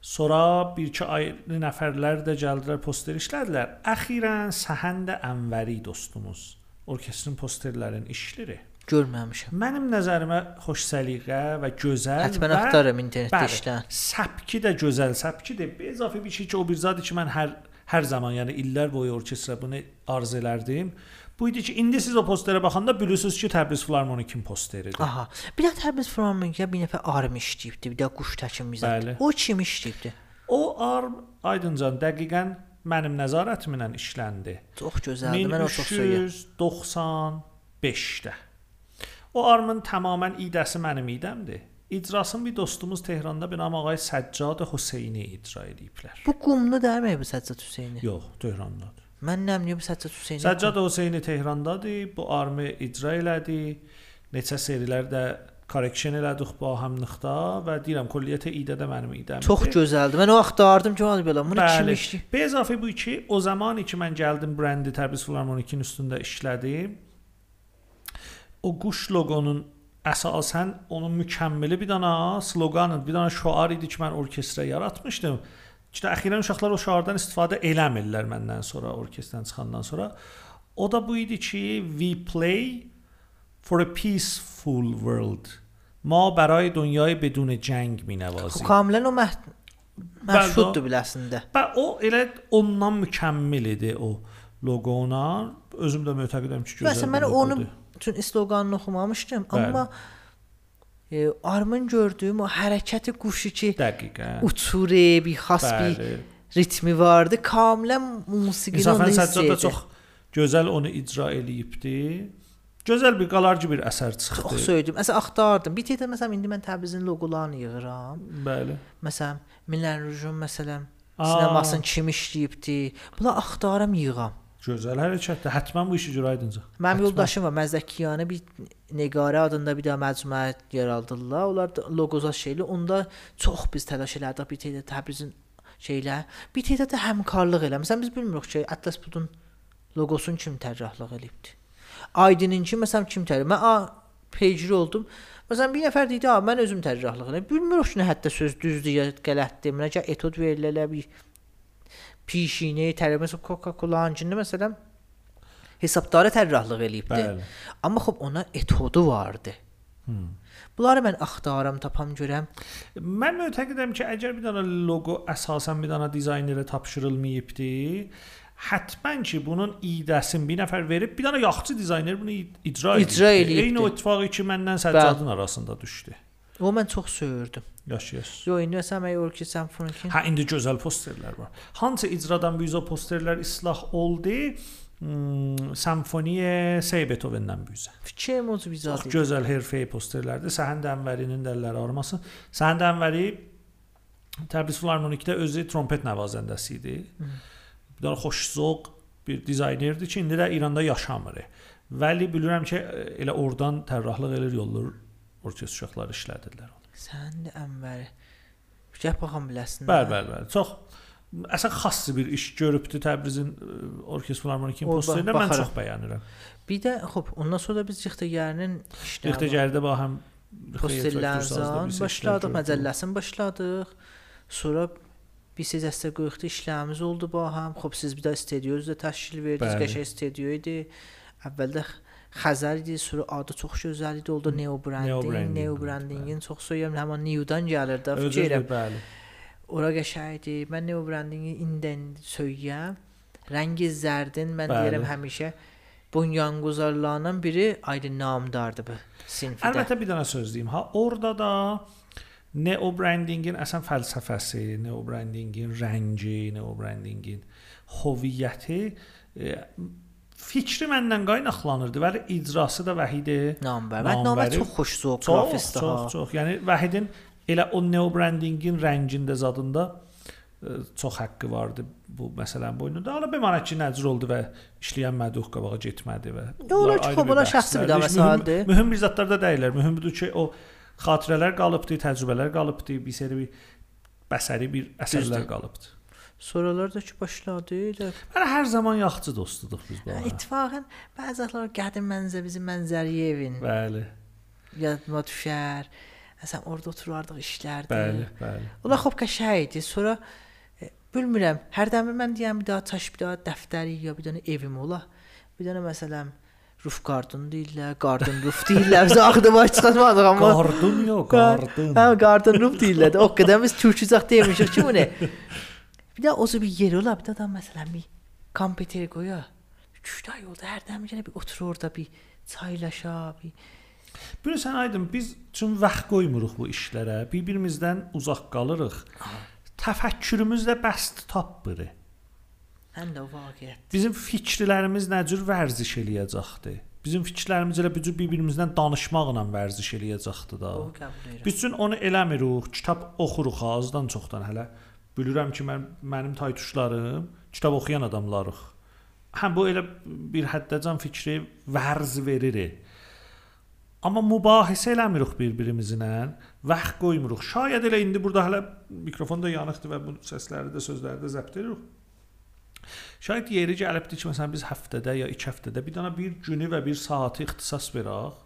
Sonra bir-iki ayrı nəfərlər də gəldilər, poster işlədilər. Əxirən Səhənd Ənvəri dostumuz orkestrin posterlərin işləri.
Görməmişəm.
Mənim nəzərimə xoş səliqə və gözəl və
axtarıram internetdə
bəli,
işlən.
Səpki də gözəl səpkidir. Bir əzafə bir şey ki, o bir zadı ki, mən hər hər zaman, yəni illər boyu orkestra bunu arzu elərdim. Bu idi ki, indi siz o posterə baxanda bilirsiniz ki, Təbriz Filarmonikin posteridir.
Aha. Bir də Təbriz Filarmoniya bir nəfər arm işləyibdi, bir də quş təkimizə.
Bəli.
O kim işləyibdi?
O arm aydıncan dəqiqən mənim nəzarətimlə işləndi.
Çox gözəldir. Mən o çox söyləyirəm.
1395-də. O armın tamamilə idəsi mənim idəmdir. İcrasını bir dostumuz Tehranda bir nam ağay Səccad Hüseyni icra ediblər.
Bu qumlu dərmi bu Səccad Hüseyni?
Yox, Tehrandadır.
Mən nəmliyəm Səccad Hüseyni.
Səccad Hüseyni Tehrandadır. Bu armı icra elədi. Neçə serilər də correction elədik bu ahamlıqda və deyirəm kulliyyətə idə də mənim idəmdir.
Çox gözəldir. Mən o axtardım ki, hadi belə. Bunu kim
Bəli.
işləyib?
Be əzafə bu ki, o zaman ki mən gəldim brendi Təbriz Filarmonikin üstündə işlədim O quş loqonun əsasən onun mükəmməli bir dana sloqanı, bir dana şüar idi ki, mən orkestra yaratmışdım. İşte əxirən uşaqlar o şüardan istifadə eləmirlər məndən sonra orkestrdən çıxandan sonra. O da bu idi ki, we play for a peaceful world. ما برای دنیای بدون جنگ می
Xo
نوازیم
kamilən o məhd Məşhuddur biləsində.
Və o elə ondan mükəmməl idi o loqona. Özüm də mötəqidəm ki, gözəl.
Məsələn,
bir
mən onu
loqodur.
üçün sloqanını oxumamışdım,
Bəli.
amma e, armın gördüyüm o hərəkəti quşu ki
Dəqiqən.
uçur, bir xas bir
Bəli.
ritmi vardı. Kamilən musiqini
İnsafən Səccad çox gözəl onu icra eləyibdi. Gözəl bir qalarcı bir əsər
Çox
çıxdı.
söyüdüm. Məsələn, axtardım. Bir təhər məsələn indi mən Təbrizin loqolarını yığıram.
Bəli.
Məsələn, Milan Rujun məsələn
Aa.
sinemasını kim işləyibdi? Bunlar axtarım yığam.
Gözəl hərəkətdir. Həttəmən bu işi edincə.
Mənim yoldaşım var, Məzdəkiyanə bir Neqarə adında bir də məcmuə yaradırlar. Onlar loqoza şeyli. Onda çox biz təlaş elədik bir təhər Təbrizin şeylə. Bir təhər də həmkarlıq elə. Məsələn biz bilmirik ki, Atlas Budun loqosunu kim tərəflıq elibdi. Aydininki məsələn kim tərəf? Mən a pecri oldum. Məsələn bir nəfər dedi, "A, mən özüm tərəflıq eləyim." Bilmirik ki, nə hətta söz düzdür ya qələtdir. Mənə gəl etod verilərlər bir pişini tərəf məsələn Coca-Cola-cında məsələn hesabdarı tərəflıq eləyibdi.
Bəli.
Amma xop ona etodu vardı.
Hmm.
Bunları mən axtarıram, tapam görəm.
Mən mötəqidəm ki, əgər bir dənə loqo əsasən bir dənə dizaynerə tapşırılmayıbdı, həttəmən ki, bunun idəsini bir nəfər verib, bir dənə yaxşı dizayner bunu icra edib.
İcra eləyibdi.
Eyni o ittifaqı ki, məndən Səccadın arasında düşdü.
O mən çox söyürdüm.
Yaşayır.
Yo, indi məsələn mən Orki Symphony
Hə indi gözəl posterlər var. Hansı icradan bu yüzə posterlər islah oldu? Hmm, Simfoniya Sey Beethoven-dən bu yüzə.
fikrim o bir
Çox gözəl herfey posterlərdir. Səhənd Ənvərinin də əlləri arması. Səhənd Ənvəri Təbriz Filarmonikdə özü trompet nəvazəndəsi idi. Bir dənə xoşzövq bir dizaynerdir ki, indi də İranda yaşamır. Vəli bilirəm ki, elə oradan tərrahlıq edir, yollar orkestr uşaqları işlədirlər.
Sən də Ənvəri. Gəl baxam biləsən.
Bəli, bəli, bəli. Çox əsən xas bir iş görübdü Təbrizin ə, orkestr filarmonikin
O, bax-
posterində mən çox bəyənirəm.
Bir də xop, ondan sonra biz Yıxtəgərinin işlərini
İxtəcərdə bax həm
posterlərdən başladıq, məcəlləsini başladıq. Sonra bir sizəstə qoyuqda işlərimiz oldu ba həm. Xop siz bir də studiyo üzrə təşkil verdiniz, qəşəng studiyo idi. Əvvəldə Xəzər idi, sonra adı çox gözəl idi. Oldu Neo Branding, Neo Brandingin çox söyürəm, həmin New-dan gəlirdi.
Özür
Fikirəm.
bəli.
Ora qəşəngdir. Mən Neo Brandingi indən söyləyəm. Rəngi zərdin mən
Bəli.
deyirəm həmişə bunyanguzarlarından biri aydın namdardır bu sinfdə.
Əlbəttə bir dənə söz deyim. Ha, orada da neo brandingin əsən fəlsəfəsi, neo brandingin rəngi, neo brandingin hoviyyəti e, fikri məndən qaynaqlanırdı, bəli icrası da Vəhidi
nambar
Nambəri
çox xoş zoq
çox,
qrafistdir ha.
çox, çox. Yəni Vəhidin elə o neo brandingin rəngində zadında e, çox haqqı vardı bu məsələn boynunda. Ala bəmanət ki, nəcür oldu və işləyən məduh qabağa getmədi və bunlar
ki,
bir
şəxsi bir
bəhslərdir.
də
Mühüm-
məsələdir.
Mühüm bir zətlər də deyirlər. Mühüm budur ki, o xatirələr qalıbdı, təcrübələr qalıbdı, bir seri bir bəsəri bir əsərlər qalıbdı.
Sonralar da ki başladı.
Mən hər zaman yaxşı dostuduq biz bu.
İttifaqən bəziləri qədim mənzər bizim Mənzəriyevin
Bəli,
yadıma düşər. Məsələn orada oturardıq işlərdə.
bəli, bəli.
Ola xop qəşəng idi. Sonra e, bilmirəm, hərdən bir mən deyəm bir daha taş, bir daha dəftəri ya bir dənə evim ola. Bir dənə məsələn roof garden deyirlər, garden roof deyirlər. Biz axıda baş çıxartmadıq amma.
Qardın yox, qardın.
Hə, garden roof deyirlər. O qədər biz türkçə demişik ki, bu nə? Bir də o bir yer ola, bir də adam məsələn bir kompüter qoya. 3 ay oldu, hərdən bir bir oturur orada bir çaylaşa, bir
Bilirsən Aydın, biz üçün vaxt qoymuruq bu işlərə. Bir-birimizdən uzaq qalırıq. Təfəkkürümüz də bəst tapmır.
həm də o vaqiət.
Bizim fikirlərimiz nə cür vərziş eləyəcəkdi? Bizim fikirlərimiz elə bu cür bir-birimizdən danışmaqla vərziş eləyəcəkdi da. Üçün onu eləmirik. Kitab oxuruq azdan çoxdan hələ. Bilirəm ki, mən mənim taytuşlarım kitab oxuyan adamlarıq. Həm bu elə bir həddəcən fikri vərz verir. Amma mübahisə eləmirik bir-birimizlə, vaxt qoymuruq. Şayad elə indi burada hələ mikrofon da yanıqdır və bu səsləri də sözləri də zəbt edirik. Şayad yeri gəlibdi ki, məsələn biz həftədə ya 2 həftədə bir dənə bir günü və bir saatı ixtisas verək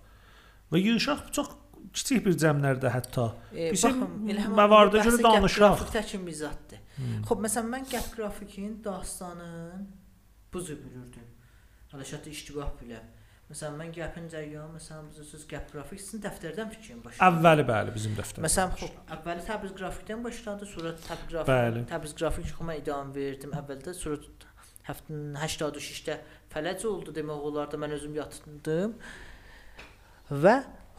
və yığışaq çox kiçik bir cəmlərdə hətta
E,
bizim
həmin
məvarda görə danışaq.
Qrafik təkin bir zaddır. Xoş, məsələn mən gap qrafikin dastanın bu cür bilirdim. Əlbəttə iştibah bilə. Məsələn, mən gəpin cəryanı, məsələn, bilirsiniz, gəp qrafik sizin dəftərdən fikrin başladı.
Əvvəli bəli bizim dəftər.
Məsələn, xop, əvvəli Təbriz qrafikdən başladı, sonra Təbriz qrafik,
Bəli.
Təbriz qrafik çıxıma idam verdim. Əvvəldə sonra həftənin 86-də fələc oldu demək olar da mən özüm yatındım. Və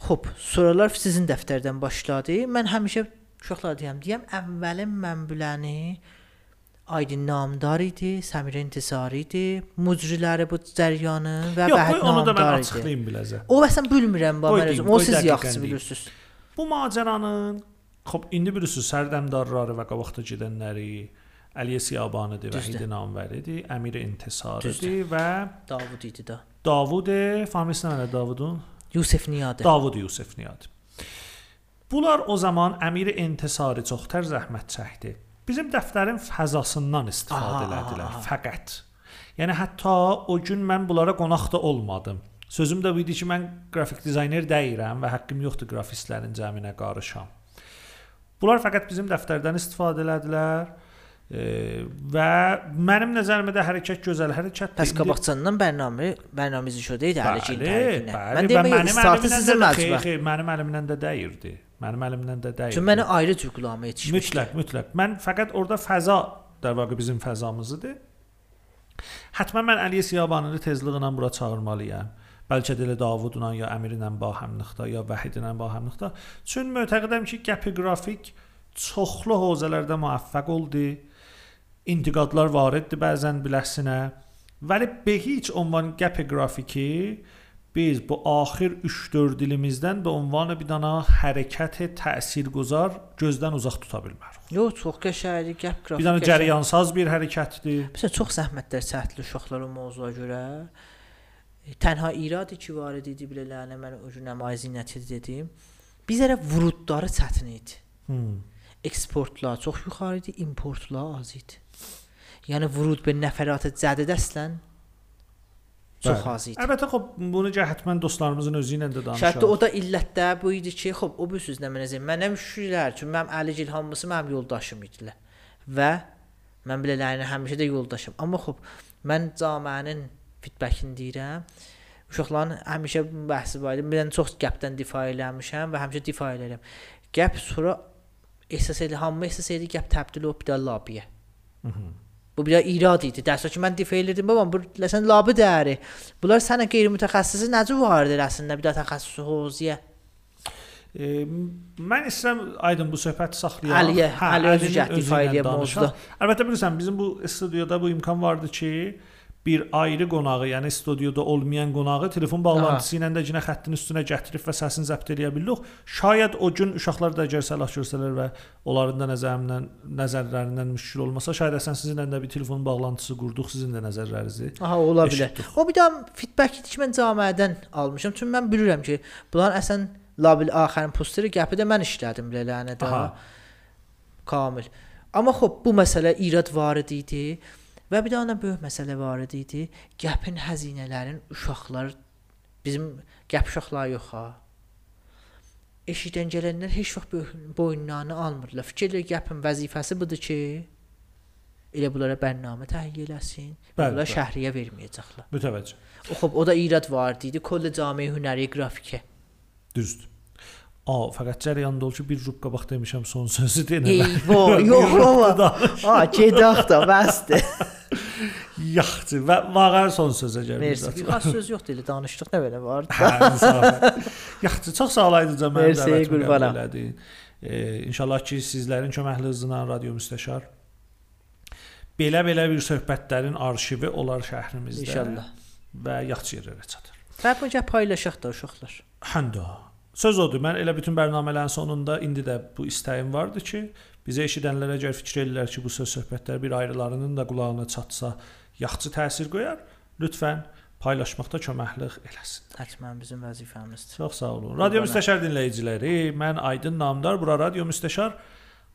xop, sorular sizin dəftərdən başladı. Mən həmişə uşaqlara deyəm, deyəm, əvvəlin mən biləni Aydın Namdar idi, Səmir İntisari idi, mücriləri bu cəryanın və
Yox,
Vəhid
qoy onu da mən
Namdar idi.
açıqlayım biləcə.
O məsələn bilmirəm
Qoy
mən özüm. O siz yaxşı bilirsiniz.
Bu macəranın xop indi bilirsiniz sərdəmdarları və qabaqda gedənləri Əliyə Siyabanidir,
Düzdür.
Vəhid Namvəridir, Əmir İntisaridir
Düzdür.
və
Davud idi da.
Davud, familiyası nədir Davudun?
Yusif Niyadı.
Davud Yusif Niyad. Bunlar o zaman Əmir İntisari çox tər zəhmət çəkdi. Bizim dəftərin fəzasından istifadə
Aha,
elədilər
aha.
fəqət. Yəni hətta o gün mən bunlara qonaq da olmadım. Sözüm də bu idi ki, mən qrafik dizayner deyirəm və haqqım yoxdur qrafistlərin cəminə qarışam. Bunlar fəqət bizim dəftərdən istifadə elədilər. Və mənim nəzərimdə də hərəkət gözəl hərəkətdir.
Pəs qabaqcandan bərnamə ki
Bəli,
tərkinə.
bəli.
Mən deyirəm
mənim əlimdən də xeyr, xeyr, mənim əlimdən də dəyirdi. Mənim əlimdən də dəyirdi.
Çünki məni ayrı cür qulağıma yetişmişdi.
mütləq, mütləq. Mən fəqət orada fəza də vaqiə bizim fəzamızdır. Həttəmən mən Əliyə Siyabanını tezliklə bura çağırmalıyam. Bəlkə də elə Davudla ya Əmirlə bahəmlikdə ya Vəhidlə bahəmlikdə. Çünki mötəqidəm ki, gəpi qrafik çoxlu hövzələrdə müvəffəq oldu. İntiqadlar variddir bəzən biləsinə. Vəli be heç ünvan gəpi qrafiki biz bu axir 3-4 dilimizdən bu ünvanı bir dana hərəkət təsirgüzar gözdən uzaq tuta bilmərik.
Yox, çox qəşəngdir, gəp qrafik.
Bir dana cərəyansaz bir hərəkətdir.
Məsələn, çox zəhmətlər çəkdi uşaqlar o mövzuya görə. E, Tənha iradı ki, var idi bilələrə mən o gün nəmazinəti dedim. Bizərə vurudları çətin idi.
Hmm.
Eksportlar çox yuxarı idi, importlar az idi. Yəni vurud bir nəfərata cədid əslən çox az idi.
Əlbəttə xop bunu cəhətmən dostlarımızın özü ilə də danışaq.
o da illətdə bu idi ki, xop o bir sözlə mənə deyim. Mənəm şükürlər ki, mənim Əli Gil hamısı mənim yoldaşım idilər. Və mən belələrinə həmişə də yoldaşım. Amma xop mən camiənin feedbackini deyirəm. Uşaqların həmişə bəhsi var idi. Mən çox qəpdən difa eləmişəm və həmişə difa edirəm. Qəp sonra əsas elə hamı əsas elə qəp təbdil olub də labiyə. Bu bir irad idi. Dərsdə ki mən difa edirdim. Babam bu ləsən labi dəri. Bunlar sənə qeyri-mütəxəssisi necə vardır əslində bir də təxəssüsü hoziyə.
E, mən istəyirəm aydın bu söhbəti saxlayaq.
Əliyə, Əli özü cəhd ifa
danışaq.
mövzuda.
Əlbəttə bilirsən bizim bu studiyada bu imkan vardı ki, bir ayrı qonağı, yəni studiyada olmayan qonağı telefon bağlantısı ilə də yenə xəttin üstünə gətirib və səsini zəbt eləyə bilirik. Şayad o gün uşaqlar da əgər səlah görsələr və onların da nəzərindən nəzərlərindən müşkil olmasa, şayad əsən sizinlə də bir telefon bağlantısı qurduq, sizin də nəzərlərinizi.
Aha, ola bilər. O bir də feedback idi ki, mən camiədən almışam. Çünki mən bilirəm ki, bunlar əsən labil axərin posteri gəpi də mən işlədim belələnə də.
Aha.
Kamil. Amma xop bu məsələ irad varid idi və bir dənə böyük məsələ varid idi. Gəpin xəzinələrin uşaqlar bizim gəp uşaqlar yox ha. Eşidən gələnlər heç vaxt boyunlarını almırlar. Fikirlə gəpin vəzifəsi budur ki, elə bunlara bərnamə təyin eləsin.
Bəli,
Bunlar
bəli.
şəhriyə verməyəcəklər.
Mütəvəccüh.
O xop o da irad var idi. Kolle cami hünəri qrafikə.
Düzdür. A, fəqət cərəyanda ol ki, bir rub qabaq demişəm son sözü deyən.
Eyvah, yox baba. Ha, gedək də bəsdir.
Yaxşı və vağar son sözə gəldik.
Mersi. Xas söz yoxdur, elə danışdıq nə belə var.
Hə, insafən. Yaxşı, çox sağ olaydınız qəbul
qurbanam.
elədin. E, inşallah ki, sizlərin köməkliyi radio müstəşar belə-belə bir söhbətlərin arşivi olar şəhrimizdə.
İnşallah.
Və yaxşı yerlərə çatır.
Və bu gəp paylaşaq da uşaqlar.
Həndə. Söz odur. Mən elə bütün bərnamələrin sonunda indi də bu istəyim vardı ki, bizə eşidənlərə əgər fikir edirlər ki, bu söz söhbətlər bir ayrılarının da qulağına çatsa, yaxşı təsir qoyar, lütfən paylaşmaqda köməklik eləsin.
Həttəmən bizim vəzifəmizdir.
Çox sağ olun. Radio
Qurbanə.
Müstəşar dinləyiciləri, mən Aydın Namdar, bura Radio Müstəşar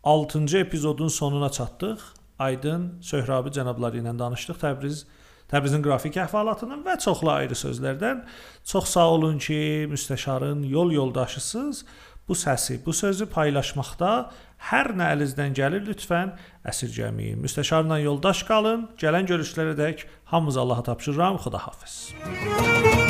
6-cı epizodun sonuna çatdıq. Aydın Söhrabı cənabları ilə danışdıq. Təbriz Təbrizin qrafik əhvalatından və çoxlu ayrı sözlərdən. Çox sağ olun ki, müstəşarın yol yoldaşısınız. Bu səsi, bu sözü paylaşmaqda hər nə əlinizdən gəlir lütfən əsirgəməyin. Müstəşarla yoldaş qalın. Gələn görüşlərə dək hamımız Allaha tapşırıram. Xudahafiz.